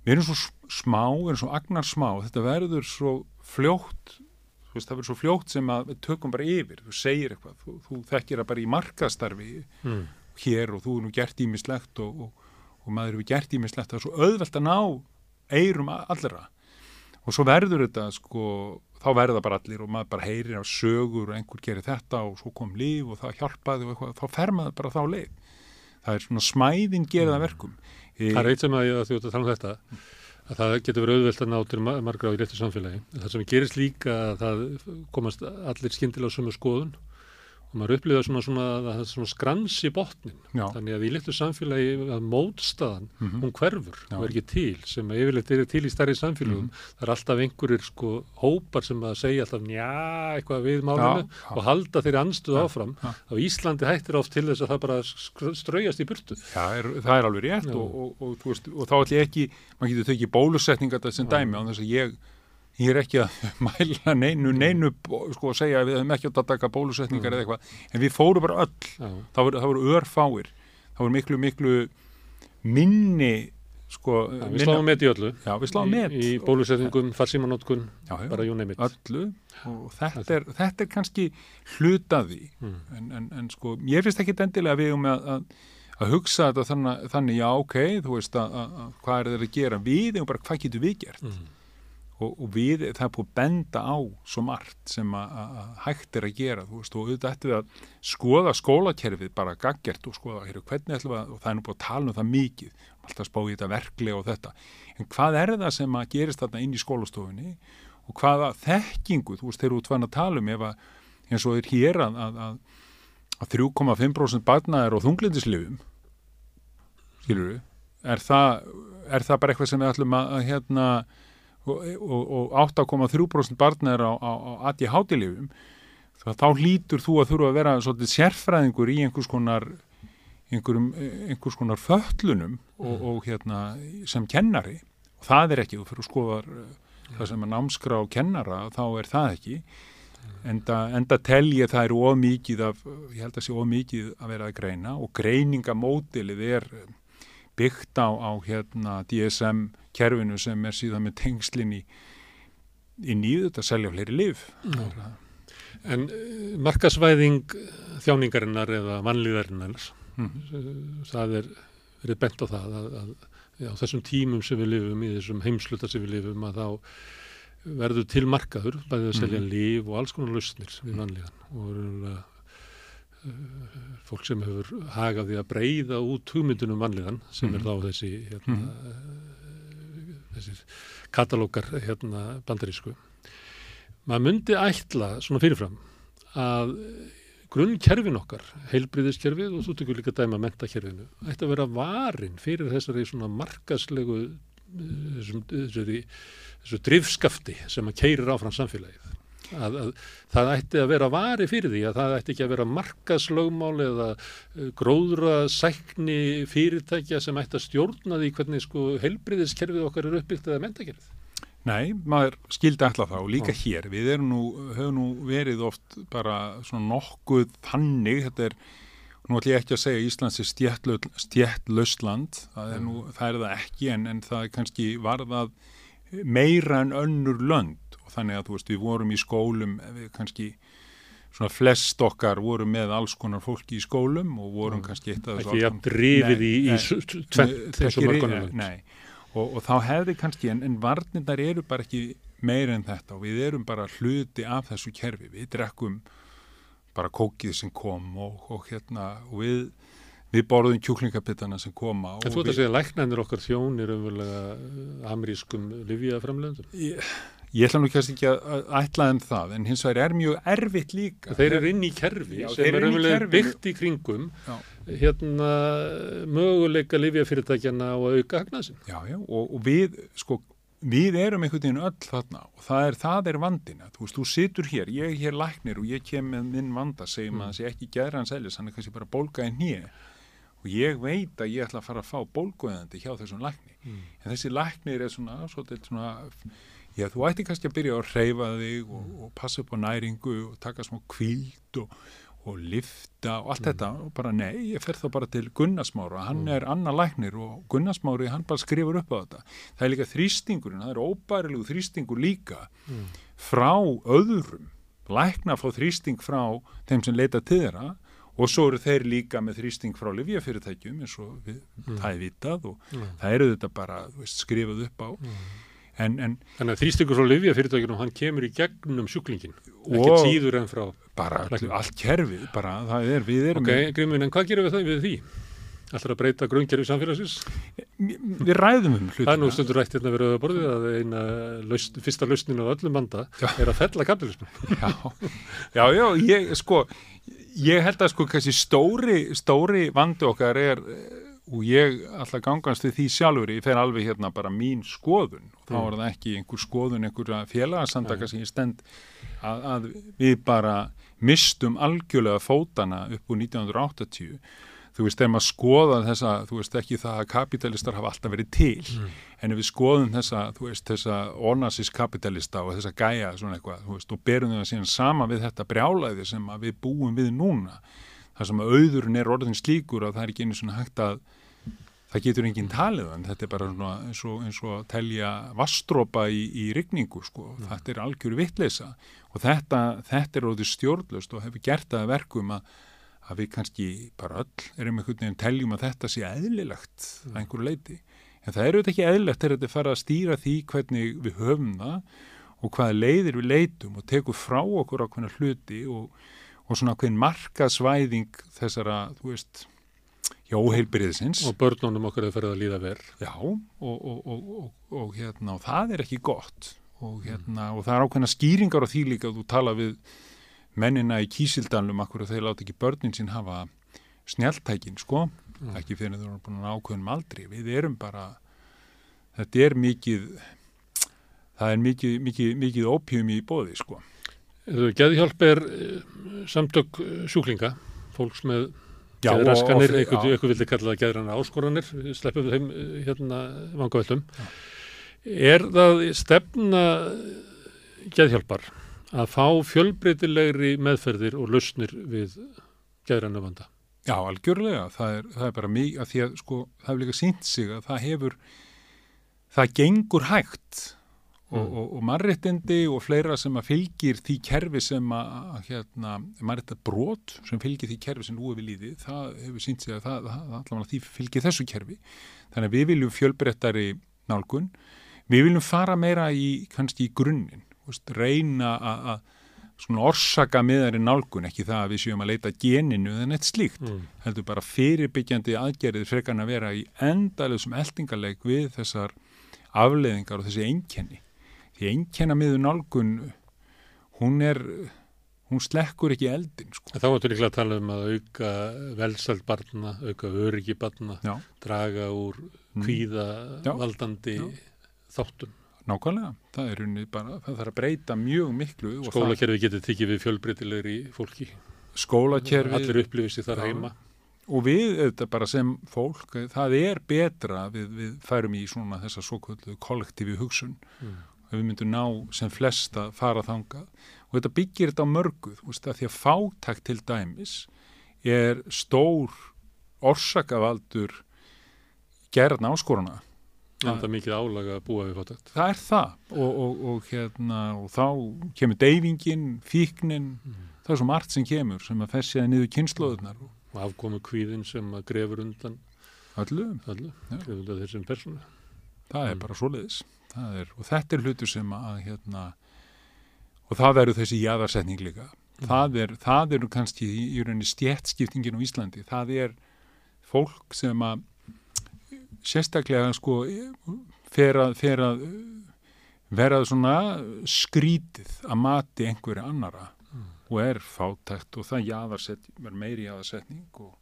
við erum svo smá, við erum svo agnar smá þetta verður svo fljótt þú veist, það verður svo fljótt sem að við tökum bara yfir, þú segir eitthvað þú, þú þekkir það bara í markastarfi Mm. Hér og þú er nú gert ímislegt og, og, og maður hefur gert ímislegt það er svo auðvelt að ná eirum allra. Og svo verður þetta sko, þá verður það bara allir og maður bara heyrir af sögur og einhver gerir þetta og svo kom líf og það hjálpaði og eitthvað, þá fer maður bara þá leið. Það er svona smæðin gerir það verkum. Það er eitt sem að ég að þú ert að tala um þetta að það getur verið auðvelt að ná til ma- margra á í réttu samfélagi. Það sem gerist líka að það komast allir skyndilega á sömu skoðun og maður upplýða svona, svona er svona skrans í botnin. Já. Þannig að í réttu samfélagi að mótstaðan, Mhm. hún hverfur Já. og er ekki til sem að yfirleitt er til í stærri samfélagum. Það er alltaf einhverjir sko hópar sem að segja alltaf njá eitthvað við málinu Já, og halda þeirri anstuð áfram. já. Á Íslandi hættir oft til þess að það bara straujast í burtu. er, það er alveg rétt og, og, og, veist, og þá ætlum ég ekki maður getur tekið bólusetningar þetta sem dæmi á þess að ég ég er ekki að mæla neinu, neinu sko að segja að við hefum ekki átt að taka bólusetningar Mm. eða eitthvað, en við fórum bara öll Já. það voru, það voru örfáir það voru miklu, miklu minni sko, Já, við sláum met í öllu. já, Í, í bólusetningum, farsímanótkun, já, já, bara you name it. öllu og þetta er, þetta er kannski hlutaði Mm. en, en, en sko, ég finnst ekki endilega við um að, að, að hugsa þetta þannig, þannig já, ok, þú veist að, að, að hvað er þetta að gera, við erum bara hvað getur við gert Mm. Og, og við, það er búið að benda á svo margt sem að, hægt er að gera þú veist, og auðvitað við að skoða skólakerfið bara gaggert og skoða hér, hvernig ætlum að, og það er nú búið að tala um það mikið alltaf spá í þetta verklega og þetta. En hvað er það sem að gerist þarna inn í skólastofunni og hvaða þekkingu, þú veist, þegar þú ert fann að tala um ef að, eins og er hér að, að, að, að 3,5% barna er á þunglindislifum skilur við er það, er það bara eitthvað sem við ætlum að, að hérna og, og, og 8,3% barna er á, á, á ADHD-lifum þá hlýtur þú að þurfa að vera svolítið sérfræðingur í einhvers konar einhverjum, einhvers konar föllunum og, og hérna sem kennari. Og það er ekki, þú fyrir að skoða það sem er námskra og kennara þá er það ekki. Enda, enda tel ég það eru ómikið af, ég held að sé ómikið að vera að greina og greiningamótilið er byggt á, á hérna DSM kerfinu sem er síðan með tengslinn í í þetta að selja fleiri liv En uh, markasvæðing þjáningarinnar eða mannlíðarinnar, Mhm. það er verið bent á það að, að já, á þessum tímum sem við lifum, í þessum heimsluta sem við lifum, að þá verður til markaður, bæðið að selja Mhm. líf og alls konar lausnir við mannlíðan og uh, fólk sem hefur hagað því að breyða út hugmyndunum mannlíðan sem er Mhm. þá þessi hérna, Mhm. Þessir katalókar hérna bandarísku maður myndi ætla svona fyrirfram að grunnkerfin okkar, heilbriðiskerfið og þú tekur líka dæma mentakerfinu, ætti að vera varin fyrir þessari svona markaslegu eh, þessum, þessari, þessu drifskafti sem að keirir áfram samfélagið. Að, að það ætti að vera vari fyrir því að það ætti ekki að vera markaslögmál eða eh, gróðra sækni fyrirtækja sem ætti að stjórna því hvernig sko heilbriðiskerfið okkar er uppbyggt eða mentakerfið. Nei, maður skildi alltaf það og líka hér, við erum nú, höfum nú verið oft bara svona nokkuð þannig, þetta er, nú ætlum ég ekki að segja Íslands er stjættlaustland, það er nú, það er það ekki en, en það er kannski varðað meira en önnur lönd þannig að þú veist, við vorum í skólum, við kannski svona flest okkar vorum með alls konar fólki í skólum og vorum kannski eitt af þessu Ekki konar- drifið í- ekki eins og þá hefði kannski, en, en varnirnar eru bara ekki meira en þetta. Og við erum bara hluti af þessu kerfi, við drekkum bara kókið sem kom og, og hérna, og við við borðum kjúklingapittana sem koma En þú ætti að segja að læknarnir okkar þjónir umverulega amerískum livjaframlöndum. Ég, ætla nú kannski ekki að, ætla þeim það, en hins vegar er mjög erfitt líka. Þeir eru inn í kerfi Já, sem er kerfinu. byggt í kringum Já. hérna möguleika livjafyrirtækjana á að auka hagnaðsinn. Já, já, og, og við, sko, við erum einhvern veginn öll þarna og það er, það er vandina. Þú veist, þú situr hér, ég er hér læknir og ég kem með minn vanda, segjum Mm. að það sé ekki gæðra hans eljus, hann er kannski bara bólga í nýja og ég veit að ég ætla að fara að fá bólguðandi hjá þessum lækni. Mm. En þessi læknir er svona, svolítið svona, já, þú ætti kannski að byrja að reyfa þig og, Mm. og passa upp á næringu og taka smá kvíld og, og lifta og Mm. allt þetta og bara nei, ég fer þá bara til Gunnarsmára, hann er annar læknir og Gunnarsmári, hann bara skrifur upp á þetta. Það er líka þrýstingurinn, það er óbærilegu þrýstingur líka Mm. frá öðrum, lækna fá þrýsting frá þeim sem leita til þeirra og svo eru þeir líka með þrýsting frá livjafyrirtækjum eins og við, Mm. það er vitað og Mm. það eru þetta bara veist, skrifað upp á en, en Þannig að þrýstingur frá livjafyrirtækjunum hann kemur í gegnum sjúklingin, ekki Og- síður en frá bara allt kerfið, bara er, við erum Ok, Grímur, en hvað gerum við það við því? Ætlar að breyta grunnkerfi samfélagsins? við ræðum um hlutina Það er nú stundur rætt hérna verið að borðið að eina lausn, fyrsta lausnin á öllum vanda er að fella kapitalismin. já, já, já, ég sko ég held að sko kannski stóri stóri vandi okkar er og ég alltaf gangast við því sjálfur ég fer alveg hérna bara mín skoðun og þá Mm. er það ekki einhver skoðun einhverja félagasandaka sem ég stend að, að við bara mistum algjörlega fótana upp úr 1980 þú veist, þegar maður skoða þessa, þú veist ekki það að kapitalistar hafa alltaf verið til Mm. en ef við skoðum þessa, þú veist, þessa onasis kapitalista og þessa gæja svona eitthvað, þú veist, og berum það síðan sama við þetta brjálæði sem við búum við núna, þar sem auðurinn er orðin slíkur að það er ekki einu svona hægt að það getur enginn talið en þetta er bara svona eins og, eins og að telja vastrópa í, í rigningu sko, þetta er algjör vitleisa og þetta, þetta er orðið stjórnlust og hefur gert það að verkum að að við kannski bara öll erum einhvern veginn teljum að þetta sé eðlilegt að einhverju leiti. En það eru þetta ekki eðlilegt þegar þetta er fara að stýra því hvernig við höfum það og hvaða leiðir við leitum og tekum frá okkur ákveðna hluti og, og svona ákveðin markasvæðing þessara, þú veist, já, óheilbriðsins. Og börnunum okkar hefur ferið að líða verð. Já, og, og, og, og, og hérna, og það er ekki gott og hérna, og það er ákveðna skýringar á því líka að þú tala við mennina í Kísildalum akkur að þeir láta ekki börnin sín hafa snjáltækin, sko, Mm. ekki fyrir þeir eru búin að ákveðum aldrei. Við erum bara, þetta er mikið, það er mikið, mikið, mikið ópjum í bóði, sko. Geðhjálp er eh, samtök eh, sjúklinga, fólks með og- eitthvað, vildi kalla það geðrana áskoranir, við sleppum þeim eh, hérna vangaveldum. Er það stefna geðhjálpar að fá fjölbreytilegri meðferðir og lausnir við geðrannu vanda. Já, algjörlega. Það er, það er bara mjög, að því að sko, það hefur líka sínt sig að það hefur, það gengur hægt og, Mm. og, og mannréttindi og fleira sem að fylgir því kerfi sem að, hérna, mannrétta brot sem fylgir því kerfi sem nú er við líði, það hefur sínt sig að það, það, allavega því fylgir þessu kerfi. Þannig að við viljum fjölbreyttari nálgun, við viljum fara meira í, kannski í grunninn, reyna að, svona orsaka meðari nálgun, ekki það að við séum að leita geninu en eitt slíkt, Mm. heldur bara fyrirbyggjandi aðgerðið frekarn að vera í endalegum eltingarleik við þessar afleiðingar og þessi einkenni. Því einkenna miður nálgun, hún er, hún slekkur ekki eldin, sko. Þá er líklega að tala um að auka velsæld barna, auka öryggi barna, Já. draga úr Mm. kvíða Já. valdandi Já. þáttum. Nákvæmlega, það er unni bara, það þarf að breyta mjög miklu. og það- Skólakerfi getur tikið við fjölbreytilegri fólki. skólakerfið Allir upplifir sér þar heima. og við auðvitað bara sem fólk það er betra við, við færum í svona þessa svo kvöldu kollektífi hugsun Mm. Að við myndum ná sem flest að fara þangað og þetta byggir þetta á mörgu þú veist að því að fátakt til dæmis er stór orsakavaldur gerðna áskoruna það er mikið álaga að búa við fátækt. það er það og, og, og, hérna, og þá kemur deyfingin, fíknin það er svo margt sem kemur sem að fessi það niður kynnslóðunar og Og afkomu kvíðin sem að grefur undan öllu, Já. grefur undan þessum persónu. það er Mm. bara svoleiðis það er, og þetta er hlutur sem að hérna, og það verður þessi jaðarsetning líka Mm. það er, eru kannski í, í rauninni stjættskiptingin á Íslandi það er fólk sem að sérstaklega sko fer að, fer að vera svona skrítið að mati einhverja annara Mm. og er fátækt og það jaðarset, er meiri jaðarsetning og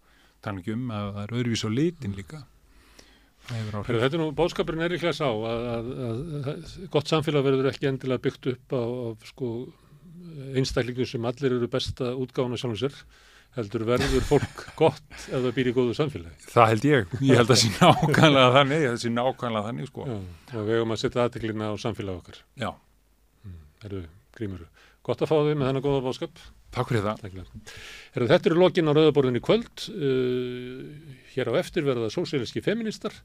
ekki um að það er öðruvís á litin líka það hefur áhrif Heru, þetta er nú, bóðskapurinn er líklega sá að, að, að, að gott samfélag verður ekki endilega byggt upp á, á sko, einstaklingum sem allir eru besta útgáfuna sjálfum sér heldur verður fólk gott ef það býr í góðu samfélagi. Það held ég, ég held að það sé nákvæmlega þannig, það sé nákvæmlega þannig sko. Já, og við hefum að setja aðteklina á samfélag okkar. Já. Herru, grímur, gott að fá þig með þennan góða bóðskap. Takk fyrir það. Herru, þetta eru lokin á rauðaborðinni kvöld. Uh, hér á eftir verða sósíaliski feministar.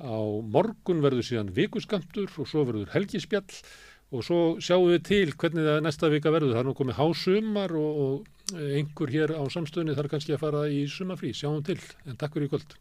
Á morgun verður síðan vikuskamtur og svo verður helgispjall og svo sjáum við til hvernig það næsta vika verður. Það er nú komið hásumar og, og einhver hér á samstöðinni þarf kannski að fara í sumafrí. Sjáum til, en takk fyrir í kvöld.